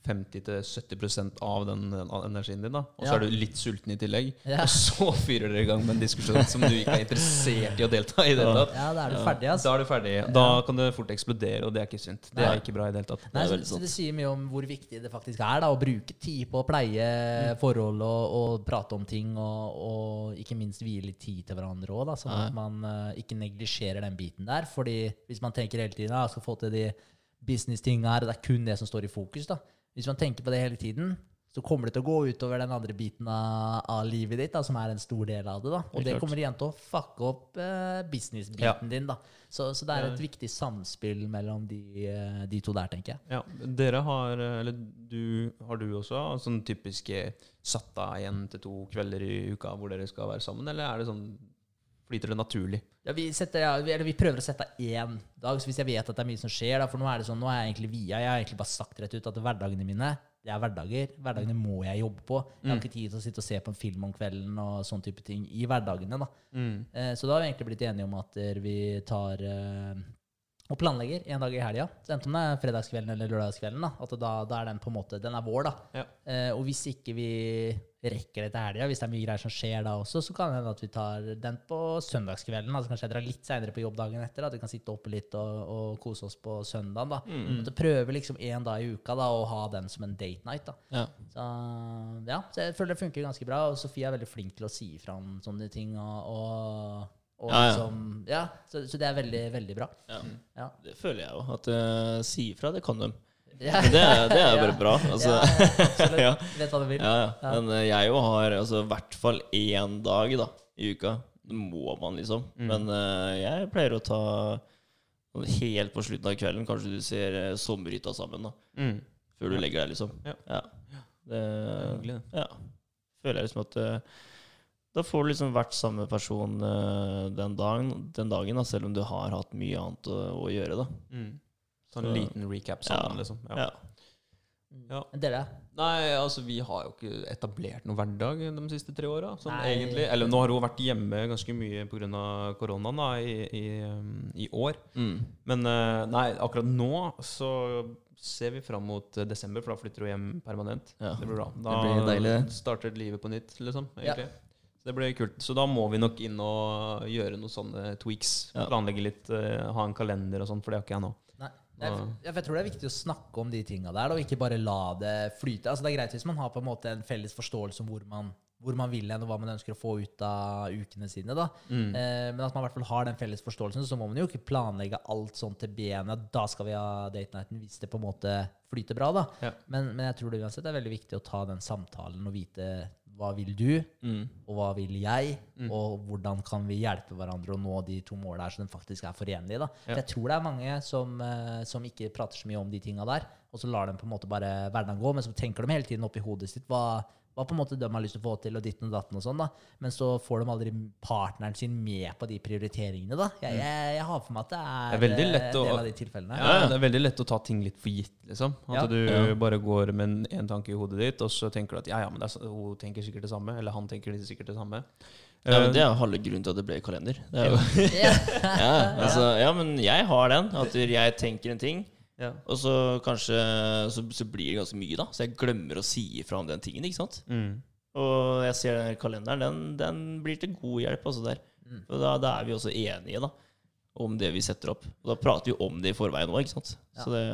S1: 50-70% av den energien din. da Og så
S2: Ja.
S1: er du litt sulten i tillegg.
S2: Ja.
S1: Og så fyrer dere i gang med en diskusjon som du ikke er interessert i å delta i. det.
S2: Ja, da er du ferdig, altså.
S1: Da er du ferdig. Da kan det fort eksplodere, og det er ikke sunt. Det er ikke bra i det hele tatt.
S2: Nei,
S3: er
S2: så, så det sier mye om hvor viktig det faktisk er da, å bruke tid på å pleie forhold og, og prate om ting, og, og ikke minst hvile litt tid til hverandre òg, sånn at man uh, ikke neglisjerer den biten der. fordi hvis man tenker hele tiden at skal få til de business-tinga her, og det er kun det som står i fokus, da. Hvis man tenker på det hele tiden, så kommer det til å gå utover den andre biten av, av livet ditt, da, som er en stor del av det. da. Og det,
S3: det
S2: kommer igjen til å fucke opp eh, business-biten
S1: Ja.
S2: din. da. Så, så det er et viktig samspill mellom de, eh, de to der, tenker jeg.
S1: Ja, Dere har, eh, eller du, har du også sånn typiske satt av én til to kvelder i uka hvor dere skal være sammen, eller er det sånn flyter det naturlig?
S2: Ja, vi, setter, ja, vi, eller vi prøver å sette én dag, så hvis jeg vet at det er mye som skjer da, For nå er det sånn, nå er jeg egentlig via. Jeg har egentlig bare sagt rett ut at hverdagene mine det er hverdager. Hverdagene må jeg jobbe på. Jeg har ikke tid til å sitte og se på en film om kvelden og sånne type ting i hverdagene. da.
S1: Mm.
S2: Eh, så da har vi egentlig blitt enige om at vi tar eh, og planlegger en dag i helga. Enten om det er fredagskvelden eller lørdagskvelden. da, at da, da er den på en måte, den er vår. da.
S1: Ja.
S2: Eh, og hvis ikke vi rekker det til helga, hvis det er mye greier som skjer da også, så kan det hende at vi tar den på søndagskvelden. altså Kanskje jeg drar litt seinere på jobb dagen etter. At vi kan sitte oppe litt og, og kose oss på søndagen. da. At vi prøver liksom én dag i uka da, å ha den som en date night. da.
S3: Ja.
S2: Så ja, så jeg føler det funker ganske bra. Og Sofie er veldig flink til å si ifra om sånne ting. og, og og
S3: Ja, ja.
S2: liksom, ja, så, så det er veldig, veldig bra.
S3: Ja.
S2: Ja.
S3: Det føler jeg jo. At uh, si ifra, det kan de.
S2: Ja.
S3: Men det, er- det er
S2: Ja.
S3: bare bra. Altså,
S2: ja, absolutt.
S3: ja.
S2: Vet hva du vil.
S3: Ja, ja. Men eh, jeg jo har altså, i hvert fall én dag da, i uka. Det må man, liksom. Men uh, jeg pleier å ta helt på slutten av kvelden. Kanskje du ser uh, sommerhytta sammen, da.
S1: Mm.
S3: Før du legger deg, liksom.
S1: Ja.
S3: Det,
S1: hyggelig,
S3: ja. Føler jeg liksom at eh, Da får du liksom vært samme person eh, den dagen, den dagen da, selv om du har hatt mye annet å, å gjøre, da.
S1: Mm. Sånn en
S3: Så-
S1: liten recap sammen,
S3: Ja.
S1: liksom.
S3: Ja.
S1: Ja.
S2: Men Dere?
S1: Nei, altså vi har jo ikke etablert noen hverdag de siste tre åra. Sånn egentlig. Eller nå har hun vært hjemme ganske mye pga. koronaen da, i, i, um, i år.
S3: Mm.
S1: Men eh, nei, akkurat nå så ser vi fram mot desember, for da flytter hun hjem permanent.
S3: Ja.
S1: Det blir bra. Da
S3: Det blir deilig,
S1: starter livet på nytt, liksom.
S2: Ja.
S1: Så det blir kult. Så da må vi nok inn og gjøre noen sånne tweaks.
S3: Ja.
S1: Planlegge litt, eh, ha en kalender og sånn, for det har ikke jeg nå.
S2: Jeg, jeg tror det er viktig å snakke om de tinga der, og ikke bare la det flyte. Altså Det er greit hvis man har på en måte en felles forståelse om hvor man, hvor man vil hen, og hva man ønsker å få ut av ukene sine. da.
S1: Mm.
S2: Eh, men at man i hvert fall har den felles forståelsen, så må man jo ikke planlegge alt sånn til benet. Da skal vi ha date nighten hvis det på en måte flyter bra. da.
S1: Ja.
S2: Men, men jeg tror det uansett er veldig viktig å ta den samtalen og vite hva vil du,
S3: Mm.
S2: og hva vil jeg, og hvordan kan vi hjelpe hverandre å nå de to målene her så de faktisk er forenlige. da. For
S1: Ja.
S2: Jeg tror det er mange som, eh, som ikke prater så mye om de tinga der, og så lar dem på en måte bare hverdagen gå, men så tenker de hele tiden oppi hodet sitt hva, hva på en måte de har lyst til å få til, og ditten og datten og sånn, da. Men så får de aldri partneren sin med på de prioriteringene, da. Jeg, jeg, jeg har for meg at det er,
S1: Det er
S2: eh, en del
S1: å-
S2: av de tilfellene.
S1: Ja, det er veldig lett å ta ting litt for gitt, liksom. At
S2: Ja.
S1: du
S3: Ja.
S1: bare går med en, en tanke i hodet ditt, og så tenker du at ja, ja, men det er, hun tenker sikkert det samme, eller han tenker sikkert det samme.
S3: Ja, men
S1: Eh,
S3: Det er halve grunnen til at det ble kalender. Det er jo,
S2: Ja.
S3: ja, altså, ja, men jeg har den. At jeg tenker en ting,
S1: ja.
S3: og så kanskje så, så blir det ganske mye, da. Så jeg glemmer å si ifra om den tingen. ikke sant?
S1: Mm.
S3: Og jeg ser den kalenderen, den, den blir til god hjelp. altså der.
S2: Mm.
S3: Og da, da er vi også enige da, om det vi setter opp. Og da prater vi om det i forveien òg, ikke sant.
S2: Ja.
S3: Så det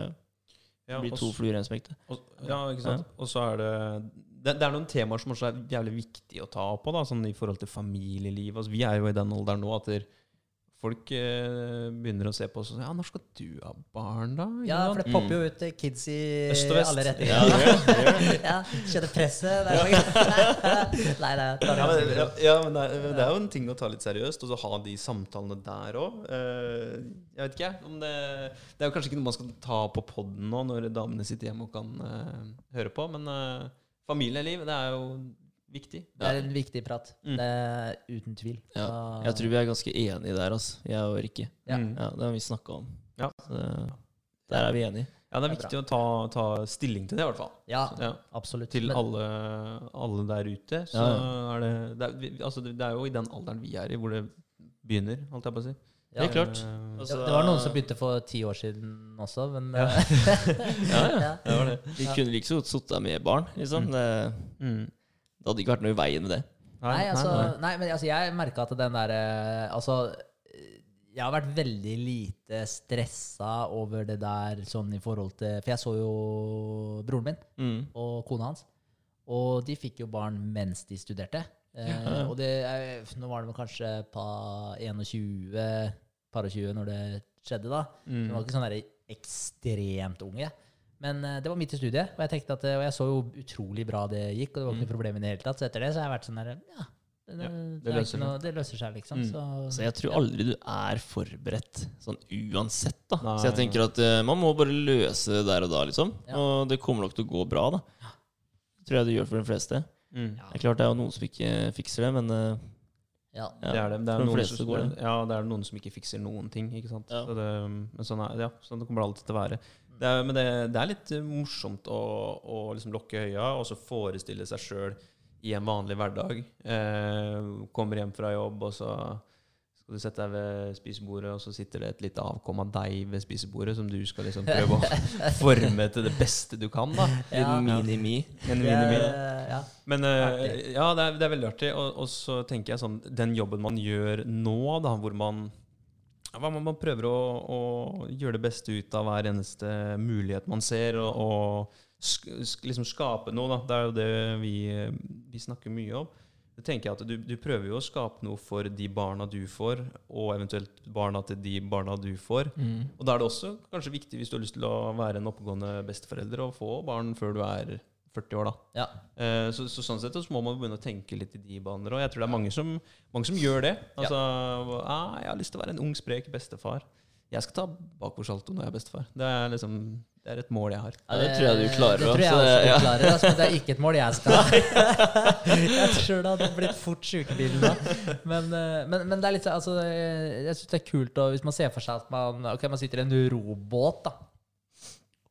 S1: Ja,
S3: blir to fluer i en smekk.
S1: Ja, ikke sant. Og så er det, det Det er noen temaer som også er jævlig viktig å ta opp på, da, sånn i forhold til familieliv. Altså, vi er jo i den alderen nå at der folk eh, begynner å se på oss og sier, Ja, når skal du ha barn, da?
S2: Ja, for det popper jo ut eh, kids i
S1: Øst og vest.
S2: alle
S3: Ja,
S2: retninger.
S3: det gjør det, gjør det.
S2: Ja, skjønner presset hver gang. Nei, nei. ta det
S1: Ja, men, ja, ja, men det, er, det er jo en ting å ta litt seriøst, og så ha de samtalene der òg. jeg vet ikke, om det Det er jo kanskje ikke noe man skal ta på poden nå, når damene sitter hjemme og kan eh, høre på, men eh, familieliv, det er jo viktig.
S2: Det er en viktig prat.
S1: Mm.
S2: Det er uten tvil.
S3: Ja, Jeg tror vi er ganske enige der, altså. Jeg og Rikke.
S2: Ja.
S1: Mm.
S3: Ja, det har vi snakka om.
S1: Ja.
S3: Så der er vi enige.
S1: Ja, det er
S2: Det er
S1: viktig å ta, ta stilling til det, i hvert fall.
S2: Ja,
S1: Ja.
S2: absolutt.
S1: Til
S2: Men-
S1: alle, alle der ute. Så
S3: Ja,
S1: er det det er, vi- altså, det er jo i den alderen vi er i, hvor det begynner, holdt jeg på å si.
S2: ja.
S3: Helt klart.
S1: Altså,
S2: Det, det var noen som begynte for ti år siden også, men
S1: Ja.
S2: eh,
S3: Ja, ja.
S2: ja.
S1: det var det.
S3: Vi kunne like så godt sittet med barn. Liksom.
S1: Mm.
S3: Det,
S1: Mm.
S3: Det hadde ikke vært noe i veien med det.
S2: Nei, altså, nei, men altså, jeg merka at den derre Altså, jeg har vært veldig lite stressa over det der sånn i forhold til For jeg så jo broren min
S3: Mm.
S2: og kona hans, og de fikk jo barn mens de studerte. Eh,
S3: Ja.
S2: og det nå var det vel kanskje pa 21, par og 20 når det skjedde, da.
S1: Mm.
S2: De var ikke sånn ekstremt unge. Men eh, det var midt i studiet, og jeg tenkte at, eh, og jeg så jo utrolig bra det gikk. Og det var ikke noe problem i det hele tatt. Så etter det så har jeg vært sånn der Ja, det,
S1: Ja,
S2: det,
S1: det
S2: er
S1: løser
S2: noe, det løser seg, liksom.
S1: Mm.
S2: Så,
S3: Så jeg tror aldri du er forberedt sånn uansett, da.
S1: Nei,
S3: så jeg tenker at uh, man må bare løse det der og da, liksom.
S2: Ja.
S3: Og det kommer nok til å gå bra, da. Det tror jeg det gjør for de fleste.
S1: Mm.
S2: Ja.
S3: Det er klart det er jo noen som ikke fikser det, men uh,
S2: ja.
S3: ja.
S1: Det er det. Det er,
S3: de
S1: som,
S3: går det.
S1: ja, det er noen som ikke fikser noen ting. Ikke sant?
S3: Ja.
S1: Så det, men sånn, er, ja, sånn kommer det alltid til å være. Det er, men det, det er litt eh, morsomt å, å liksom lukke øya og så forestille seg sjøl i en vanlig hverdag. Eh, kommer hjem fra jobb, og så skal du sette deg ved spisebordet, og så sitter det et lite avkom av deg ved spisebordet som du skal liksom prøve å forme til det beste du kan. da.
S2: Ja.
S3: Mini-me.
S1: En mini-mi.
S2: er- ja.
S1: Men eh, ja, det er, det er veldig artig. Og, og så tenker jeg sånn Den jobben man gjør nå, da, hvor man man, man prøver å, å gjøre det beste ut av hver eneste mulighet man ser, og, og sk liksom skape noe. Da. Det er jo det vi, vi snakker mye om. Det tenker jeg at du, du prøver jo å skape noe for de barna du får, og eventuelt barna til de barna du får. Og da er det også kanskje viktig, hvis du har lyst til å være en oppegående besteforelder, å få barn før du er 40 år. da.
S2: Ja.
S1: Eh, Så, så sånn sett så må man begynne å tenke litt i de baner. Og jeg tror det er mange som, mange som gjør det. Altså, ah, 'Jeg har lyst til å være en ung, sprek bestefar'. Jeg skal ta bakoversalto når jeg er bestefar. Det er liksom, det er et mål jeg har.
S3: Ja, det tror jeg du klarer
S2: Det tror jeg også
S3: det-
S2: du klarer, altså, men det er ikke et mål jeg skal ha. jeg tror det hadde blitt fort sjukebilen da. Men, eh, men, men det er litt sånn, altså, eh, jeg syns det er kult å, hvis man ser for seg at man, okay, man sitter i en robåt, da.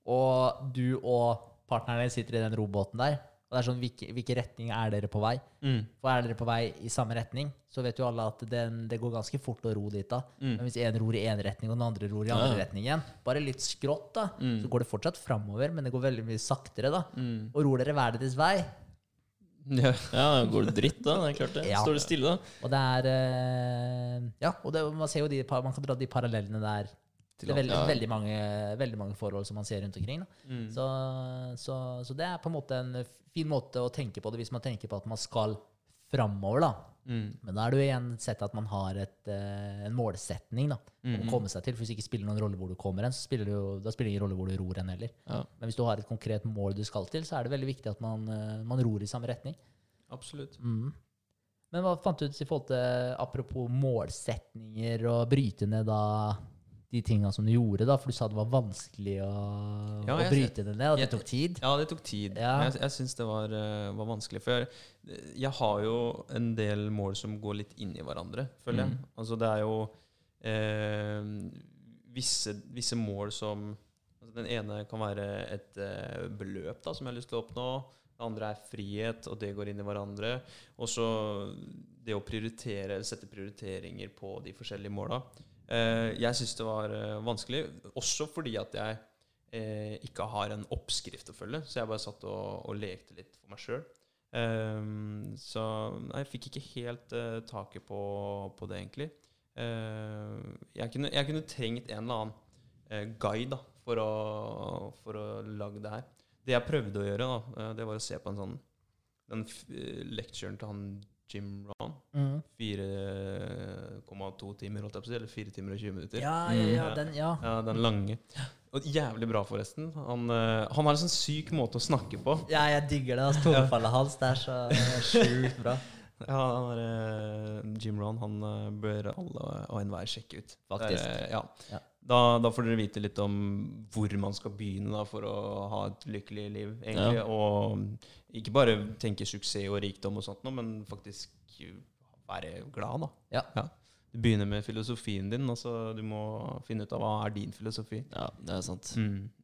S2: Og du og partneren din sitter i den robåten der. Og det er sånn, hvilke, hvilke retning er dere på vei? For er dere på vei i samme retning, så vet jo alle at den, det går ganske fort å ro dit. da. Men hvis en ror i én retning, og den andre ror i andre
S3: Ja.
S2: retning igjen, bare litt skrått, da, så går det fortsatt framover, men det går veldig mye saktere. da. Og ror dere hver deres vei.
S1: Ja.
S3: Ja, går det dritt da? Det er klart det.
S2: Ja.
S3: Står det stille, da?
S2: Og det er eh, Ja, og det, man ser jo de, man kan dra de parallellene der til veldig,
S3: Ja.
S2: veldig, mange, veldig mange forhold som man ser rundt omkring. Da.
S1: Mm.
S2: Så, så, så det er på en måte en fin måte å tenke på det hvis man tenker på at man skal framover. da.
S1: Mm.
S2: Men da er det jo igjen sett at man har et, eh, en målsetning da,
S1: Mm.
S2: å komme seg til. For hvis det ikke spiller noen rolle hvor du kommer hen, så spiller det jo, da spiller det ingen rolle hvor du ror hen heller.
S3: Ja.
S2: Men hvis du har et konkret mål du skal til, så er det veldig viktig at man, eh, man ror i samme retning.
S1: Absolutt.
S2: Mm. Men hva fant du ut i forhold til apropos målsetninger og bryte ned da de tinga som du gjorde, da? For du sa det var vanskelig å,
S1: Ja,
S2: å bryte det ned, At det tok tid.
S1: Ja, det tok tid.
S2: Ja.
S1: Jeg, jeg syns det var, eh, var vanskelig. For jeg, jeg har jo en del mål som går litt inn i hverandre, føler jeg. Altså det er jo eh, visse, visse mål som altså Den ene kan være et eh, beløp da, som jeg har lyst til å oppnå. Det andre er frihet, og det går inn i hverandre. Og så det å prioritere, sette prioriteringer på de forskjellige måla. Eh, jeg syns det var eh, vanskelig, også fordi at jeg eh, ikke har en oppskrift å følge. Så jeg bare satt og, og lekte litt for meg sjøl. så nei, jeg fikk ikke helt taket på, på det, egentlig. Jeg, kunne, jeg kunne trengt en eller annen guide da, for, å, for å lage det her. Det jeg prøvde å gjøre, da, det var å se på en sånn den lecturen til han Jim Ron.
S2: Mm.
S1: 4,2 timer, holdt jeg på å si, eller 4 timer og 20 minutter.
S2: Ja, ja, ja,
S1: Mm.
S2: den, ja.
S1: Ja, den lange. Og jævlig bra, forresten. Han, uh, han har en sånn syk måte å snakke på.
S2: ja, jeg digger det. Altså, tonefallet hans. Det er så sjukt bra.
S1: Ja, han er, uh, Jim Ron han eh, bør alle og enhver sjekke ut.
S2: Faktisk.
S1: Er, ja.
S2: Ja.
S1: Da, da får dere vite litt om hvor man skal begynne da, for å ha et lykkelig liv. egentlig. Og ikke bare tenke suksess og rikdom, og sånt, men faktisk være glad. da.
S2: Ja.
S1: Du begynner med filosofien din. altså Du må finne ut av hva er din filosofi.
S3: Ja, det er sant.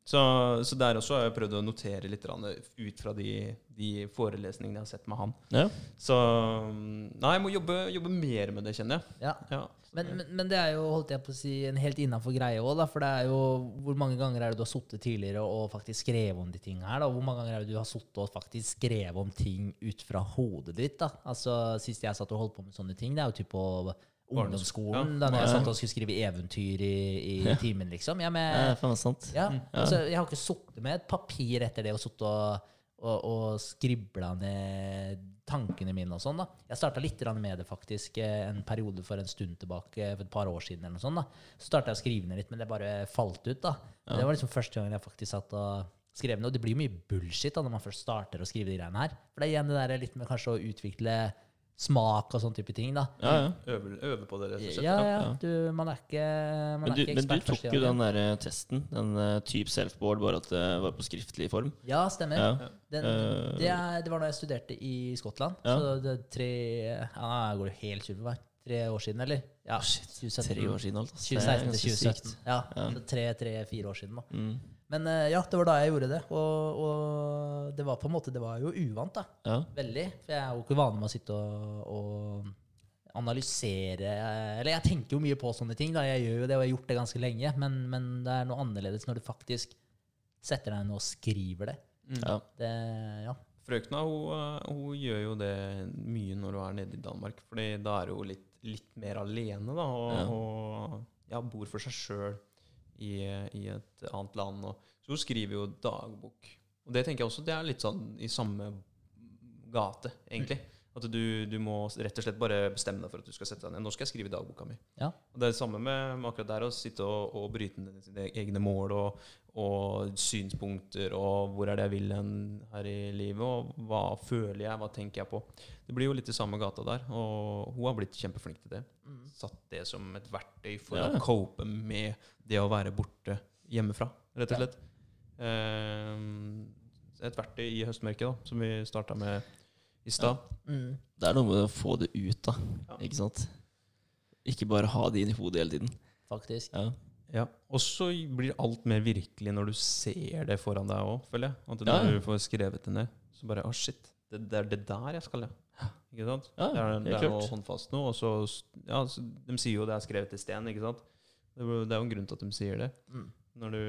S1: Så, så der også har jeg prøvd å notere litt ut fra de, de forelesningene jeg har sett med han.
S3: Ja.
S1: Så Nei, jeg må jobbe, jobbe mer med det, kjenner jeg.
S2: Ja.
S1: Ja.
S2: Men, men, men det er jo holdt jeg på å si, en helt innafor greie òg, for det er jo Hvor mange ganger er det du har sittet tidligere og faktisk skrevet om de tingene her? da? Hvor mange ganger er det du har sittet og faktisk skrevet om ting ut fra hodet ditt? da? Altså, Sist jeg satt og holdt på med sånne ting, det er jo typ på ungdomsskolen, da når jeg satt og skulle skrive eventyr i, i timen, liksom. Ja,
S3: Ja,
S2: med,
S3: det er sant.
S2: ja, altså, jeg har ikke sittet med et papir etter det og sittet og, og, og skribla ned tankene mine og sånn. da. Jeg starta litt med det faktisk eh, en periode for en stund tilbake, for et par år siden. eller noe sånt da. Så starta jeg å skrive ned litt, men det bare falt ut. da. Det var liksom første gangen jeg faktisk satt og skrev ned. Og det blir jo mye bullshit da, når man først starter å skrive de greiene her. For det er igjen det der litt med kanskje å utvikle smak og sånn type ting. da.
S3: Ja, ja.
S1: Øve, øve på det, rett og slett.
S2: Ja, ja. Du, man er ikke, man
S3: Men
S2: er
S3: du,
S2: ikke
S3: men du tok jo den der eh, testen, den uh, type self-board, bare at det var på skriftlig form.
S2: Ja, stemmer.
S3: Ja.
S2: Den,
S3: Eh,
S2: det, er, det var da jeg studerte i Skottland.
S3: Ja.
S2: Så det er tre Ja, Jeg går det helt sur på meg. Tre år siden, eller? Ja, 2017.
S3: Tre år siden alt. ass. Det er
S2: 2016 til
S3: ganske
S2: 2017.
S3: sykt.
S2: Ja, tre-fire år siden. da.
S3: Mm.
S2: Men eh, ja, det var da jeg gjorde det. Og, og det var på en måte Det var jo uvant, da.
S3: Ja.
S2: Veldig. For jeg er jo ikke vanlig med å sitte og, og analysere Eller jeg tenker jo mye på sånne ting. da, Jeg gjør jo det, og jeg har gjort det ganske lenge. Men, men det er noe annerledes når du faktisk setter deg ned og skriver det.
S3: Ja.
S2: det ja.
S1: Frøkna hun, eh, hun gjør jo det mye når hun er nede i Danmark. Fordi da er hun litt, litt mer alene, da. Og,
S3: Ja.
S1: og ja, bor for seg sjøl i, i et annet land. Og, så hun skriver jo dagbok. Og det tenker jeg også det er litt sånn i samme gate, egentlig. At du, du må rett og slett bare bestemme deg for at du skal sette deg ned. Nå skal jeg skrive dagboka mi.
S2: Ja.
S1: Og det er det samme med, med akkurat der å sitte og, og bryte ned sine egne mål og, og synspunkter og hvor er det jeg vil hen her i livet, og hva føler jeg, hva tenker jeg på. Det blir jo litt i samme gata der, og hun har blitt kjempeflink til det. Satt det som et verktøy for
S3: Ja.
S1: å cope med det å være borte hjemmefra, rett og slett. Ja. et verktøy i høstmørket, da, som vi starta med i stad.
S2: Mm.
S3: Det er noe med å få det ut, da.
S1: Ja.
S3: Ikke sant? Ikke bare ha det inn i hodet hele tiden.
S2: Faktisk.
S3: Ja.
S1: Ja. Og så blir alt mer virkelig når du ser det foran deg òg, føler jeg. At når
S3: ja.
S1: du får skrevet det ned, så bare Å, shit. Det, det er det der jeg skal, ja. Ikke sant?
S3: Ja,
S1: det er, det er noe håndfast nå. Og så Ja, så, de sier jo det er skrevet i sten, ikke sant? Det, er jo- en grunn til at de sier det.
S2: Mm.
S1: Når du,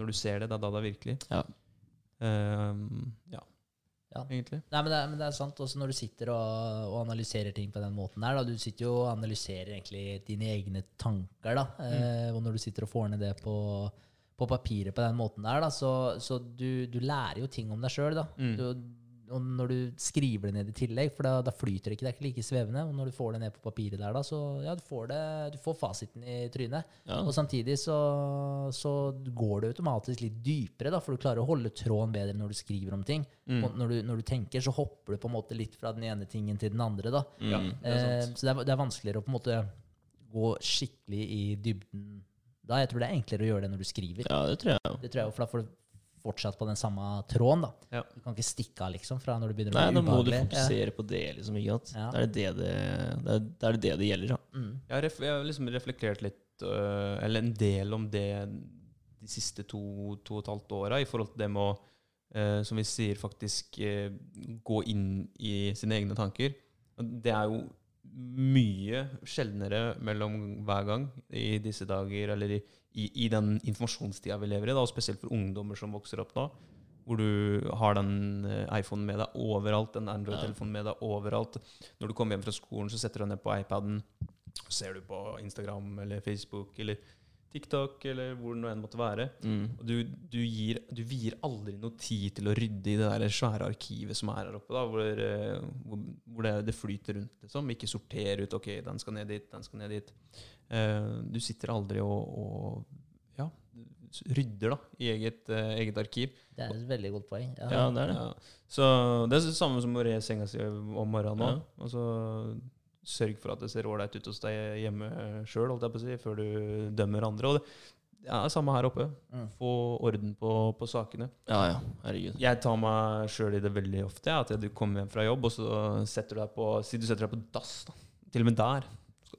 S1: når du ser det, det er da det er virkelig.
S3: Ja.
S1: Um, ja.
S2: Ja.
S1: Egentlig.
S2: Nei, men det, men det er sant. Også når du sitter og, og analyserer ting på den måten der. Da. Du sitter jo og analyserer egentlig dine egne tanker. Da. Eh, og når du sitter og får ned det på, på papiret på den måten der, da, så, så du, du lærer jo ting om deg sjøl.
S1: Mm.
S2: Og når du skriver det ned i tillegg, for da, da flyter det ikke, det er ikke like svevende. Og når du får det ned på papiret der, da, så ja, du får, det, du får fasiten i trynet.
S3: Ja.
S2: Og samtidig så, så går det automatisk litt dypere, da, for du klarer å holde tråden bedre når du skriver om ting.
S1: Mm.
S2: Og når du, når du tenker, så hopper du på en måte litt fra den ene tingen til den andre. da.
S1: Ja, det
S2: Eh, så det er, det er vanskeligere å på en måte gå skikkelig i dybden da. Jeg tror det er enklere å gjøre det når du skriver.
S3: ja, det tror jeg.
S2: Det tror jeg, for da får du fortsatt på den samme tråden. da.
S1: Ja.
S2: Du kan ikke stikke av liksom, fra når du begynner
S3: Nei,
S2: å
S3: da
S2: nå
S3: må du
S2: ubehagelig.
S3: fokusere på det, liksom. ikke sant?
S2: Ja.
S3: Da er det det det, det, er, det, er det det gjelder, da.
S2: Mm.
S1: Jeg har, ref jeg har liksom reflektert litt, øh, eller en del om det de siste to, to og et halvt åra, i forhold til det med å, øh, som vi sier, faktisk øh, gå inn i sine egne tanker. Det er jo mye sjeldnere mellom hver gang i disse dager, eller i, i, i den informasjonstida vi lever i, da, og spesielt for ungdommer som vokser opp nå. Hvor du har den eh, iPhonen med deg overalt, den Android-telefonen med deg overalt. Når du kommer hjem fra skolen, så setter du deg ned på iPaden, ser du på Instagram eller Facebook eller TikTok eller hvor det nå enn måtte være.
S3: Mm.
S1: Og du, du, gir, du vier aldri noe tid til å rydde i det der svære arkivet som er her oppe, da, hvor, eh, hvor, hvor det, det flyter rundt. Liksom. Ikke sorter ut 'ok, den skal ned dit', den skal ned dit. Uh, du sitter aldri og, og ja, rydder da, i eget, uh, eget arkiv.
S2: Det er et veldig godt poeng. Ja.
S3: Ja, det er det.
S1: Ja. Så det er det samme som å re senga si om morgenen òg. Altså, sørg for at det ser ålreit ut hos deg hjemme sjøl, si, før du dømmer andre. Og det ja, det samme her oppe.
S2: Mm.
S1: Få orden på, på sakene.
S3: Ja, ja. Herregud.
S1: Jeg tar meg sjøl i det veldig ofte. Ja, at du kommer hjem fra jobb, og så setter du deg på Si du setter deg på dass. da. Til og med der.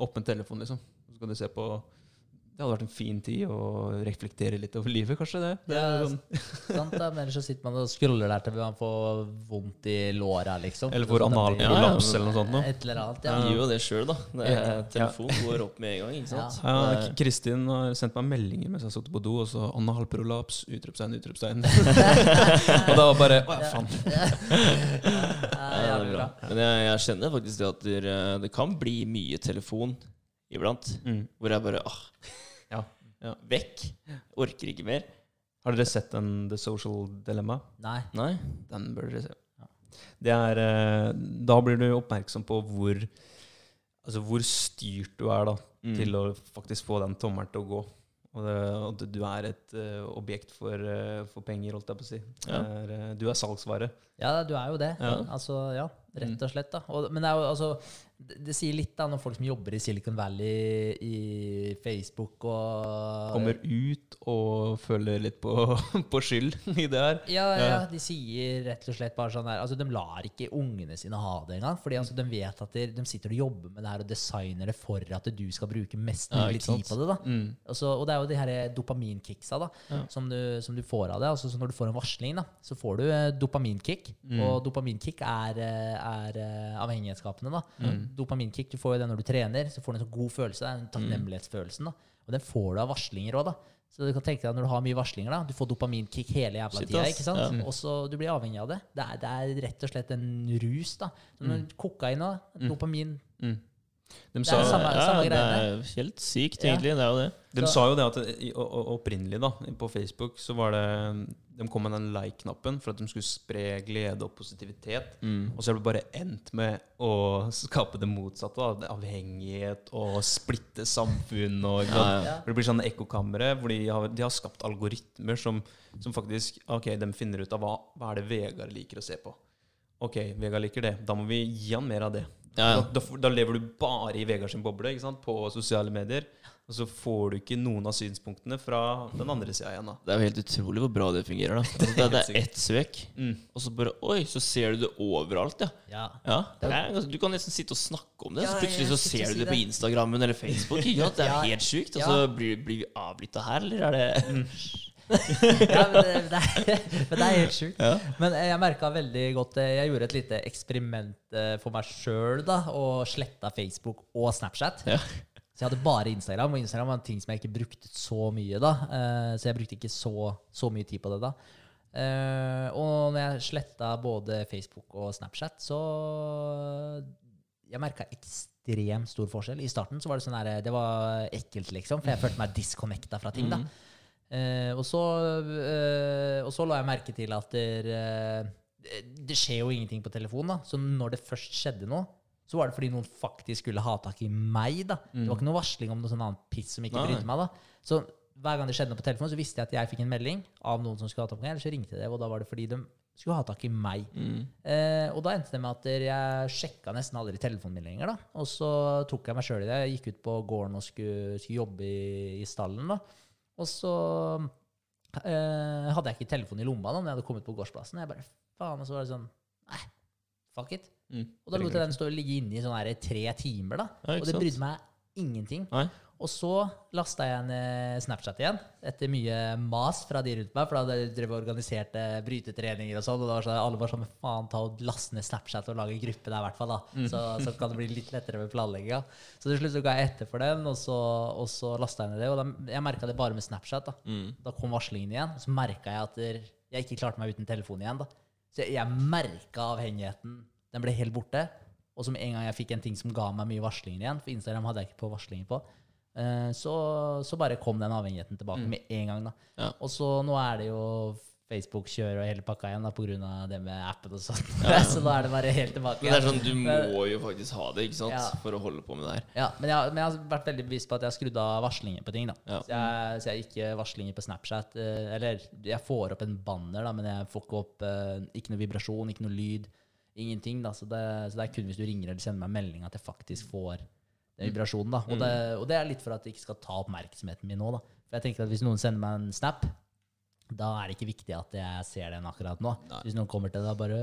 S1: Åpne telefonen, liksom. Så skal du se på Det hadde vært en fin tid å reflektere litt over livet, kanskje. det. det er
S2: Ja,
S1: sånn,
S2: Sant, da, men ellers så sitter man og scroller der til man får vondt i låra, liksom.
S1: eller får
S2: anal da
S3: Ja, ja,
S1: eller noe sånt. Noe.
S2: Et eller annet,
S3: Jeg
S2: Man
S3: gjør jo det sjøl, da. Det er, telefon går opp med en gang. ikke sant?
S2: Ja.
S1: Ja, Kristin har sendt meg meldinger mens jeg har sittet på do, og så analprolaps, utropstegn, utropstegn. og da var bare Å ja, faen.
S2: Ja,
S3: Ja, er. Men jeg, jeg kjenner faktisk det at det, det kan bli mye telefon iblant.
S1: Mm.
S3: Hvor jeg bare ah,
S1: Ja, ja.
S3: Vekk. Orker ikke mer.
S1: Har dere sett den The Social Dilemma?
S2: Nei.
S3: Nei.
S1: Den bør dere se. Det er, eh, da blir du oppmerksom på hvor, altså hvor styrt du er da,
S3: Mm.
S1: til å faktisk få den tommelen til å gå. Og, det, og du er et uh, objekt for, uh, for penger, holdt jeg på å si.
S3: Ja.
S1: Er, uh, du er salgsvare.
S2: Ja, du er jo det.
S1: Ja.
S2: Altså, ja, rett
S1: Mm.
S2: og slett. da. Og, men det er jo altså det, det sier litt da når folk som jobber i Silicon Valley, i Facebook og
S1: Kommer ut og føler litt på, på skyld i det her.
S2: Ja, ja,
S1: Ja.
S2: de sier rett og slett bare sånn her Altså, de lar ikke ungene sine ha det engang. Fordi altså, de vet at de, de sitter og jobber med det her og designer det for at du skal bruke mest mulig tid på det. da.
S1: Mm.
S2: Altså, og det er jo de her dopaminkicksa da, som, du, som du får av det. Altså, så når du får en varsling, da, så får du eh, dopaminkick.
S1: Mm.
S2: Og dopaminkick er, eh, er eh, avhengighetsskapende. da.
S1: Mm.
S2: Dopaminkick, du får jo det når du trener. Så får du en sånn god følelse. Den takknemlighetsfølelsen. da. Og den får du av varslinger òg, da. Så du kan tenke deg når du har mye varslinger, da. Du får dopaminkick hele jævla
S3: Shit,
S2: tida. ikke sant?
S3: Ja.
S2: Og så du blir avhengig av det. Det er, det er rett og slett en rus, da.
S3: Mm.
S2: når Kokain og dopamin
S1: Mm. De
S2: Det er samme-
S3: ja,
S2: samme
S3: det er helt sykt,
S2: Ja.
S3: Det er jo det.
S1: de
S2: Så-
S1: sa jo det at opprinnelig da, på Facebook så var det De kom med den like-knappen for at de skulle spre glede og positivitet.
S3: Mm.
S1: Og så har det bare endt med å skape det motsatte. Da. Avhengighet og splitte samfunn. Og.
S3: Ja, ja.
S2: Ja.
S1: Det blir sånne ekkokamre hvor de har, de har skapt algoritmer som, som faktisk Ok, de finner ut av hva, hva er det Vegard liker å se på. Ok, Vegard liker det. Da må vi gi han mer av det.
S3: Ja, ja.
S1: Da, da, lever du bare i Vegard sin boble ikke sant? på sosiale medier. Og så får du ikke noen av synspunktene fra den andre sida igjen. da.
S3: Det er jo helt utrolig hvor bra det fungerer. da altså, det, det er ett søk,
S1: Mm.
S3: og så bare Oi, så ser du det overalt, ja.
S2: Ja.
S3: ja det er, du kan nesten sitte og snakke om det, så plutselig så ser
S2: si
S3: du det på
S2: Instagram
S3: Instagrammen eller Facebook. Det er helt sjukt. Og så blir, blir vi avlytta her, eller er det
S2: ja, men det, det, er, men det er helt sjukt.
S3: Ja.
S2: Men jeg merka veldig godt eh, Jeg gjorde et lite eksperiment eh, for meg sjøl og sletta Facebook og Snapchat.
S3: Ja.
S2: Så jeg hadde bare Instagram, og Instagram var en ting som jeg ikke brukte så mye da. Eh, så jeg brukte ikke så, så mye tid på det da. Og når jeg sletta både Facebook og Snapchat, så Jeg merka ekstremt stor forskjell. I starten så var det sånn her, det var ekkelt, liksom, for jeg følte meg disconnecta fra ting. da. Eh, og, så, eh, og så la jeg merke til at der, eh, det- skjer jo ingenting på telefonen. da. Så når det først skjedde noe, så var det fordi noen faktisk skulle ha tak i meg. da. Det var ikke noe varsling om noe sånn annet piss som ikke
S3: Nei.
S2: brydde meg. da. Så hver gang det skjedde noe på telefonen, så visste jeg at jeg fikk en melding av noen som skulle ha tak i meg, eller så ringte det, og da var det fordi de skulle ha tak i meg.
S3: Mm.
S2: Eh, og da endte det med at jeg sjekka nesten aldri telefonen lenger. da. Og så tok jeg meg sjøl i det. Jeg gikk ut på gården og skulle, skulle jobbe i, i stallen. da. Og så eh, hadde jeg ikke telefonen i lomma da når jeg hadde kommet på gårdsplassen. Jeg bare, faen, Og så var det sånn Nei, fuck it.
S1: Mm.
S2: Og da lot jeg den stå og ligge inne i sånn her tre timer. da.
S3: Ja,
S2: og det brydde meg ingenting.
S3: Nei.
S2: Og så lasta jeg ned Snapchat igjen, etter mye mas fra de rundt meg. For da hadde drevet og eh, brytetreninger og sånn. Og da var så, alle var sånn Faen, ta og last ned Snapchat og lage gruppe der, i hvert fall. da. Så, så kan det bli litt lettere med planlegginga. Så til slutt så ga jeg etter for den, og så, og så lasta jeg ned det. Og da, jeg merka det bare med Snapchat. Da
S3: Mm.
S2: Da kom varslingen igjen. Og Så merka jeg at jeg ikke klarte meg uten telefon igjen. da. Så jeg, jeg merka avhengigheten. Den ble helt borte. Og med en gang jeg fikk en ting som ga meg mye varslinger igjen, for Instagram hadde jeg ikke på varslinger på, eh, så, så bare kom den avhengigheten tilbake med en gang. da.
S3: Ja.
S2: Og så nå er det jo Facebook kjører og hele pakka igjen da, pga. det med appen og sånn.
S3: Ja,
S2: så nå er det bare helt tilbake.
S3: Men det er sånn, du må jo faktisk ha det, ikke sant?
S2: Ja.
S3: For å holde på med det her.
S2: Ja, men jeg, men jeg har vært veldig bevisst på at jeg har skrudd av varslinger på ting. da.
S3: Ja.
S2: Så, jeg, så jeg har ikke varslinger på Snapchat. eh, Eller jeg får opp en banner, da, men jeg får ikke opp eh, ikke noe vibrasjon, ikke noe lyd. Ingenting. da. Så det, så det er kun hvis du ringer eller sender meg melding at jeg faktisk får vibrasjonen. da. Og det, og det er litt for at det ikke skal ta oppmerksomheten min nå. da. For jeg tenker at Hvis noen sender meg en snap, da er det ikke viktig at jeg ser den akkurat nå.
S1: Nei.
S2: Hvis noen kommer til det, da bare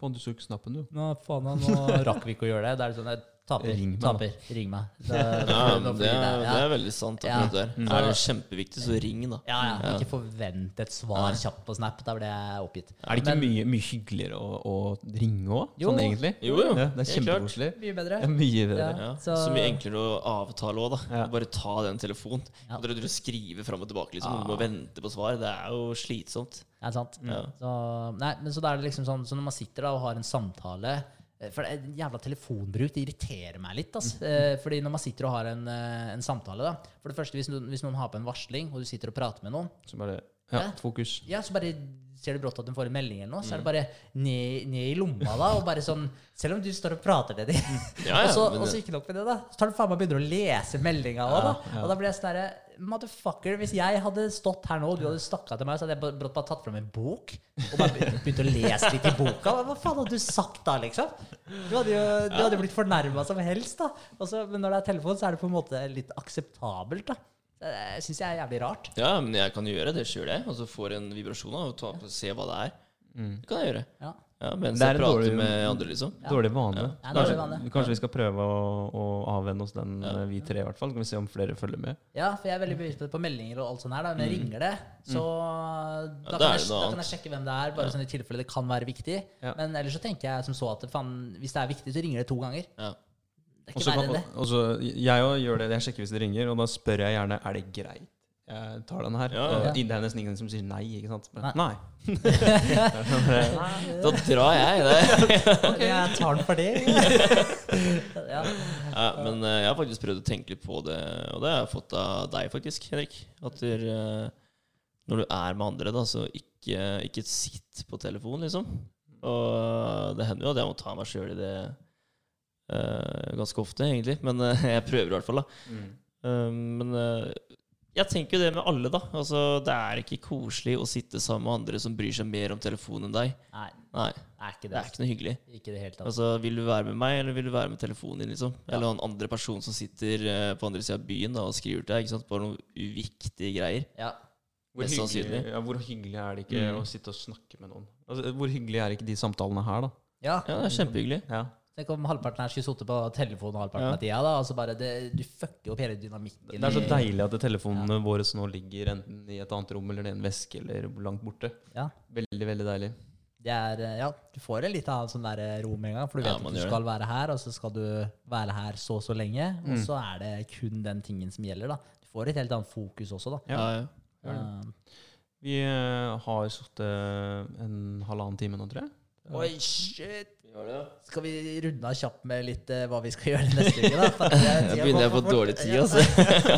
S1: Faen, du så ikke snappen, du.
S2: Nå, faen, nå rakk vi ikke å gjøre det. Da er det sånn jeg Taper.
S1: Ring meg,
S2: taper. Ring meg. Da,
S3: Ja,
S2: nå
S3: det er,
S2: det.
S3: er veldig sant.
S2: Ja.
S3: Det er.
S2: Mm.
S3: Er det kjempeviktig, så ring, da.
S2: Ja, ja.
S3: Ja.
S2: Ikke forvent et svar kjapt på Snap. Da blir jeg oppgitt.
S1: Er det ikke
S2: Men-
S1: mye, mye hyggeligere å, å ringe òg, sånn egentlig?
S3: Jo, jo.
S1: Ja, det er kjempekoselig.
S2: Mye bedre.
S1: Er mye bedre.
S2: Ja.
S3: Ja.
S2: Så-
S3: Så, mye enklere å avtale òg, da. Bare ta den telefonen.
S2: Ja.
S3: Dere, dere skriver fram og tilbake, liksom. Du må vente på svar. Det er jo slitsomt.
S2: Det er sant.
S3: Ja.
S2: Så, nei, men så da er det liksom sånn Så når man sitter da og har en samtale For det er jævla telefonbruk det irriterer meg litt. Altså. Eh, Fordi når man sitter og har en, eh, en samtale da For det første, hvis noen, hvis noen har på en varsling, og du sitter og prater med noen,
S1: Så bare Ja. fokus.
S2: ja, så bare ser du brått at hun får en melding eller noe,
S3: Mm.
S2: så er det bare ned, ned i lomma da, og bare sånn Selv om du står og prater til dem.
S3: Ja, ja,
S2: og så og så ikke nok med det, da. Så tar du faen meg og begynner å lese meldinga òg, da. Og da blir jeg sånn herre Motherfucker, hvis jeg hadde stått her nå, og du hadde stakka til meg, så hadde jeg brått bare tatt fram en bok og bare begynt å lese litt i boka. Hva faen hadde du sagt da, liksom? Du hadde jo du hadde blitt fornærma som helst, da. Også, men når det er telefon, så er det på en måte litt akseptabelt, da. Det syns jeg er jævlig rart.
S3: Ja, men jeg kan gjøre det sjøl, jeg. Og så får en vibrasjon av og ta, se hva det er.
S1: Mm.
S3: Det kan jeg gjøre.
S2: Ja.
S3: Ja, mens
S1: Det
S3: jeg prater
S1: dårlig-
S3: med andre, liksom.
S1: Dårlig vane.
S3: Ja.
S2: Ja,
S1: Kanskje, kanskje vi skal prøve å, å avvenne oss den,
S3: Ja.
S1: eh, vi tre i hvert fall. Kan vi se om flere følger med.
S2: Ja, for jeg er veldig bevisst på det på meldinger og alt sånt her. Da. Men ringer det, så da,
S3: Mm. da
S2: kan jeg,
S3: det
S2: da kan jeg sjekke hvem det er, bare sånn i tilfelle det kan være viktig.
S1: Ja.
S2: Men ellers så tenker jeg som så at faen, hvis det er viktig, så ringer det to ganger. Det er ikke verre enn det.
S1: Også, jeg òg gjør det. Jeg sjekker hvis det ringer, og da spør jeg gjerne er det greit. Jeg tar den her.
S3: Ja,
S2: ja.
S1: Det er nesten ingen som sier nei. ikke sant? Men,
S2: Nei.
S1: nei.
S3: Da drar jeg det.
S2: Ok, jeg tar den for det. ja.
S3: Ja, men eh, jeg har faktisk prøvd å tenke litt på det, og det har jeg fått av deg, faktisk, Henrik. At du, eh, når du er med andre, da, så ikke, ikke sitt på telefon, liksom. Og det hender jo at jeg må ta meg sjøl i det eh, ganske ofte, egentlig. Men eh, jeg prøver i hvert fall, da.
S1: Mm.
S3: Um, men eh, jeg tenker jo det med alle, da. Altså, det er ikke koselig å sitte sammen med andre som bryr seg mer om telefonen enn deg.
S2: Nei,
S3: Nei,
S2: det er ikke
S3: det
S2: det.
S3: er ikke noe hyggelig.
S2: Ikke det helt tatt.
S3: Altså, Vil du være med meg, eller vil du være med telefonen din? liksom? Eller en andre person som sitter eh, på andre sida av byen da, og skriver til deg. ikke sant? Bare noen uviktige greier.
S2: Ja.
S1: Hvor hyggelig, ja, hvor hyggelig er det ikke
S3: Mm.
S1: å sitte og snakke med noen? Altså, hvor hyggelig er ikke de samtalene her, da?
S2: ja.
S3: Ja, det er kjempehyggelig.
S1: Ja.
S2: Tenk om halvparten her skulle sittet på telefonen halvparten
S3: Ja.
S2: av tida. da, altså bare det, Du fucker opp hele dynamikken.
S1: Det er så deilig at telefonene våre nå ligger enten i et annet rom eller i en veske eller langt borte.
S2: Ja.
S1: Veldig, veldig deilig.
S2: Det er, eh, ja, du får en litt annen sånn der eh, ro med en gang, for du vet
S3: Ja,
S2: at du
S3: skal
S2: skal være her, og så skal du være her så og så lenge. Og
S1: Mm.
S2: så er det kun den tingen som gjelder. da. Du får et helt annet fokus også, da.
S1: Ja.
S3: Ja, ja.
S1: Det.
S2: Uh,
S1: Vi eh, har sittet en halvannen time nå, tror jeg.
S2: Oi, shit! Skal vi runde av kjapt med litt eh, hva vi skal gjøre neste uke, da? For at Jeg
S3: begynner jeg
S2: for
S3: på
S2: fort.
S3: dårlig tid, altså.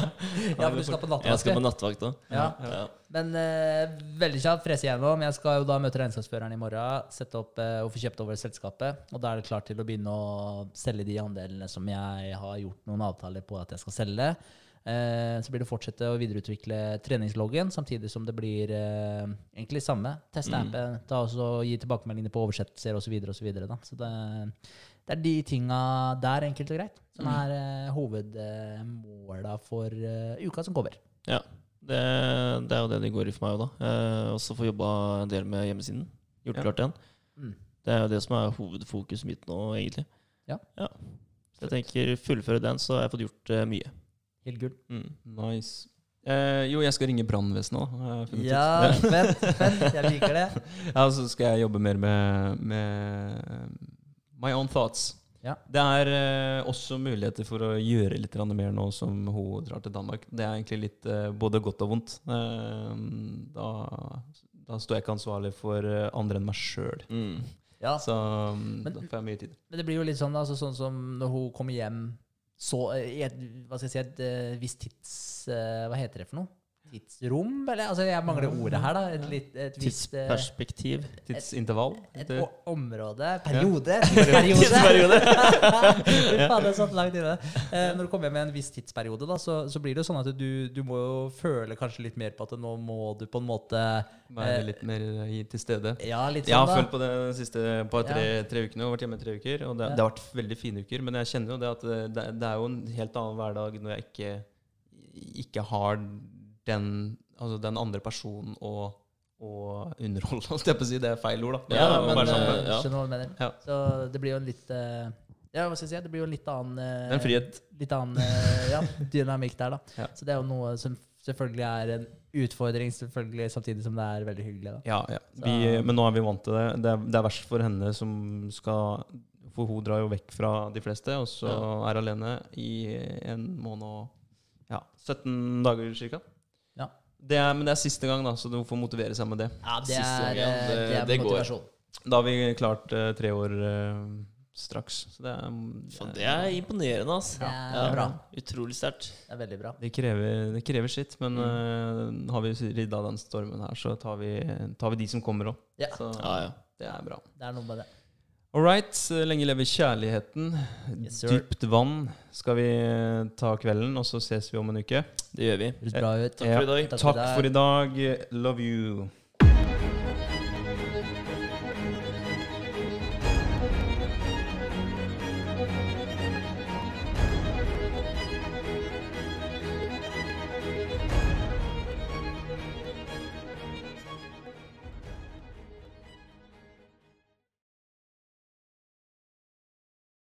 S2: Ja, for du skal på
S3: Jeg skal på nattvakt da.
S2: Ja.
S3: Ja.
S2: Men eh, veldig kjapt frese gjennom. Jeg skal jo da møte regnskapsføreren i morgen, sette opp eh, og få kjøpt over selskapet. Og da er det klart til å begynne å selge de andelene som jeg har gjort noen avtaler på at jeg skal selge. Eh, så blir det fortsette å videreutvikle treningsloggen, samtidig som det blir eh, egentlig samme. Teste
S3: Mm.
S2: appen, gi tilbakemeldinger på oversettelser osv. Så, videre, og så, videre, så det, det er de tinga der, enkelt og greit, som
S3: Mm.
S2: er eh, hovedmåla for eh, uka som kommer.
S3: Ja. Det, det er jo det det går i for meg òg, da. Eh, også få jobba en del med hjemmesiden. Gjort
S1: Ja.
S3: klart igjen.
S2: Mm.
S3: Det er jo det som er hovedfokuset mitt nå, egentlig.
S2: Ja.
S3: Så jeg tenker fullføre den, så har jeg fått gjort eh, mye.
S2: Helt gull.
S3: Mm.
S1: Nice. Eh, jo, jeg skal ringe brannvesenet òg.
S2: Ja, fett, fett. Jeg liker det.
S1: Ja, så skal jeg jobbe mer med, med my own thoughts.
S2: Ja.
S1: Det er eh, også muligheter for å gjøre litt mer nå som hun drar til Danmark. Det er egentlig litt eh, både godt og vondt. Eh, da, da står jeg ikke ansvarlig for eh, andre enn meg sjøl.
S3: Mm.
S2: Ja,
S1: Så
S2: Men-
S1: da får jeg mye tid.
S2: Men det blir jo litt sånn, altså, sånn som når hun kommer hjem så, eh, i et, hva skal jeg si, et eh, visst tids... eh, hva heter det for noe? Tidsrom? Eller, altså, jeg mangler ordet her, da. Et, litt, et visst eh,
S3: Tidsperspektiv.
S1: Tidsintervall.
S2: et et område Periode! Tidsperiode!
S3: Tidsperiode.
S2: Faen, det satt langt inne. Eh, når du kommer med en viss tidsperiode, da, så, så blir det jo sånn at du, du må jo føle kanskje litt mer på at nå må du på en måte
S1: Være
S2: eh,
S1: litt mer til stede.
S2: Ja, litt
S1: Jeg
S2: sånn,
S1: har
S2: da.
S1: følt på det de siste par, tre, tre ukene. og vært hjemme i tre uker. Og det,
S2: Ja.
S1: det har vært veldig fine uker. Men jeg kjenner jo det at det, det er jo en helt annen hverdag når jeg ikke, ikke har den, altså den andre personen å, å underholde, holdt jeg på å si. Det er feil ord, da.
S3: Ja,
S1: Å
S3: men,
S1: sammen
S3: eh, ja.
S2: Skjønner hva du mener.
S1: Ja.
S2: Så det blir jo en litt eh, Ja, hva skal jeg si? Det blir jo en litt annen eh,
S1: en frihet.
S2: Litt annen eh, ja, dynamikk der, da.
S1: Ja.
S2: Så det er jo noe som selvfølgelig er en utfordring, selvfølgelig, samtidig som det er veldig hyggelig. da.
S1: Ja, ja. Vi, men nå er vi vant til det. Det er, det er verst for henne som skal For hun drar jo vekk fra de fleste, og så
S3: Ja.
S1: er alene i en måned og ja, 17 dager cirka.
S2: Ja.
S1: Det er, men det er siste gang, da, så du får motivere seg med det.
S2: Ja, det
S3: Siste
S2: er,
S3: gang, ja.
S2: eh,
S3: Det-
S2: det
S3: det går.
S2: motivasjon.
S1: Da har vi klart uh, tre år uh, straks. Så det er,
S3: Faen, det er imponerende, altså.
S2: Det er bra.
S3: Utrolig sterkt.
S2: Det er veldig bra.
S1: det krever, det krever sitt, men uh, har vi ridda den stormen her, så tar vi, tar vi de som kommer òg.
S2: Ja.
S1: Så
S3: Ja, ja.
S1: det er bra.
S2: Det er noe med det.
S1: All right. Lenge leve kjærligheten.
S2: Yes.
S1: Dypt vann skal vi eh, ta kvelden, og så ses vi om en uke.
S3: Det gjør vi.
S2: Bra ut.
S3: Takk for i dag.
S2: Takk for i
S1: Takk
S2: dag.
S1: for i dag. Love you.